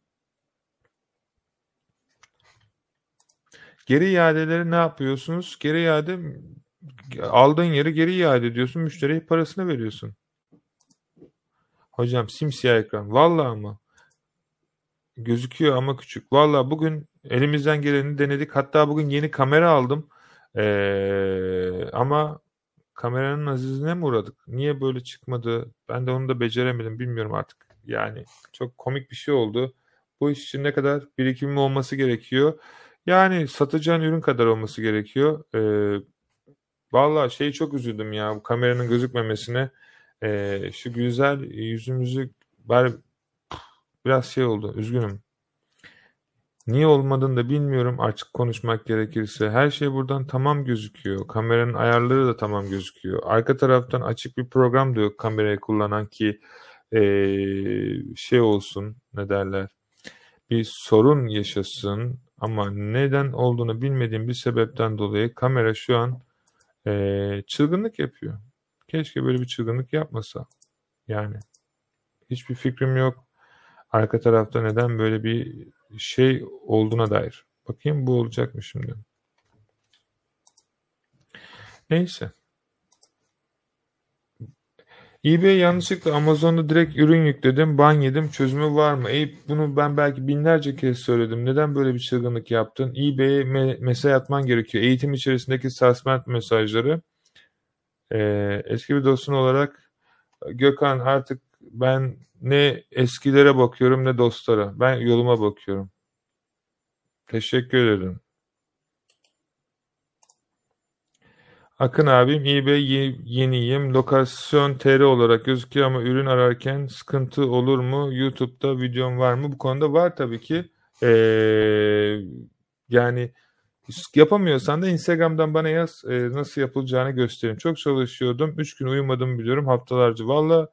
Geri iadeleri ne yapıyorsunuz? Geri iade aldığın yeri geri iade ediyorsun. Müşteriye parasını veriyorsun. Hocam simsiyah ekran. Vallahi ama. Gözüküyor ama küçük. Vallahi bugün elimizden geleni denedik. Hatta bugün yeni kamera aldım. Ee, ama kameranın azizine mi uğradık? Niye böyle çıkmadı? Ben de onu da beceremedim. Bilmiyorum artık. Yani çok komik bir şey oldu. Bu iş için ne kadar birikimim olması gerekiyor? Yani satacağın ürün kadar olması gerekiyor. Ee, Valla şey çok üzüldüm ya bu kameranın gözükmemesine. Ee, şu güzel yüzümüzü bari biraz şey oldu üzgünüm. Niye olmadığını da bilmiyorum açık konuşmak gerekirse. Her şey buradan tamam gözüküyor. Kameranın ayarları da tamam gözüküyor. Arka taraftan açık bir program da yok kamerayı kullanan ki ee, şey olsun ne derler bir sorun yaşasın ama neden olduğunu bilmediğim bir sebepten dolayı kamera şu an ee, çılgınlık yapıyor. Keşke böyle bir çılgınlık yapmasa. Yani hiçbir fikrim yok. Arka tarafta neden böyle bir şey olduğuna dair. Bakayım bu olacak mı şimdi? Neyse. eBay yanlışlıkla Amazon'da direkt ürün yükledim, ban yedim, çözümü var mı? E, bunu ben belki binlerce kez söyledim. Neden böyle bir çılgınlık yaptın? eBay'e me mesaj atman gerekiyor. Eğitim içerisindeki suspend mesajları. Ee, eski bir dostun olarak Gökhan artık ben ne eskilere bakıyorum ne dostlara. Ben yoluma bakıyorum. Teşekkür ederim. Akın abim eBay yeniyim. Lokasyon TR olarak gözüküyor ama ürün ararken sıkıntı olur mu? YouTube'da videom var mı? Bu konuda var tabii ki. Ee, yani yapamıyorsan da Instagram'dan bana yaz e, nasıl yapılacağını göstereyim. Çok çalışıyordum. 3 gün uyumadım biliyorum haftalarca. Valla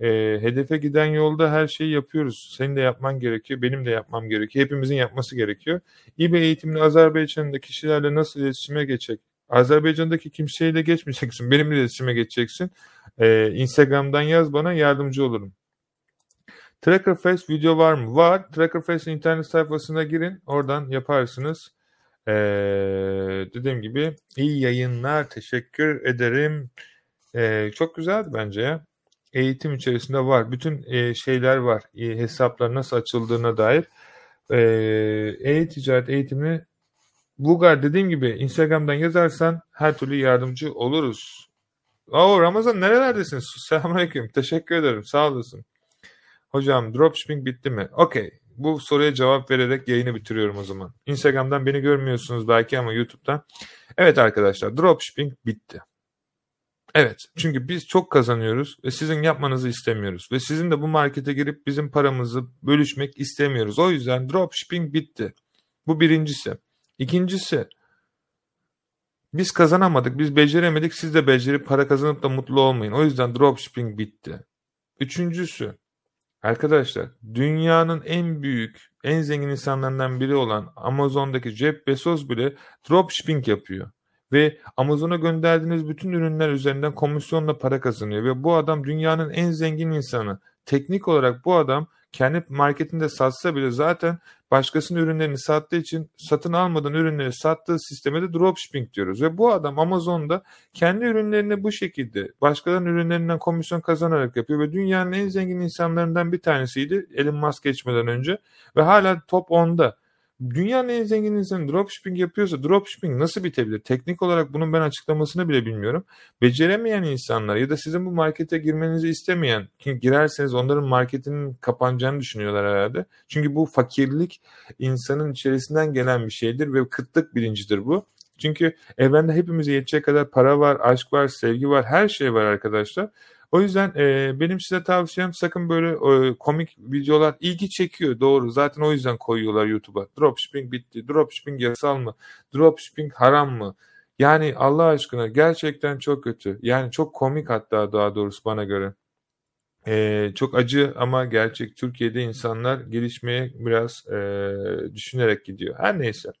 e, hedefe giden yolda her şeyi yapıyoruz. Senin de yapman gerekiyor, benim de yapmam gerekiyor. Hepimizin yapması gerekiyor. İBE eğitimini Azerbaycan'da kişilerle nasıl iletişime geçecek? Azerbaycan'daki kimseyle geçmeyeceksin. Benimle iletişime geçeceksin. E, Instagram'dan yaz bana yardımcı olurum. Trackerface video var mı? Var. Trackerface'in internet sayfasına girin. Oradan yaparsınız. Ee, dediğim gibi iyi yayınlar. Teşekkür ederim. Ee, çok güzeldi bence ya eğitim içerisinde var. Bütün e, şeyler var. E, hesaplar nasıl açıldığına dair. E, e-ticaret eğitimi Bulgar dediğim gibi Instagram'dan yazarsan her türlü yardımcı oluruz. Oo Ramazan nerelerdesiniz? Selamünaleyküm. Teşekkür ederim. Sağ olasın. Hocam dropshipping bitti mi? Okey. Bu soruya cevap vererek yayını bitiriyorum o zaman. Instagram'dan beni görmüyorsunuz belki ama YouTube'dan. Evet arkadaşlar dropshipping bitti. Evet. Çünkü biz çok kazanıyoruz ve sizin yapmanızı istemiyoruz. Ve sizin de bu markete girip bizim paramızı bölüşmek istemiyoruz. O yüzden dropshipping bitti. Bu birincisi. İkincisi biz kazanamadık, biz beceremedik, siz de becerip para kazanıp da mutlu olmayın. O yüzden dropshipping bitti. Üçüncüsü, arkadaşlar dünyanın en büyük, en zengin insanlarından biri olan Amazon'daki Jeff Bezos bile dropshipping yapıyor ve Amazon'a gönderdiğiniz bütün ürünler üzerinden komisyonla para kazanıyor ve bu adam dünyanın en zengin insanı. Teknik olarak bu adam kendi marketinde satsa bile zaten başkasının ürünlerini sattığı için satın almadan ürünleri sattığı sisteme de dropshipping diyoruz. Ve bu adam Amazon'da kendi ürünlerini bu şekilde başkalarının ürünlerinden komisyon kazanarak yapıyor ve dünyanın en zengin insanlarından bir tanesiydi Elon Musk geçmeden önce ve hala top 10'da. Dünyanın en zengin insanı dropshipping yapıyorsa dropshipping nasıl bitebilir? Teknik olarak bunun ben açıklamasını bile bilmiyorum. Beceremeyen insanlar ya da sizin bu markete girmenizi istemeyen ki girerseniz onların marketinin kapanacağını düşünüyorlar herhalde. Çünkü bu fakirlik insanın içerisinden gelen bir şeydir ve kıtlık bilincidir bu. Çünkü evrende hepimize yetecek kadar para var, aşk var, sevgi var, her şey var arkadaşlar. O yüzden e, benim size tavsiyem sakın böyle e, komik videolar ilgi çekiyor doğru. Zaten o yüzden koyuyorlar YouTube'a. Dropshipping bitti. Dropshipping yasal mı? Dropshipping haram mı? Yani Allah aşkına gerçekten çok kötü. Yani çok komik hatta daha doğrusu bana göre. Ee, çok acı ama gerçek Türkiye'de insanlar gelişmeye biraz e, düşünerek gidiyor. Her neyse.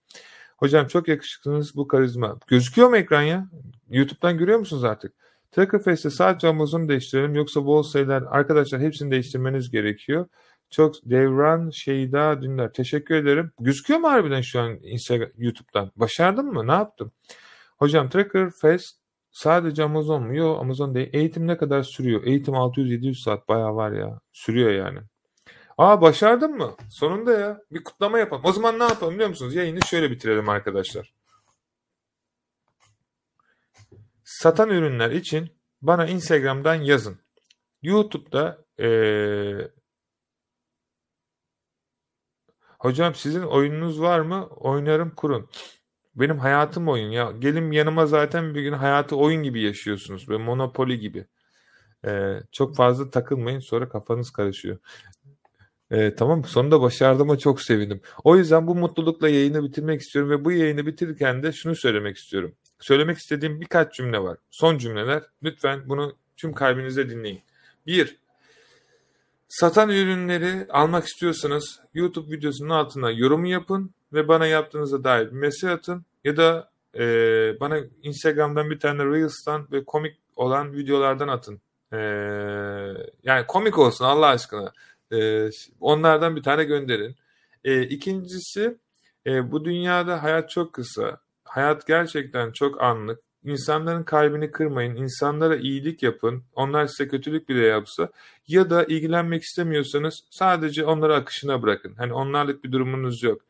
Hocam çok yakışıklısınız bu karizma. Gözüküyor mu ekran ya? YouTube'dan görüyor musunuz artık? Trackerface'te sadece Amazon'u değiştirelim yoksa bol sayılar arkadaşlar hepsini değiştirmeniz gerekiyor. Çok Devran Şeyda Dündar. Teşekkür ederim. Gözüküyor mu harbiden şu an Instagram, YouTube'dan? Başardın mı? Ne yaptım? Hocam Trackerface sadece Amazon mu? Yok Amazon değil. Eğitim ne kadar sürüyor? Eğitim 600-700 saat bayağı var ya. Sürüyor yani. Aa başardın mı? Sonunda ya. Bir kutlama yapalım. O zaman ne yapalım biliyor musunuz? Yayını şöyle bitirelim arkadaşlar. Satan ürünler için bana Instagram'dan yazın. YouTube'da ee, hocam sizin oyununuz var mı? Oynarım kurun. Benim hayatım oyun ya. Gelin yanıma zaten bir gün hayatı oyun gibi yaşıyorsunuz. Böyle Monopoly gibi. Ee, çok fazla takılmayın sonra kafanız karışıyor. Ee, tamam sonunda başardığıma çok sevindim. O yüzden bu mutlulukla yayını bitirmek istiyorum ve bu yayını bitirirken de şunu söylemek istiyorum. Söylemek istediğim birkaç cümle var. Son cümleler. Lütfen bunu tüm kalbinize dinleyin. Bir, satan ürünleri almak istiyorsanız YouTube videosunun altına yorumu yapın ve bana yaptığınıza dair bir mesaj atın ya da e, bana Instagram'dan bir tane Reels'tan ve komik olan videolardan atın. E, yani komik olsun Allah aşkına. E, onlardan bir tane gönderin. E, ikincisi e, bu dünyada hayat çok kısa. Hayat gerçekten çok anlık. İnsanların kalbini kırmayın, insanlara iyilik yapın. Onlar size kötülük bile yapsa ya da ilgilenmek istemiyorsanız sadece onları akışına bırakın. Hani onlarlık bir durumunuz yok.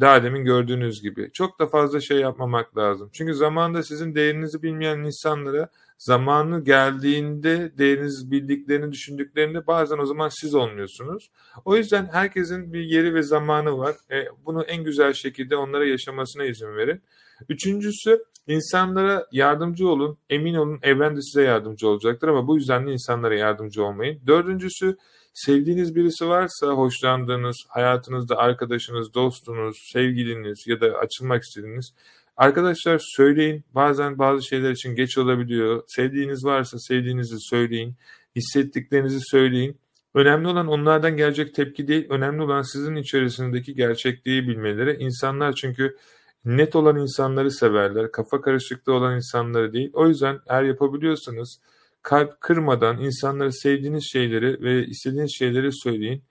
Daha demin gördüğünüz gibi. Çok da fazla şey yapmamak lazım. Çünkü zamanda sizin değerinizi bilmeyen insanlara zamanı geldiğinde değerinizi bildiklerini düşündüklerinde bazen o zaman siz olmuyorsunuz. O yüzden herkesin bir yeri ve zamanı var. E, bunu en güzel şekilde onlara yaşamasına izin verin. Üçüncüsü insanlara yardımcı olun. Emin olun evren de size yardımcı olacaktır ama bu yüzden de insanlara yardımcı olmayın. Dördüncüsü sevdiğiniz birisi varsa hoşlandığınız, hayatınızda arkadaşınız, dostunuz, sevgiliniz ya da açılmak istediğiniz arkadaşlar söyleyin. Bazen bazı şeyler için geç olabiliyor. Sevdiğiniz varsa sevdiğinizi söyleyin. Hissettiklerinizi söyleyin. Önemli olan onlardan gelecek tepki değil, önemli olan sizin içerisindeki gerçekliği bilmeleri. İnsanlar çünkü net olan insanları severler, kafa karışıklığı olan insanları değil. O yüzden eğer yapabiliyorsanız kalp kırmadan insanları sevdiğiniz şeyleri ve istediğiniz şeyleri söyleyin.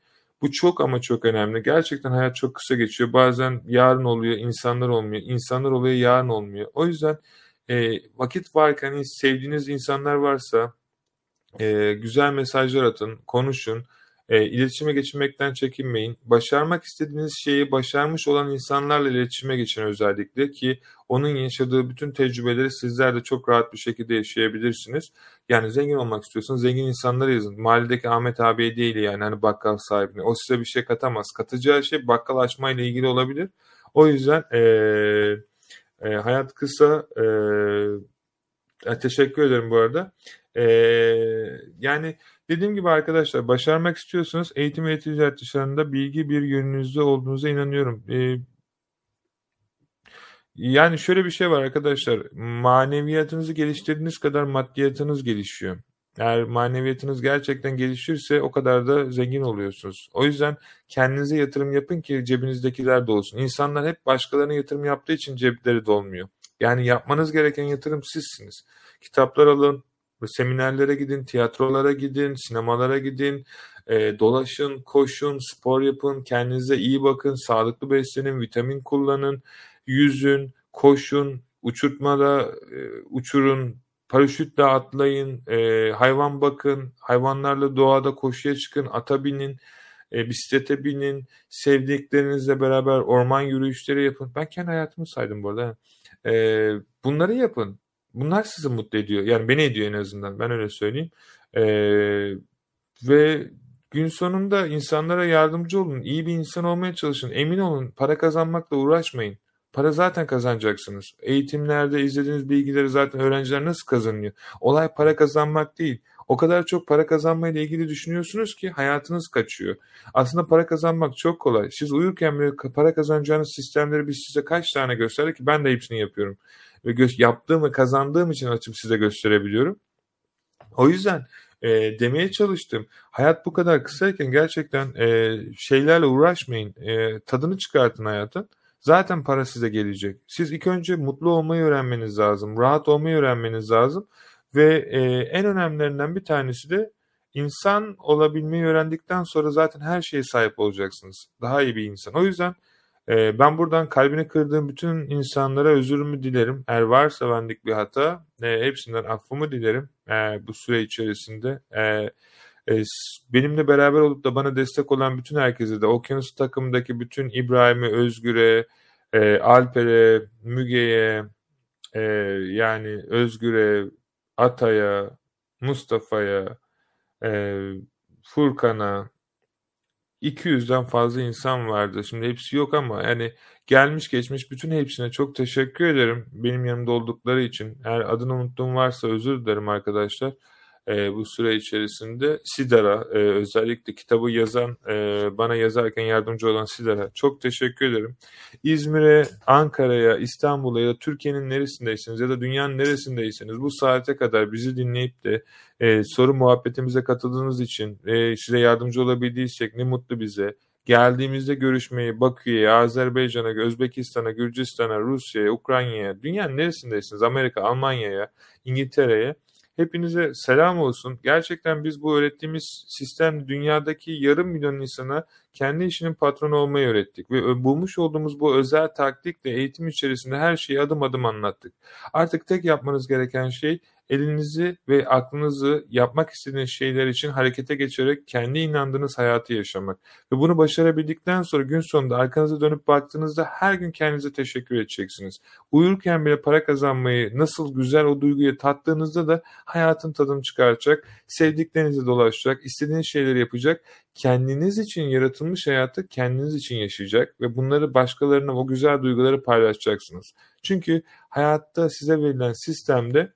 Bu çok ama çok önemli. Gerçekten hayat çok kısa geçiyor. Bazen yarın oluyor, insanlar olmuyor. İnsanlar oluyor, yarın olmuyor. O yüzden e, vakit varken sevdiğiniz insanlar varsa e, güzel mesajlar atın, konuşun. E, iletişime geçirmekten çekinmeyin. Başarmak istediğiniz şeyi başarmış olan insanlarla iletişime geçin özellikle ki onun yaşadığı bütün tecrübeleri sizler de çok rahat bir şekilde yaşayabilirsiniz. Yani zengin olmak istiyorsanız zengin insanlara yazın. Mahalledeki Ahmet abiye değil yani hani bakkal sahibine. O size bir şey katamaz. Katacağı şey bakkal açmayla ilgili olabilir. O yüzden e, e, hayat kısa. E, teşekkür ederim bu arada. E, yani Dediğim gibi arkadaşlar başarmak istiyorsanız eğitim ve ticaret dışlarında bilgi bir yönünüzde olduğunuza inanıyorum. Ee, yani şöyle bir şey var arkadaşlar. Maneviyatınızı geliştirdiğiniz kadar maddiyatınız gelişiyor. Eğer maneviyatınız gerçekten gelişirse o kadar da zengin oluyorsunuz. O yüzden kendinize yatırım yapın ki cebinizdekiler de olsun. İnsanlar hep başkalarına yatırım yaptığı için cepleri dolmuyor. Yani yapmanız gereken yatırım sizsiniz. Kitaplar alın, seminerlere gidin, tiyatrolara gidin, sinemalara gidin, e, dolaşın, koşun, spor yapın, kendinize iyi bakın, sağlıklı beslenin, vitamin kullanın, yüzün, koşun, uçurtmada e, uçurun, paraşütle atlayın, e, hayvan bakın, hayvanlarla doğada koşuya çıkın, ata binin, e, bisiklete binin, sevdiklerinizle beraber orman yürüyüşleri yapın. Ben kendi hayatımı saydım bu arada. E, bunları yapın. Bunlar sizi mutlu ediyor. Yani beni ediyor en azından. Ben öyle söyleyeyim. Ee, ve gün sonunda insanlara yardımcı olun. İyi bir insan olmaya çalışın. Emin olun para kazanmakla uğraşmayın. Para zaten kazanacaksınız. Eğitimlerde izlediğiniz bilgileri zaten öğrenciler nasıl kazanıyor? Olay para kazanmak değil. O kadar çok para kazanmayla ilgili düşünüyorsunuz ki hayatınız kaçıyor. Aslında para kazanmak çok kolay. Siz uyurken bile para kazanacağınız sistemleri biz size kaç tane gösterdik ki ben de hepsini yapıyorum ve gö- yaptığım ve kazandığım için açıp size gösterebiliyorum. O yüzden e, demeye çalıştım. Hayat bu kadar kısayken gerçekten e, şeylerle uğraşmayın. E, tadını çıkartın hayatın. Zaten para size gelecek. Siz ilk önce mutlu olmayı öğrenmeniz lazım. Rahat olmayı öğrenmeniz lazım. Ve e, en önemlilerinden bir tanesi de insan olabilmeyi öğrendikten sonra zaten her şeye sahip olacaksınız. Daha iyi bir insan. O yüzden ee, ben buradan kalbini kırdığım bütün insanlara özürümü dilerim. Eğer varsa bendik bir hata e, hepsinden affımı dilerim e, bu süre içerisinde. E, benimle beraber olup da bana destek olan bütün herkese de Okyanus takımındaki bütün İbrahim'e, Özgür'e, Alper'e, Müge'ye, yani Özgür'e, Atay'a, Mustafa'ya, Furkan'a, 200'den fazla insan vardı. Şimdi hepsi yok ama yani gelmiş geçmiş bütün hepsine çok teşekkür ederim benim yanımda oldukları için. Eğer adını unuttuğum varsa özür dilerim arkadaşlar. E, bu süre içerisinde. Sidar'a e, özellikle kitabı yazan, e, bana yazarken yardımcı olan Sidar'a çok teşekkür ederim. İzmir'e, Ankara'ya, İstanbul'a ya da Türkiye'nin neresindeyseniz ya da dünyanın neresindeyseniz bu saate kadar bizi dinleyip de e, soru muhabbetimize katıldığınız için e, size yardımcı olabildiysek ne mutlu bize. Geldiğimizde görüşmeyi Bakü'ye, Azerbaycan'a, Özbekistan'a, Gürcistan'a, Rusya'ya, Ukrayna'ya, dünyanın neresindeyseniz Amerika, Almanya'ya, İngiltere'ye hepinize selam olsun. Gerçekten biz bu öğrettiğimiz sistem dünyadaki yarım milyon insana kendi işinin patronu olmayı öğrettik ve bulmuş olduğumuz bu özel taktikle eğitim içerisinde her şeyi adım adım anlattık. Artık tek yapmanız gereken şey elinizi ve aklınızı yapmak istediğiniz şeyler için harekete geçirerek kendi inandığınız hayatı yaşamak. Ve bunu başarabildikten sonra gün sonunda arkanıza dönüp baktığınızda her gün kendinize teşekkür edeceksiniz. Uyurken bile para kazanmayı nasıl güzel o duyguyu tattığınızda da hayatın tadını çıkaracak, sevdiklerinizle dolaşacak, istediğiniz şeyleri yapacak, kendiniz için yaratılmış hayatı kendiniz için yaşayacak ve bunları başkalarına o güzel duyguları paylaşacaksınız. Çünkü hayatta size verilen sistemde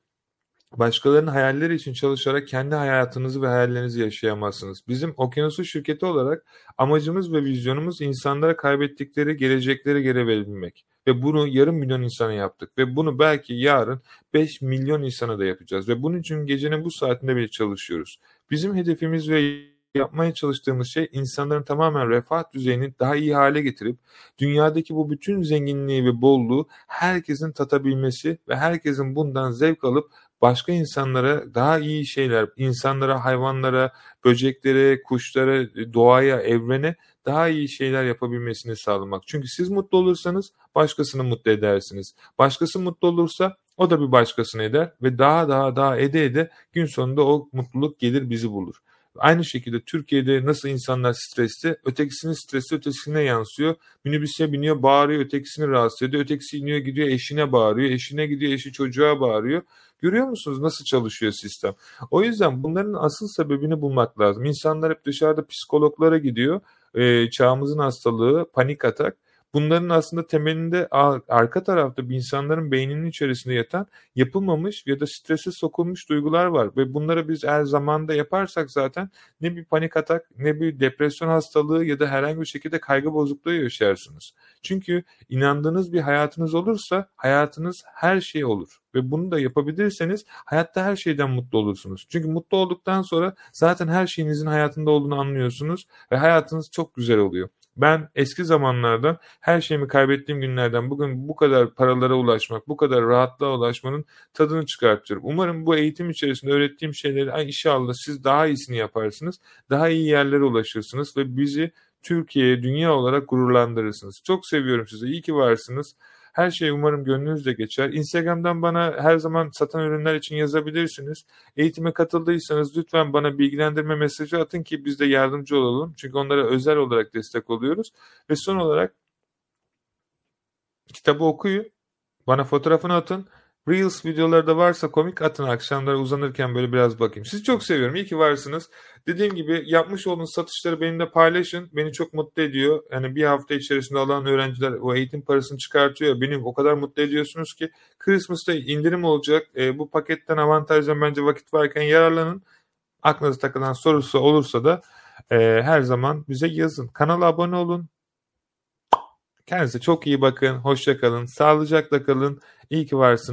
Başkalarının hayalleri için çalışarak kendi hayatınızı ve hayallerinizi yaşayamazsınız. Bizim Okyanusu şirketi olarak amacımız ve vizyonumuz insanlara kaybettikleri gelecekleri geri verebilmek. Ve bunu yarım milyon insana yaptık. Ve bunu belki yarın 5 milyon insana da yapacağız. Ve bunun için gecenin bu saatinde bile çalışıyoruz. Bizim hedefimiz ve yapmaya çalıştığımız şey insanların tamamen refah düzeyini daha iyi hale getirip dünyadaki bu bütün zenginliği ve bolluğu herkesin tatabilmesi ve herkesin bundan zevk alıp başka insanlara daha iyi şeyler, insanlara, hayvanlara, böceklere, kuşlara, doğaya, evrene daha iyi şeyler yapabilmesini sağlamak. Çünkü siz mutlu olursanız başkasını mutlu edersiniz. Başkası mutlu olursa o da bir başkasını eder ve daha daha daha ede ede gün sonunda o mutluluk gelir bizi bulur. Aynı şekilde Türkiye'de nasıl insanlar stresli, ötekisinin stresi ötekisine yansıyor. Minibüse biniyor, bağırıyor, ötekisini rahatsız ediyor. Ötekisi iniyor, gidiyor, eşine bağırıyor. Eşine gidiyor, eşi çocuğa bağırıyor. Görüyor musunuz nasıl çalışıyor sistem? O yüzden bunların asıl sebebini bulmak lazım. İnsanlar hep dışarıda psikologlara gidiyor. Ee, çağımızın hastalığı, panik atak. Bunların aslında temelinde arka tarafta bir insanların beyninin içerisinde yatan yapılmamış ya da strese sokulmuş duygular var ve bunları biz her zamanda yaparsak zaten ne bir panik atak ne bir depresyon hastalığı ya da herhangi bir şekilde kaygı bozukluğu yaşarsınız. Çünkü inandığınız bir hayatınız olursa hayatınız her şey olur ve bunu da yapabilirseniz hayatta her şeyden mutlu olursunuz. Çünkü mutlu olduktan sonra zaten her şeyinizin hayatında olduğunu anlıyorsunuz ve hayatınız çok güzel oluyor. Ben eski zamanlardan her şeyimi kaybettiğim günlerden bugün bu kadar paralara ulaşmak, bu kadar rahatlığa ulaşmanın tadını çıkartıyorum. Umarım bu eğitim içerisinde öğrettiğim şeyleri inşallah siz daha iyisini yaparsınız. Daha iyi yerlere ulaşırsınız ve bizi Türkiye, dünya olarak gururlandırırsınız. Çok seviyorum sizi. İyi ki varsınız. Her şey umarım gönlünüzde geçer. Instagram'dan bana her zaman satan ürünler için yazabilirsiniz. Eğitime katıldıysanız lütfen bana bilgilendirme mesajı atın ki biz de yardımcı olalım. Çünkü onlara özel olarak destek oluyoruz. Ve son olarak kitabı okuyun. Bana fotoğrafını atın. Reels videoları da varsa komik atın akşamları uzanırken böyle biraz bakayım. Sizi çok seviyorum. İyi ki varsınız. Dediğim gibi yapmış olduğunuz satışları benimle paylaşın. Beni çok mutlu ediyor. Yani bir hafta içerisinde alan öğrenciler o eğitim parasını çıkartıyor. Beni o kadar mutlu ediyorsunuz ki Christmas'ta indirim olacak. E, bu paketten avantajdan bence vakit varken yararlanın. Aklınıza takılan sorusu olursa da e, her zaman bize yazın. Kanala abone olun. Kendinize çok iyi bakın. Hoşça kalın. Sağlıcakla kalın. İyi ki varsınız.